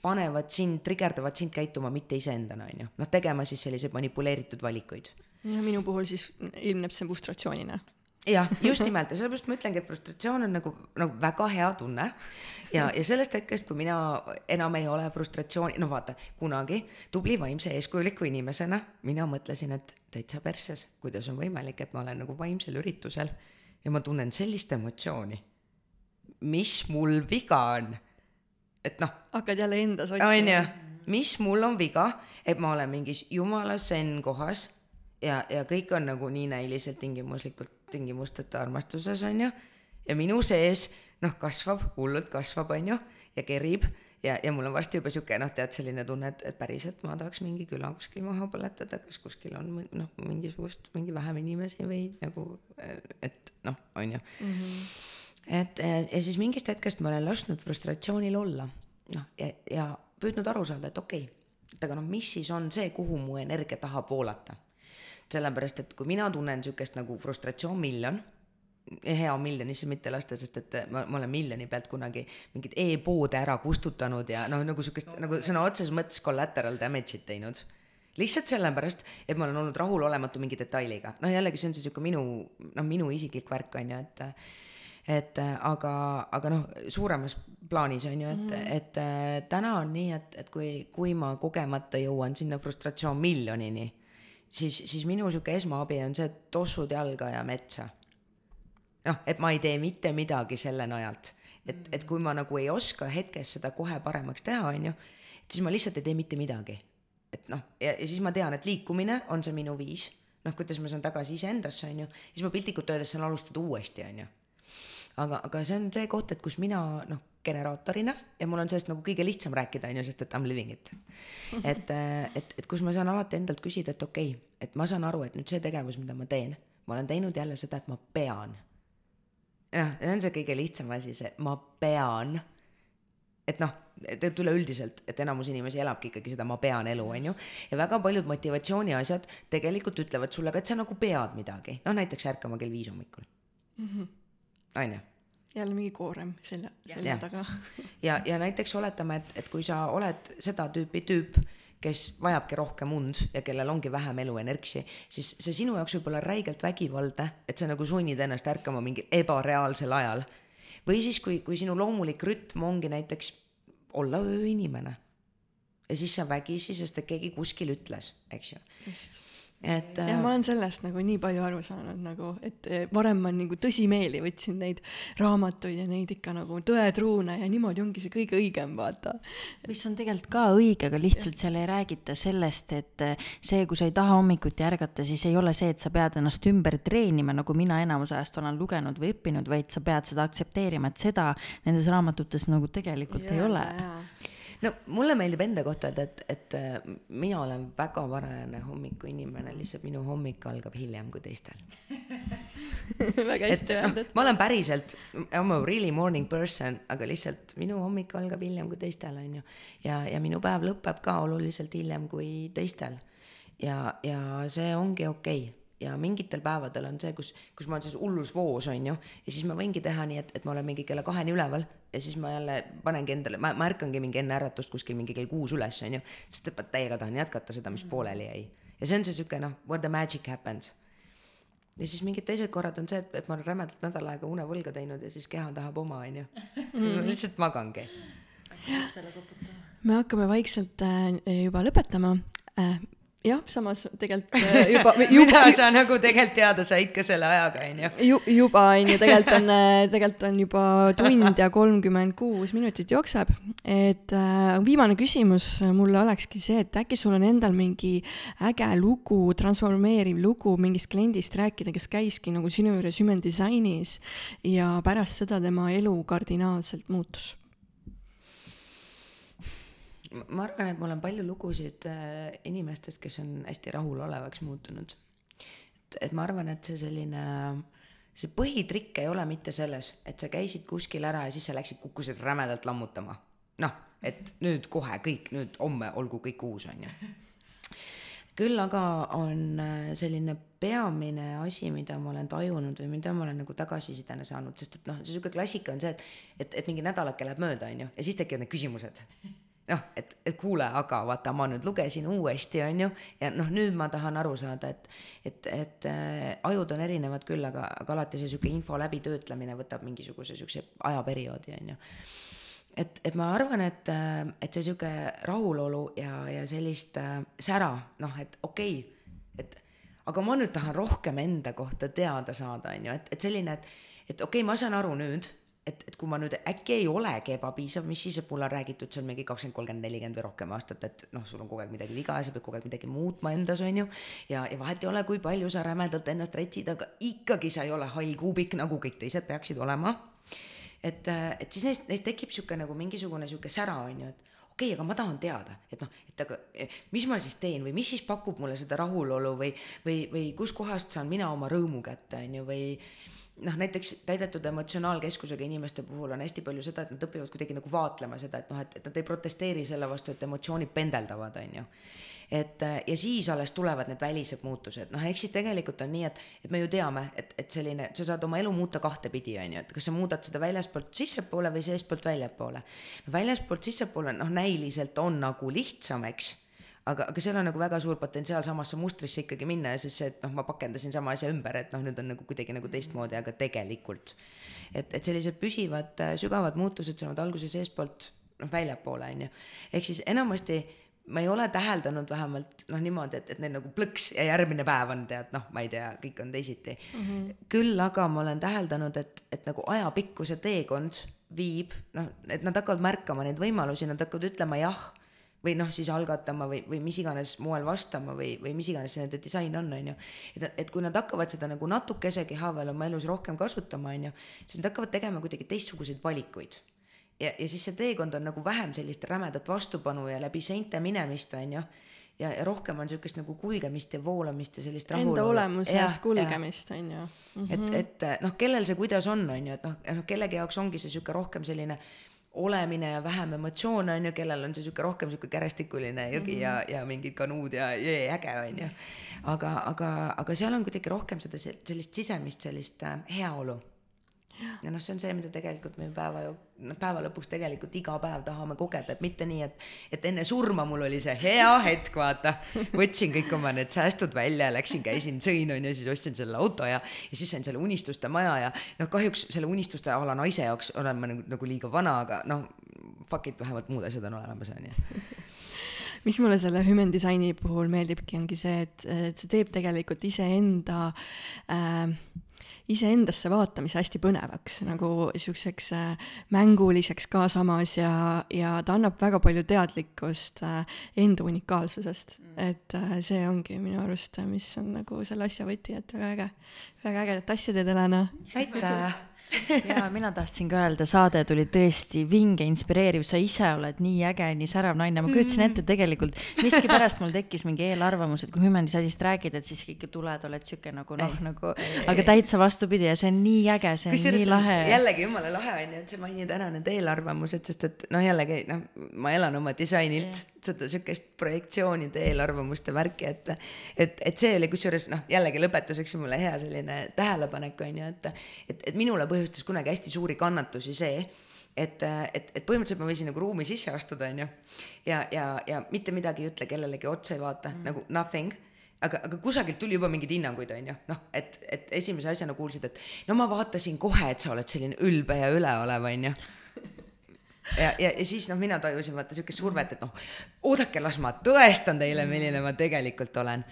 panevad sind, trigerdavad sind käituma mitte iseendana, on ju, noh tegema siis selliseid manipuleeritud valikuid. Ja minu puhul siis ilmneb see frustratsioonina jah, just nimelt. Ja sellepärast ma ütlengi, et frustratsioon on nagu, nagu väga hea tunne. Ja, ja sellest hetkest, kui mina enam ei ole frustratsiooni, no vaata, kunagi tubli vaimse eeskujuliku inimesena mina mõtlesin, et täitsa persses, kuidas on võimalik, et ma olen nagu vaimsel üritusel ja ma tunnen sellist emotsiooni. mis mul viga on? et noh, hakkad jälle endas on otsima ju, mis mul on viga, et ma olen mingis jumala zen kohas ja, ja kõik on nagu nii näiliselt tingimuslikult, tingimusteta armastuses, on ju. ja minu sees noh, kasvab, hullult kasvab, on ju, ja kerib ja, ja mul on varsti juba sihuke noh, tead selline tunne, et, et päriselt ma tahaks mingi küla kuskil maha põletada, kas kuskil on noh, mingisugust, mingi vähem inimesi või nagu, et noh, on ju mm. -hmm. et ja siis mingist hetkest ma olen lasknud frustratsioonil olla, noh, ja, ja püüdnud aru saada, et okei okay,, et aga noh, mis siis on see, kuhu mu energia tahab voolata. Sellepärast et kui mina tunnen niisugust nagu frustratsioon miljon, hea miljonisse mitte lasta, sest et ma, ma olen miljoni pealt kunagi mingeid e-poode ära kustutanud ja noh, nagu sihukest nagu sõna otseses mõttes collateral damage'it teinud. lihtsalt sellepärast, et ma olen olnud rahulolematu mingi detailiga, noh jällegi see on siis sihuke minu, noh minu isiklik värk on ju, et et aga, aga noh, suuremas plaanis on ju, et mm, -hmm. et äh, täna on nii, et, et kui, kui ma kogemata jõuan sinna frustratsioon miljonini, siis, siis minu sihuke esmaabi on see, et tossud jalga ja metsa noh, et ma ei tee mitte midagi selle najalt. et, et kui ma nagu ei oska hetkes seda kohe paremaks teha, on ju, siis ma lihtsalt ei tee mitte midagi. et noh, ja, ja siis ma tean, et liikumine on see minu viis, noh, kuidas ma saan tagasi iseendasse, on ju, siis ma piltlikult öeldes saan alustada uuesti, on ju. Aga, aga see on see koht, et kus mina noh, generaatorina ja mul on sellest nagu kõige lihtsam rääkida, on ju, sest et I m living it. et, et, et kus ma saan alati endalt küsida, et okei okay,, et ma saan aru, et nüüd see tegevus, mida ma teen, ma olen teinud jälle seda, et ma pean jah, see on see kõige lihtsam asi, see ma pean. et noh, et üleüldiselt, et enamus inimesi elabki ikkagi seda ma pean elu, on ju. ja väga paljud motivatsiooni asjad tegelikult ütlevad sulle ka, et sa nagu pead midagi, noh näiteks ärkama kell viis hommikul mm. -hmm. On ju jälle mingi koorem selja, selja taga ja, ja näiteks oletame, et, et kui sa oled seda tüüpi tüüp kes vajabki rohkem und ja kellel ongi vähem eluenergsi, siis see sinu jaoks võib olla räigelt vägivaldne, et sa nagu sunnid ennast ärkama mingil ebareaalsel ajal. või siis, kui, kui sinu loomulik rütm ongi näiteks olla ööinimene. ja siis sa vägisi, sest et keegi kuskil ütles, eks ju. just et jah, ma äh, olen sellest nagu nii palju aru saanud nagu, et eh, varem ma nagu tõsimeeli võtsin neid raamatuid ja neid ikka nagu tõetruune ja niimoodi ongi see kõige õigem, vaata. mis on tegelikult ka õige, aga lihtsalt ja. seal ei räägita sellest, et eh, see, kui sa ei taha hommikuti ärgata, siis ei ole see, et sa pead ennast ümber treenima, nagu mina enamus ajast olen lugenud või õppinud, vaid sa pead seda aktsepteerima, et seda nendes raamatutes nagu tegelikult ja, ei ole no mulle meeldib enda kohta öelda, et, et äh, mina olen väga varajane hommikuinimene, lihtsalt minu hommik algab hiljem kui teistel väga hästi noh, öeldud no,. ma olen päriselt, I m a really morning person, aga lihtsalt minu hommik algab hiljem kui teistel, on ju. ja, ja minu päev lõpeb ka oluliselt hiljem kui teistel. ja, ja see ongi okei okay ja mingitel päevadel on see, kus, kus ma olen selles hullus voos, on ju, ja siis ma võingi teha nii, et, et ma olen mingi kella kaheni üleval ja siis ma jälle panengi endale, ma, ma ärkangi mingi enne äratust kuskil mingi kell kuus üles, on ju, sest et ma täiega tahan jätkata seda, mis pooleli jäi. ja see on see sihuke noh, where the magic happens. ja siis mingid teised korrad on see, et, et ma olen rämedalt nädal aega unevõlga teinud ja siis keha tahab oma, on ju. lihtsalt magangi. me hakkame vaikselt äh, juba lõpetama äh, jah, samas tegelikult äh, juba, juba mida sa nagu tegelikult teada said ka selle ajaga, on ju? ju-, juba, on ju, tegelikult on, äh, tegelikult on juba tund ja kolmkümmend kuus minutit jookseb. et äh, viimane küsimus mulle olekski see, et äkki sul on endal mingi äge lugu, transformeeriv lugu mingist kliendist rääkida, kes käiski nagu sinu juures Human Designis ja pärast seda tema elu kardinaalselt muutus ma arvan, et mul on palju lugusid äh, inimestest, kes on hästi rahulolevaks muutunud. et, et ma arvan, et see selline, see põhitrikk ei ole mitte selles, et sa käisid kuskil ära ja siis sa läksid, kukkusid rämedalt lammutama. noh, et nüüd kohe kõik, nüüd homme olgu kõik uus, on ju. küll aga on äh, selline peamine asi, mida ma olen tajunud või mida ma olen nagu tagasisidena saanud, sest et noh, see sihuke klassika on see, et, et, et mingi nädalake läheb mööda, on ju, ja siis tekivad need küsimused noh, et, et kuule, aga vaata, ma nüüd lugesin uuesti, on ju, ja noh, nüüd ma tahan aru saada, et, et, et äh, ajud on erinevad küll, aga, aga alati see sihuke info läbitöötlemine võtab mingisuguse siukse ajaperioodi, on ju. et, et ma arvan, et, äh, et see sihuke rahulolu ja, ja sellist äh, sära, noh, et okei okay,, et aga ma nüüd tahan rohkem enda kohta teada saada, on ju, et, et selline, et, et okei okay,, ma saan aru nüüd et, et kui ma nüüd äkki ei olegi ebapiisav, mis siis, et mulle on räägitud seal mingi kakskümmend, kolmkümmend, nelikümmend või rohkem aastat, et noh, sul on kogu aeg midagi viga ja sa pead kogu aeg midagi muutma endas, on ju. ja, ja vahet ei ole, kui palju sa rämedalt ennast retsid, aga ikkagi sa ei ole hall kuubik, nagu kõik teised peaksid olema. et, et siis neist, neist tekib sihuke nagu mingisugune sihuke sära, on ju, et okei okay,, aga ma tahan teada, et noh, et aga mis ma siis teen või mis siis pakub mulle seda rahulolu või, või, või kuskohast saan mina oma rõõmu kätte, on ju, või noh, näiteks täidetud emotsionaalkeskusega inimeste puhul on hästi palju seda, et nad õpivad kuidagi nagu vaatlema seda, et noh, et, et nad ei protesteeri selle vastu, et emotsioonid pendeldavad, on ju. et ja siis alles tulevad need välised muutused, noh, ehk siis tegelikult on nii, et, et me ju teame, et, et selline, sa saad oma elu muuta kahtepidi, on ju, et kas sa muudad seda väljaspoolt sissepoole või seestpoolt väljapoole. väljaspoolt sissepoole, noh, näiliselt on nagu lihtsam, eks aga, aga seal on nagu väga suur potentsiaal samasse mustrisse ikkagi minna ja siis see, et noh, ma pakendasin sama asja ümber, et noh, nüüd on nagu kuidagi nagu teistmoodi, aga tegelikult. et, et sellised püsivad sügavad muutused saavad alguse seestpoolt noh, väljapoole, on ju. ehk siis enamasti ma ei ole täheldanud vähemalt noh, niimoodi, et, et neil nagu plõks ja järgmine päev on tead noh, ma ei tea, kõik on teisiti mm. -hmm. küll aga ma olen täheldanud, et, et nagu ajapikku see teekond viib noh, et nad hakkavad märkama neid võimalusi, nad hakkavad ütlema jah või noh, siis algatama või, või mis iganes moel vastama või, või mis iganes see nende disain on, on ju. et, et kui nad hakkavad seda nagu natukesegi haaval oma elus rohkem kasutama, on ju, siis nad hakkavad tegema kuidagi teistsuguseid valikuid. ja, ja siis see teekond on nagu vähem sellist rämedat vastupanu ja läbi seinte minemist, on ju ja, ja rohkem on niisugust nagu kulgemist ja voolamist ja sellist rahulolu. Enda olemuses kulgemist, on ju. et, mhm. et noh, kellel see kuidas on, on ju, et noh, noh kellegi jaoks ongi see niisugune rohkem selline olemine ja vähem emotsioone, on ju, kellel on see niisugune rohkem niisugune kärestikuline jõgi mm -hmm. ja, ja mingid kanuud ja jee, äge, on ju. aga, aga, aga seal on kuidagi rohkem seda, sellist sisemist sellist äh, heaolu ja noh, see on see, mida tegelikult me päeva noh päeva lõpuks tegelikult iga päev tahame kogeda, et mitte nii, et, et enne surma mul oli see hea hetk, vaata. võtsin kõik oma need säästud välja ja läksin, käisin, sõin on ju, siis ostsin selle auto ja, ja siis sain selle unistuste maja ja noh, kahjuks selle unistuste ala naise jaoks olen ma nagu, nagu liiga vana, aga noh, fuck it, vähemalt muud asjad on olemas, on ju mis mulle selle Human Designi puhul meeldibki, ongi see, et, et see teeb tegelikult iseenda äh, iseendasse vaatamise hästi põnevaks, nagu niisuguseks äh, mänguliseks ka samas ja, ja ta annab väga palju teadlikkust äh, enda unikaalsusest. Mm.. et äh, see ongi minu arust, mis on nagu selle asja võti, et väga äge, väga ägedat asja teed, Helena. aitäh ja mina tahtsin ka öelda, saade tuli tõesti vinge, inspireeriv, sa ise oled nii äge, nii särav naine, ma kujutasin ette tegelikult, miskipärast mul tekkis mingi eelarvamus, et kui Hümendis asjast räägid, et siis ikka tuled, oled sihuke nagu noh, nagu, aga täitsa vastupidi ja see on nii äge, see on Kusjuures nii lahe. jällegi jumala lahe on ju, et sa mainid ära need eelarvamused, sest et noh, jällegi noh, ma elan oma disainilt seda sihukest projektsioonide eelarvamuste värki, et, et, et see oli kusjuures noh, jällegi lõpetuseks mulle hea selline tähelepanek on ju, et, et, et minule põhjustas kunagi hästi suuri kannatusi see, et, et, et põhimõtteliselt ma võisin nagu ruumi sisse astuda, on ju. ja, ja, ja mitte midagi ei ütle, kellelegi otsa ei vaata mm., nagu nothing aga, aga kusagilt tuli juba mingeid hinnanguid, on ju, noh, et, et esimese asjana kuulsid, et no ma vaatasin kohe, et sa oled selline ülbe ja üleolev, on ju ja, ja, ja siis noh, mina tajusin vaata siukest survet, et noh, oodake, las ma tõestan teile, milline ma tegelikult olen.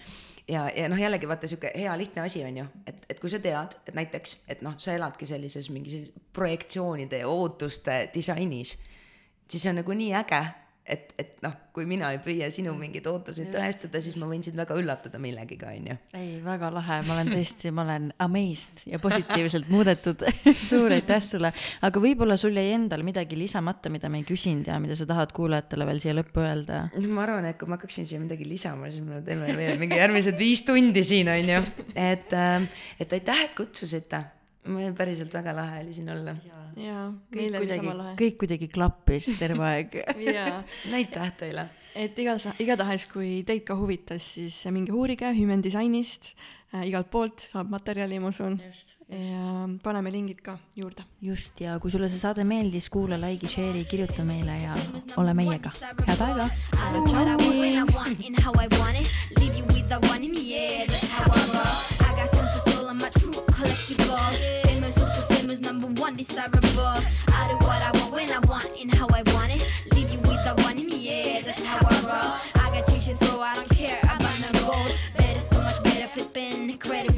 Ja, ja noh, jällegi vaata sihuke hea lihtne asi on ju, et, et kui sa tead, et näiteks, et noh, sa eladki sellises mingis projektsioonide ja ootuste disainis, siis see on nagu nii äge et, et noh, kui mina ei püüa sinu mingeid ootuseid tõestada, siis ma võin sind väga üllatada millegiga, onju. ei, väga lahe, ma olen tõesti, ma olen amazed ja positiivselt muudetud suur aitäh sulle, aga võib-olla sul jäi endal midagi lisamata, mida me ei küsinud ja mida sa tahad kuulajatele veel siia lõppu öelda? ma arvan, et kui ma hakkaksin siia midagi lisama, siis me teeme veel mingi järgmised viis tundi siin, onju. et, ähm, et aitäh, et kutsusite mul päriselt väga lahe oli siin olla. jaa, meil oli sama lahe. kõik kuidagi klappis terve aeg jaa. aitäh teile. et igas, igatahes, kui teid ka huvitas, siis minge uurige Human Designist äh,, igalt poolt saab materjali, ma usun. ja paneme lingid ka juurde. just, ja kui sulle see saade meeldis, kuula, like'i, share'i, kirjuta meile ja ole meiega. head aega. tšau collectible. Famous, also famous, number one, desirable. I do what I want when I want and how I want it. Leave you with the one in the air, that's how I roll. I got change to throw, I don't care about no gold. Better, so much better, flipping, incredible.